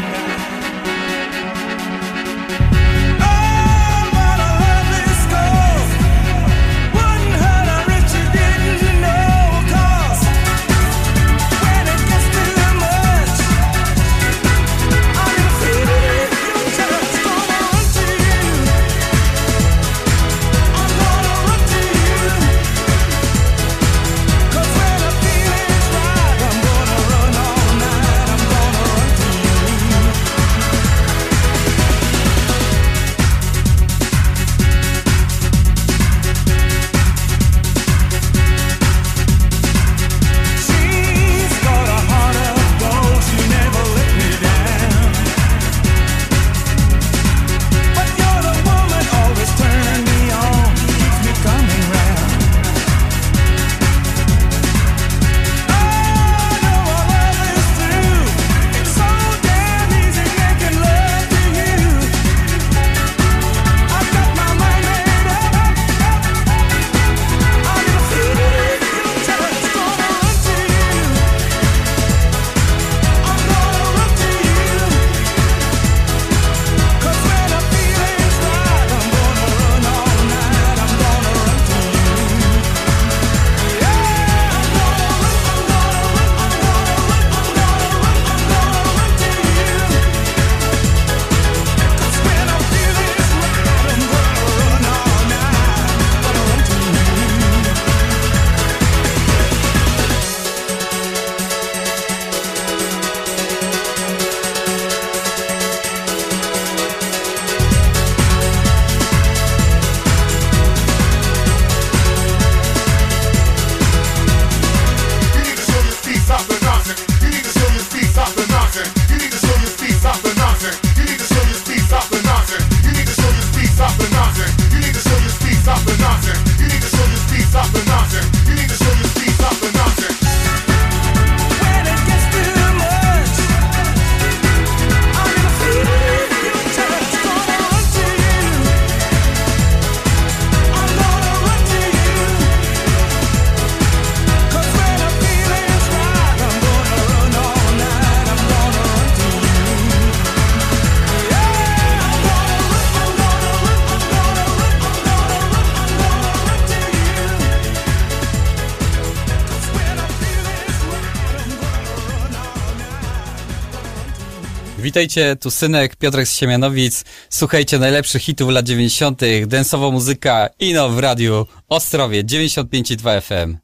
Witajcie, tu synek Piotrek z Siemianowic. Słuchajcie najlepszych hitów lat 90., densowa muzyka Ino w radiu Ostrowie 95,2 FM.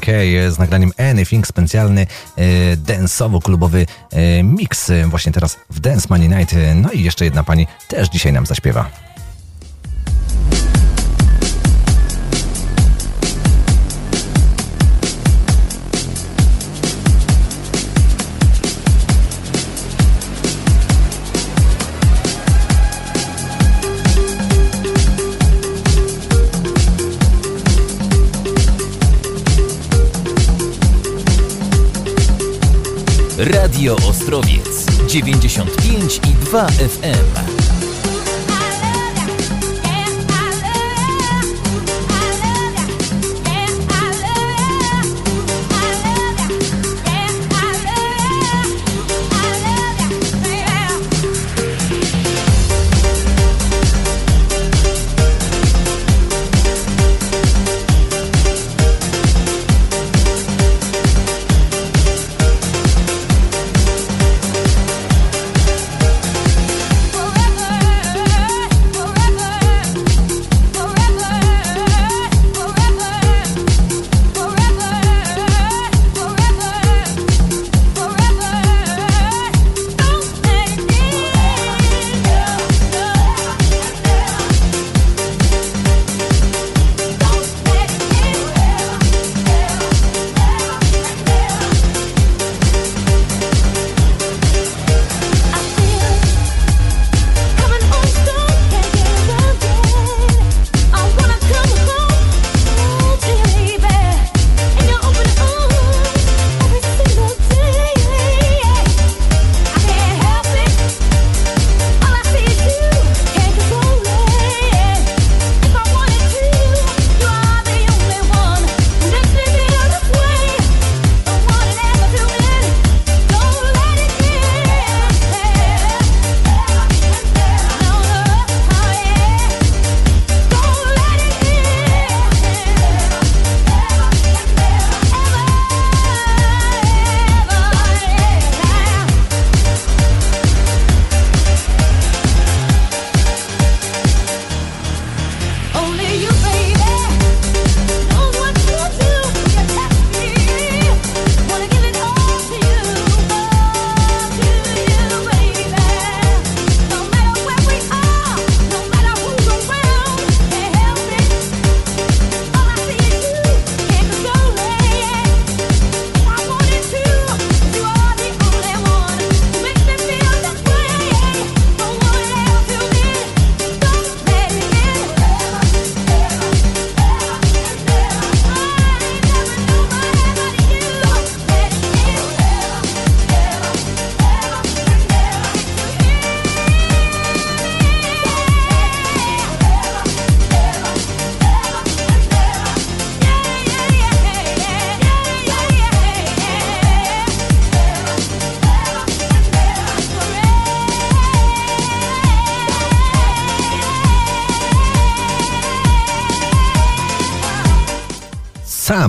K z nagraniem Anything, specjalny e, danceowo-klubowy e, mix e, właśnie teraz w Dance Money Night. E, No i jeszcze jedna pani też dzisiaj nam zaśpiewa. Ostrowiec 95 i 2 FM.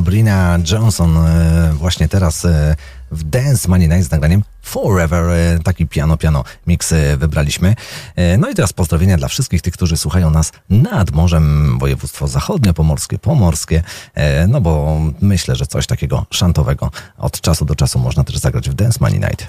Sabrina Johnson e, właśnie teraz e, w Dance Money Night z nagraniem Forever. E, taki piano-piano mix wybraliśmy. No i teraz pozdrowienia dla wszystkich tych, którzy słuchają nas nad morzem, województwo zachodnio-pomorskie, pomorskie, no bo myślę, że coś takiego szantowego od czasu do czasu można też zagrać w Dance Money Night.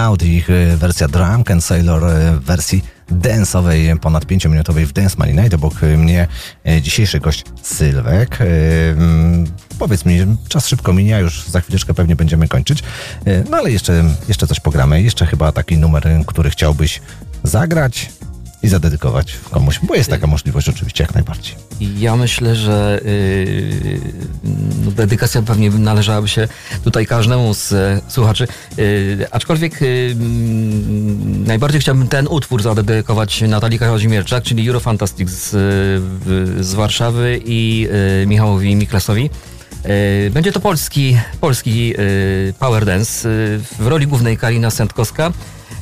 Out, ich e, wersja Drunken Sailor e, w wersji dance'owej, ponad 5-minutowej w Dance Money Night. Obok mnie e, dzisiejszy gość Sylwek. Powiedz mi, czas szybko minia, już za chwileczkę pewnie będziemy kończyć. No ale jeszcze, jeszcze coś pogramy. Jeszcze chyba taki numer, który chciałbyś zagrać i zadedykować komuś, bo jest taka możliwość oczywiście jak najbardziej. Ja myślę, że yy, no, dedykacja pewnie należałaby się tutaj każdemu z e, słuchaczy. Yy, aczkolwiek yy, mm, najbardziej chciałbym ten utwór zadedykować Natalii Kazimierczak, czyli Eurofantastic z, w- z Warszawy i yy, Michałowi Miklasowi. Yy, Będzie to polski, polski power dance. W roli głównej Karina Sętkowska.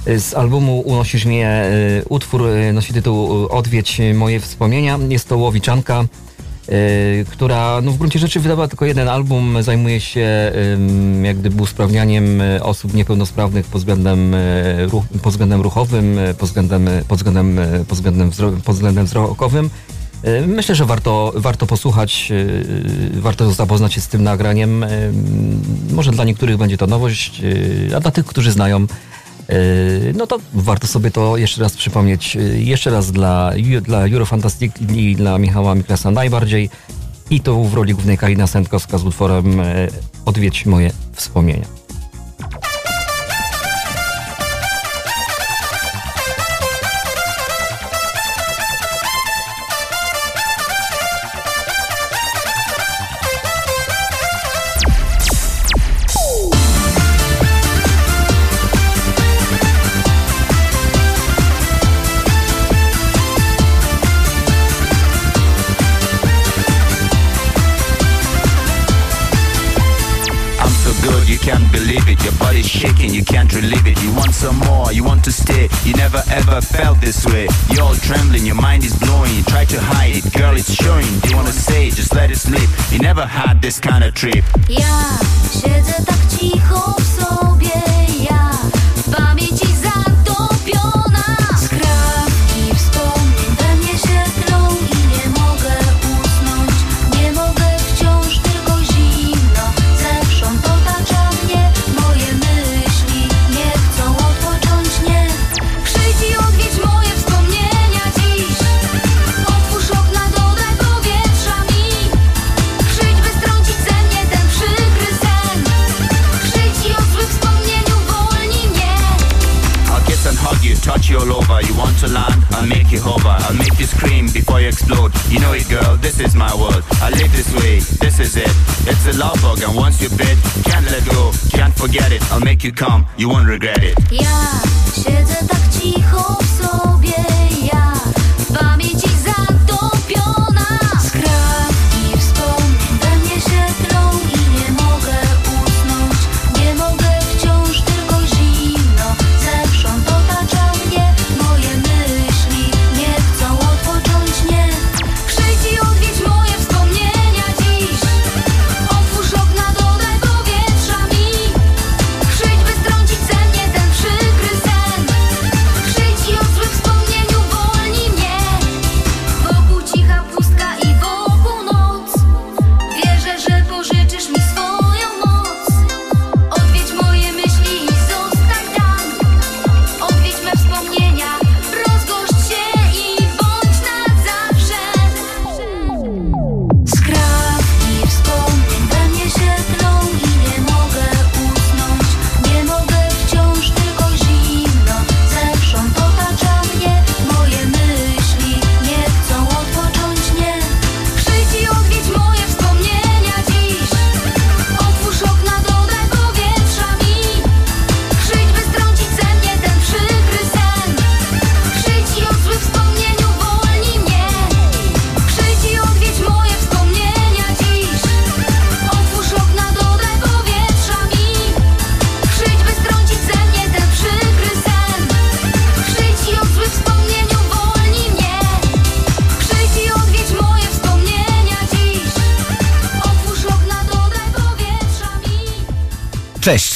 Yy, Z albumu Unosisz mnie utwór nosi tytuł Odwiedź moje wspomnienia. Jest to Łowiczanka, która no, w gruncie rzeczy wydała tylko jeden album. Zajmuje się jak gdyby usprawnianiem yy, osób niepełnosprawnych pod względem, yy, ruch, pod względem ruchowym, pod względem, pod względem, pod względem, wzro- pod względem wzrokowym. Myślę, że warto, warto posłuchać, warto zapoznać się z tym nagraniem. Może dla niektórych będzie to nowość, a dla tych, którzy znają, no to warto sobie to jeszcze raz przypomnieć. E, Jeszcze raz dla, dla Eurofantastic i dla Michała Miklasa najbardziej. I to w roli głównej Karina Sętkowska z utworem e, Odwiedź moje wspomnienia. Never ever felt this way. You're all trembling, your mind is blowing. You try to hide it, girl, it's showing. Do you wanna say, just let it slip? You never had this kind of trip. Ja siedzę tak cicho w sobie, I live this way, this is it. It's a love bug, and once you bit, can't let go, can't forget it. I'll make you come, you won't regret it. Ja siedzę tak cicho w sobie,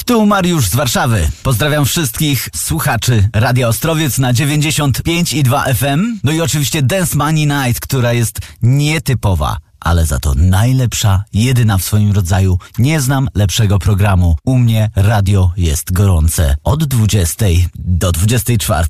tu Mariusz z Warszawy. Pozdrawiam wszystkich słuchaczy Radia Ostrowiec na 95 i 2 FM. No i oczywiście Dance Money Night, która jest nietypowa. ale za to najlepsza, jedyna w swoim rodzaju. Nie znam lepszego programu. U mnie radio jest gorące od 20 do 24.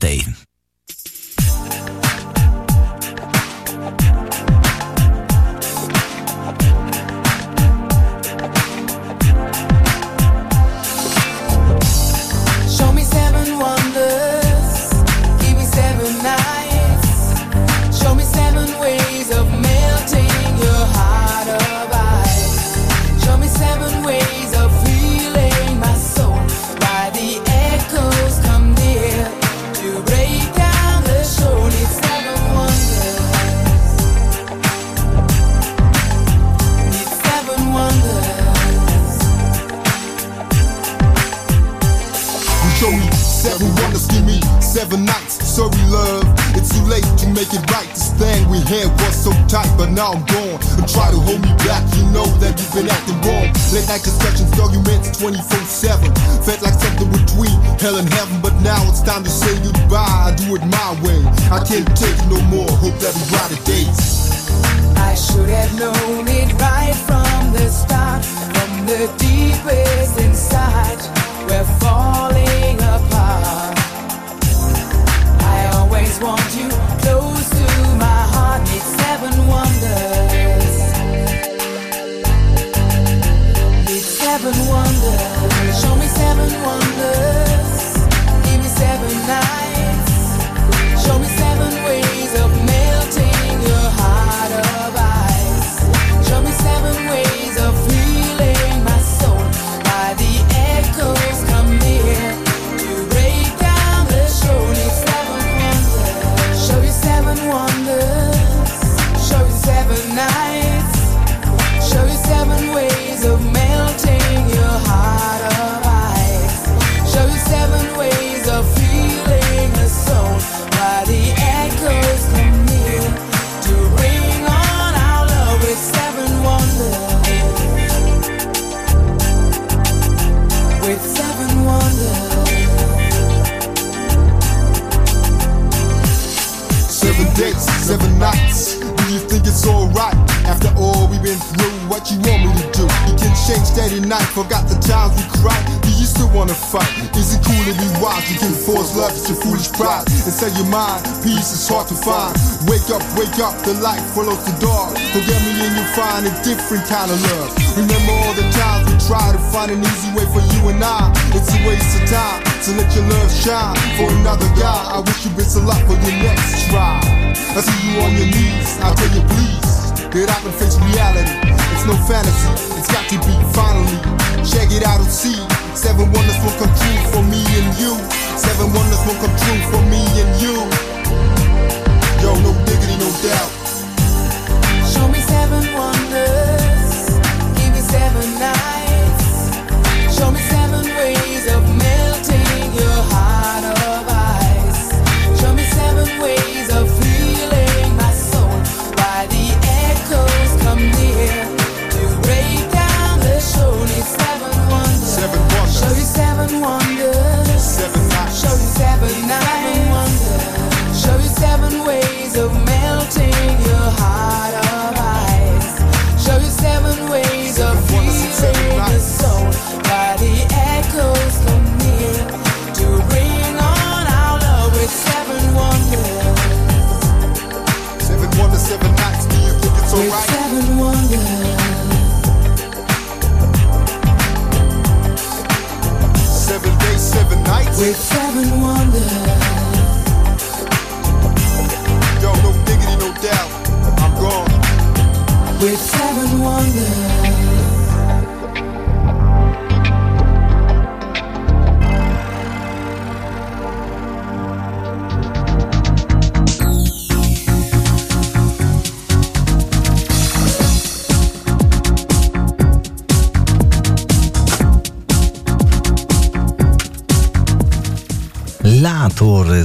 It right. This thing we had was so tight, but now I'm gone. And try to hold me back, you know that you've been acting wrong. Late night discussions, arguments 24 7. Felt like something between hell and heaven, but now it's time to say goodbye. I do it my way. I can't take it no more. Hope that we ride the days. I should have known it right from the start, from the deepest inside. We're falling wonders. Give me seven nights. Can change steady night, forgot the times we cried. You still wanna fight? Is it cool to be wild? You can force love, it's your foolish pride. Inside your mind, peace is hard to find. Wake up, wake up, the light follows the dark. Forget me and you'll find a different kind of love. Remember all the times we tried to find an easy way for you and I. It's a waste of time to let your love shine for another guy. I wish you best of luck for your next try. I see you on your knees, I tell you please. Get up and face reality. It's no fantasy, it's got to be finally. Check it out and see. Seven wonders will come true for me and you. Seven wonders will come true for me and you. Yo, no diggity, no doubt. Show me seven wonders.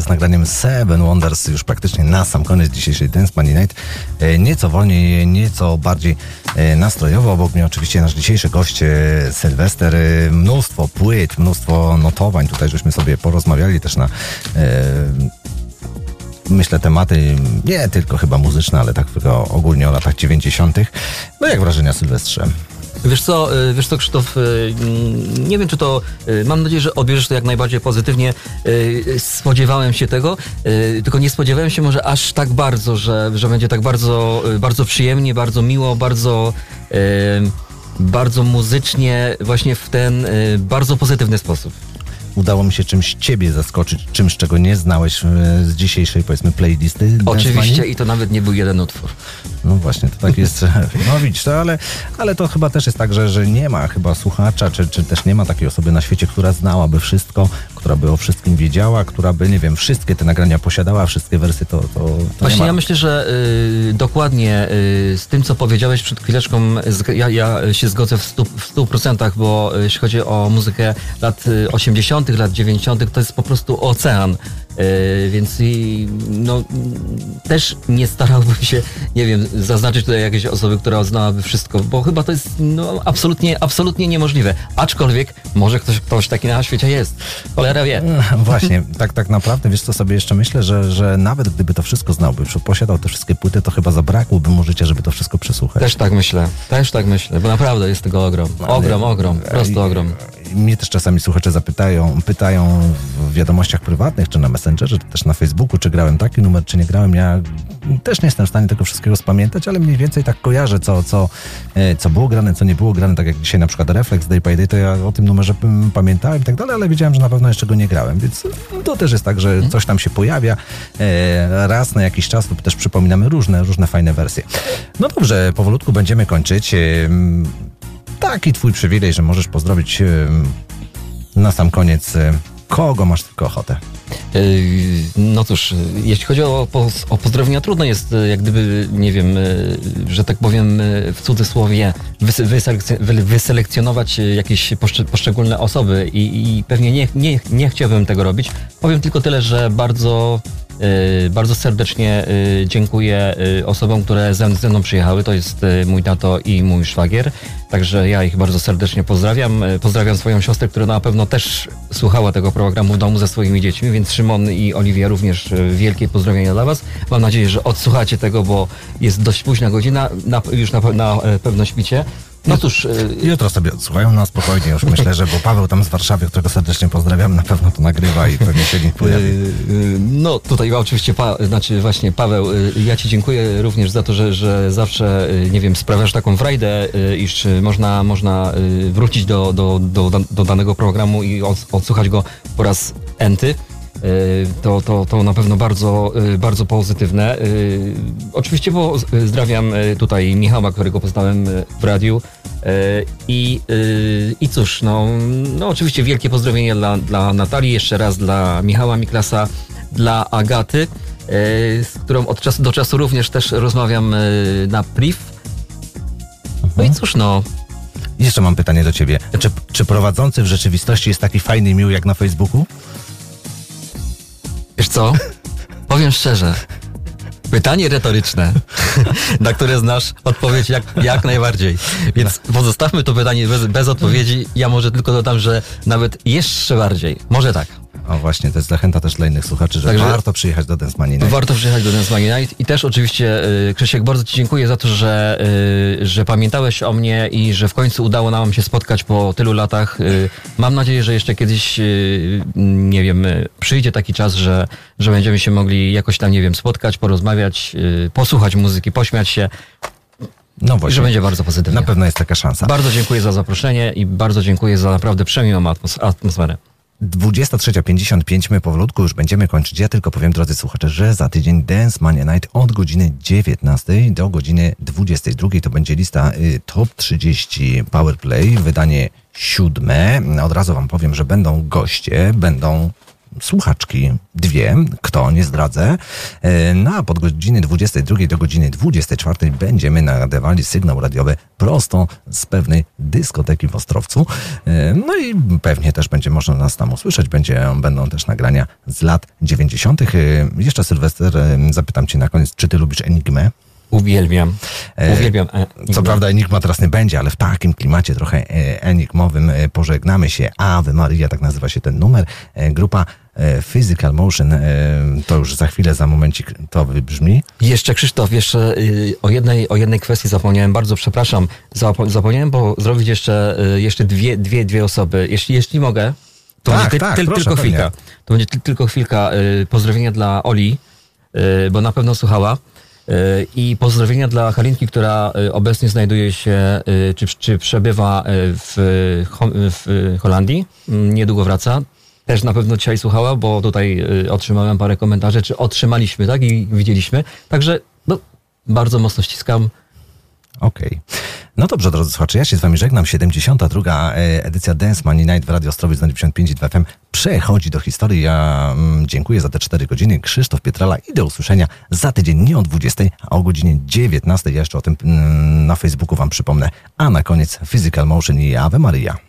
Z nagraniem Seven Wonders już praktycznie na sam koniec dzisiejszej Dance Money Night. E, Nieco wolniej, nieco bardziej e, nastrojowo. Obok mnie oczywiście nasz dzisiejszy gość e, Sylwester. Mnóstwo płyt, mnóstwo notowań. Tutaj żeśmy sobie porozmawiali też na myślę, tematy nie tylko chyba muzyczne, ale tak tylko ogólnie o latach 90. No jak wrażenia Sylwestrze? Wiesz co, y, wiesz co Krzysztof, mm, nie wiem czy to, y, mam nadzieję, że odbierzesz to jak najbardziej pozytywnie. Spodziewałem się tego, tylko nie spodziewałem się może aż tak bardzo, że, że będzie tak bardzo, bardzo przyjemnie, bardzo miło, bardzo, bardzo muzycznie, właśnie w ten bardzo pozytywny sposób. Udało mi się czymś ciebie zaskoczyć, czymś, czego nie znałeś e, z dzisiejszej, powiedzmy, playlisty. Oczywiście i to nawet nie był jeden utwór. No właśnie, to tak jest. No widzisz, to, ale, ale to chyba też jest tak, że, że nie ma chyba słuchacza, czy, czy też nie ma takiej osoby na świecie, która znałaby wszystko, która by o wszystkim wiedziała, która by, nie wiem, wszystkie te nagrania posiadała, wszystkie wersy, to, to, to Właśnie ja myślę, że y, dokładnie y, z tym, co powiedziałeś przed chwileczką, zg- ja, ja się zgodzę w stu, w stu procentach, bo y, jeśli chodzi o muzykę lat y, 80., lat 90., to jest po prostu ocean. Y, więc i, no, też nie starałbym się, nie wiem, zaznaczyć tutaj jakiejś osoby, która znałaby wszystko, bo chyba to jest no, absolutnie, absolutnie niemożliwe. Aczkolwiek może ktoś, ktoś taki na świecie jest. Cholera wie. Właśnie, tak, tak naprawdę, wiesz co sobie jeszcze myślę, że, że nawet gdyby to wszystko znałby, posiadał te wszystkie płyty, to chyba zabrakłoby mu życia, żeby to wszystko przesłuchać. Też tak myślę, też tak myślę, bo naprawdę jest tego ogrom. Ogrom, ogrom, po prostu ogrom. Mnie też czasami słuchacze zapytają, pytają w wiadomościach prywatnych, czy na Messengerze, czy też na Facebooku, czy grałem taki numer, czy nie grałem. Ja też nie jestem w stanie tego wszystkiego spamiętać, ale mniej więcej tak kojarzę, co, co, e, co było grane, co nie było grane, tak jak dzisiaj na przykład Reflex Day by Day, to ja o tym numerze pamiętałem i tak dalej, ale wiedziałem, że na pewno jeszcze go nie grałem, więc to też jest tak, że coś tam się pojawia e, raz na jakiś czas lub też przypominamy różne, różne fajne wersje. No dobrze, powolutku będziemy kończyć. Taki twój przywilej, że możesz pozdrowić em, na sam koniec e, kogo masz tylko ochotę. Yy, No cóż, jeśli chodzi o, o pozdrowienia, trudno jest jak gdyby, nie wiem, że tak powiem w cudzysłowie wys- wyselekcj- wy- wyselekcjonować jakieś poszcze- poszczególne osoby i, i pewnie nie, nie, nie chciałbym tego robić. Powiem tylko tyle, że bardzo bardzo serdecznie yy, dziękuję yy, osobom, które ze, mną przyjechały. To jest mój tato i mój szwagier. Także ja ich bardzo serdecznie pozdrawiam. Pozdrawiam swoją siostrę, która na pewno też słuchała tego programu w domu ze swoimi dziećmi, więc Szymon i Oliwia również wielkie pozdrowienia dla Was. Mam nadzieję, że odsłuchacie tego, bo jest dość późna godzina, na, już na, na e, pewno śpicie. No cóż, yy, Jutro sobie odsłuchają na spokojnie, już myślę, że bo Paweł tam z Warszawy, którego serdecznie pozdrawiam, na pewno to nagrywa i pewnie się link pojawi. Yy, yy, No, tutaj oczywiście, pa, znaczy właśnie Paweł, ja Ci dziękuję również za to, że, że zawsze, nie wiem, sprawiasz taką frajdę, iż można, można wrócić do, do, do, do danego programu i od, odsłuchać go po raz enty. Yy, To, to, to na pewno bardzo, yy, bardzo pozytywne. Yy, Oczywiście pozdrawiam tutaj Michała, którego poznałem w radiu. I, I cóż, no, no oczywiście wielkie pozdrowienia dla, dla Natalii, jeszcze raz dla Michała Miklasa, dla Agaty, z którą od czasu do czasu również też rozmawiam na priv. No i cóż, no, Jeszcze mam pytanie do ciebie. Czy, czy prowadzący w rzeczywistości jest taki fajny miły jak na Facebooku? Co? Powiem szczerze. Pytanie retoryczne, na które znasz odpowiedź jak, jak najbardziej. Więc pozostawmy to pytanie bez, bez odpowiedzi. Ja może tylko dodam, że nawet jeszcze bardziej. Może tak. O właśnie, to jest zachęta też dla innych słuchaczy, że Także- warto przyjechać do Dance Mania Night. Warto przyjechać do Dance Money Night i też oczywiście y, Krzysiek, bardzo Ci dziękuję za to, że, y, że pamiętałeś o mnie i że w końcu udało nam się spotkać po tylu latach. Y, Mam nadzieję, że jeszcze kiedyś, nie wiem, przyjdzie taki czas, że, że będziemy się mogli jakoś tam, nie wiem, spotkać, porozmawiać, posłuchać muzyki, pośmiać się. No I właśnie. że będzie bardzo pozytywnie. Na pewno jest taka szansa. Bardzo dziękuję za zaproszenie i bardzo dziękuję za naprawdę przemiłą atmos- atmosferę. 23.55, my powolutku już będziemy kończyć. Ja tylko powiem, drodzy słuchacze, że za tydzień Dance Mania Night od godziny 19 do godziny 22 to będzie lista y, Top 30 Powerplay, wydanie siódme. Od razu wam powiem, że będą goście, będą słuchaczki, dwie, kto, nie zdradzę. E, No a pod godziny 22 do godziny 24 będziemy nadawali sygnał radiowy prosto z pewnej dyskoteki w Ostrowcu. E, No i pewnie też będzie można nas tam usłyszeć. Będzie, będą też nagrania z lat 90. E, Jeszcze Sylwester, zapytam cię na koniec, czy ty lubisz Enigmę? Uwielbiam. Uwielbiam. e, Co prawda Enigma teraz nie będzie, ale w takim klimacie trochę enigmowym pożegnamy się. Ave Maria, tak nazywa się ten numer. Grupa Physical Motion. E, to już za chwilę, za momencik to wybrzmi. Jeszcze Krzysztof, jeszcze y, o jednej, o jednej kwestii zapomniałem, bardzo przepraszam. Zapo- Zapomniałem bo zrobić jeszcze, y, jeszcze dwie, dwie, dwie osoby. Jeśli, jeśli mogę, to Tak, będzie ty, tak, ty, proszę, tylko pewnie. chwilka. To będzie ty, tylko chwilka. y, Pozdrowienia dla Oli, bo na pewno słuchała. I pozdrowienia dla Halinki, która obecnie znajduje się, czy, czy przebywa w, w Holandii. Mm, Niedługo wraca. Też na pewno dzisiaj słuchała, bo tutaj y, otrzymałem parę komentarzy, czy otrzymaliśmy, tak? I widzieliśmy. Także no, bardzo mocno ściskam. Okej. No dobrze, drodzy słuchacze, ja się z wami żegnam. 72. e, edycja Dance Money Night w Radio Ostrowiec na 95 i 2 FM przechodzi do historii. Ja mm, dziękuję za te 4 godziny. Krzysztof Pietrala i do usłyszenia za tydzień nie o 20, a o godzinie 19. Ja jeszcze o tym mm, na Facebooku wam przypomnę. A na koniec Physical Motion i Ave Maria.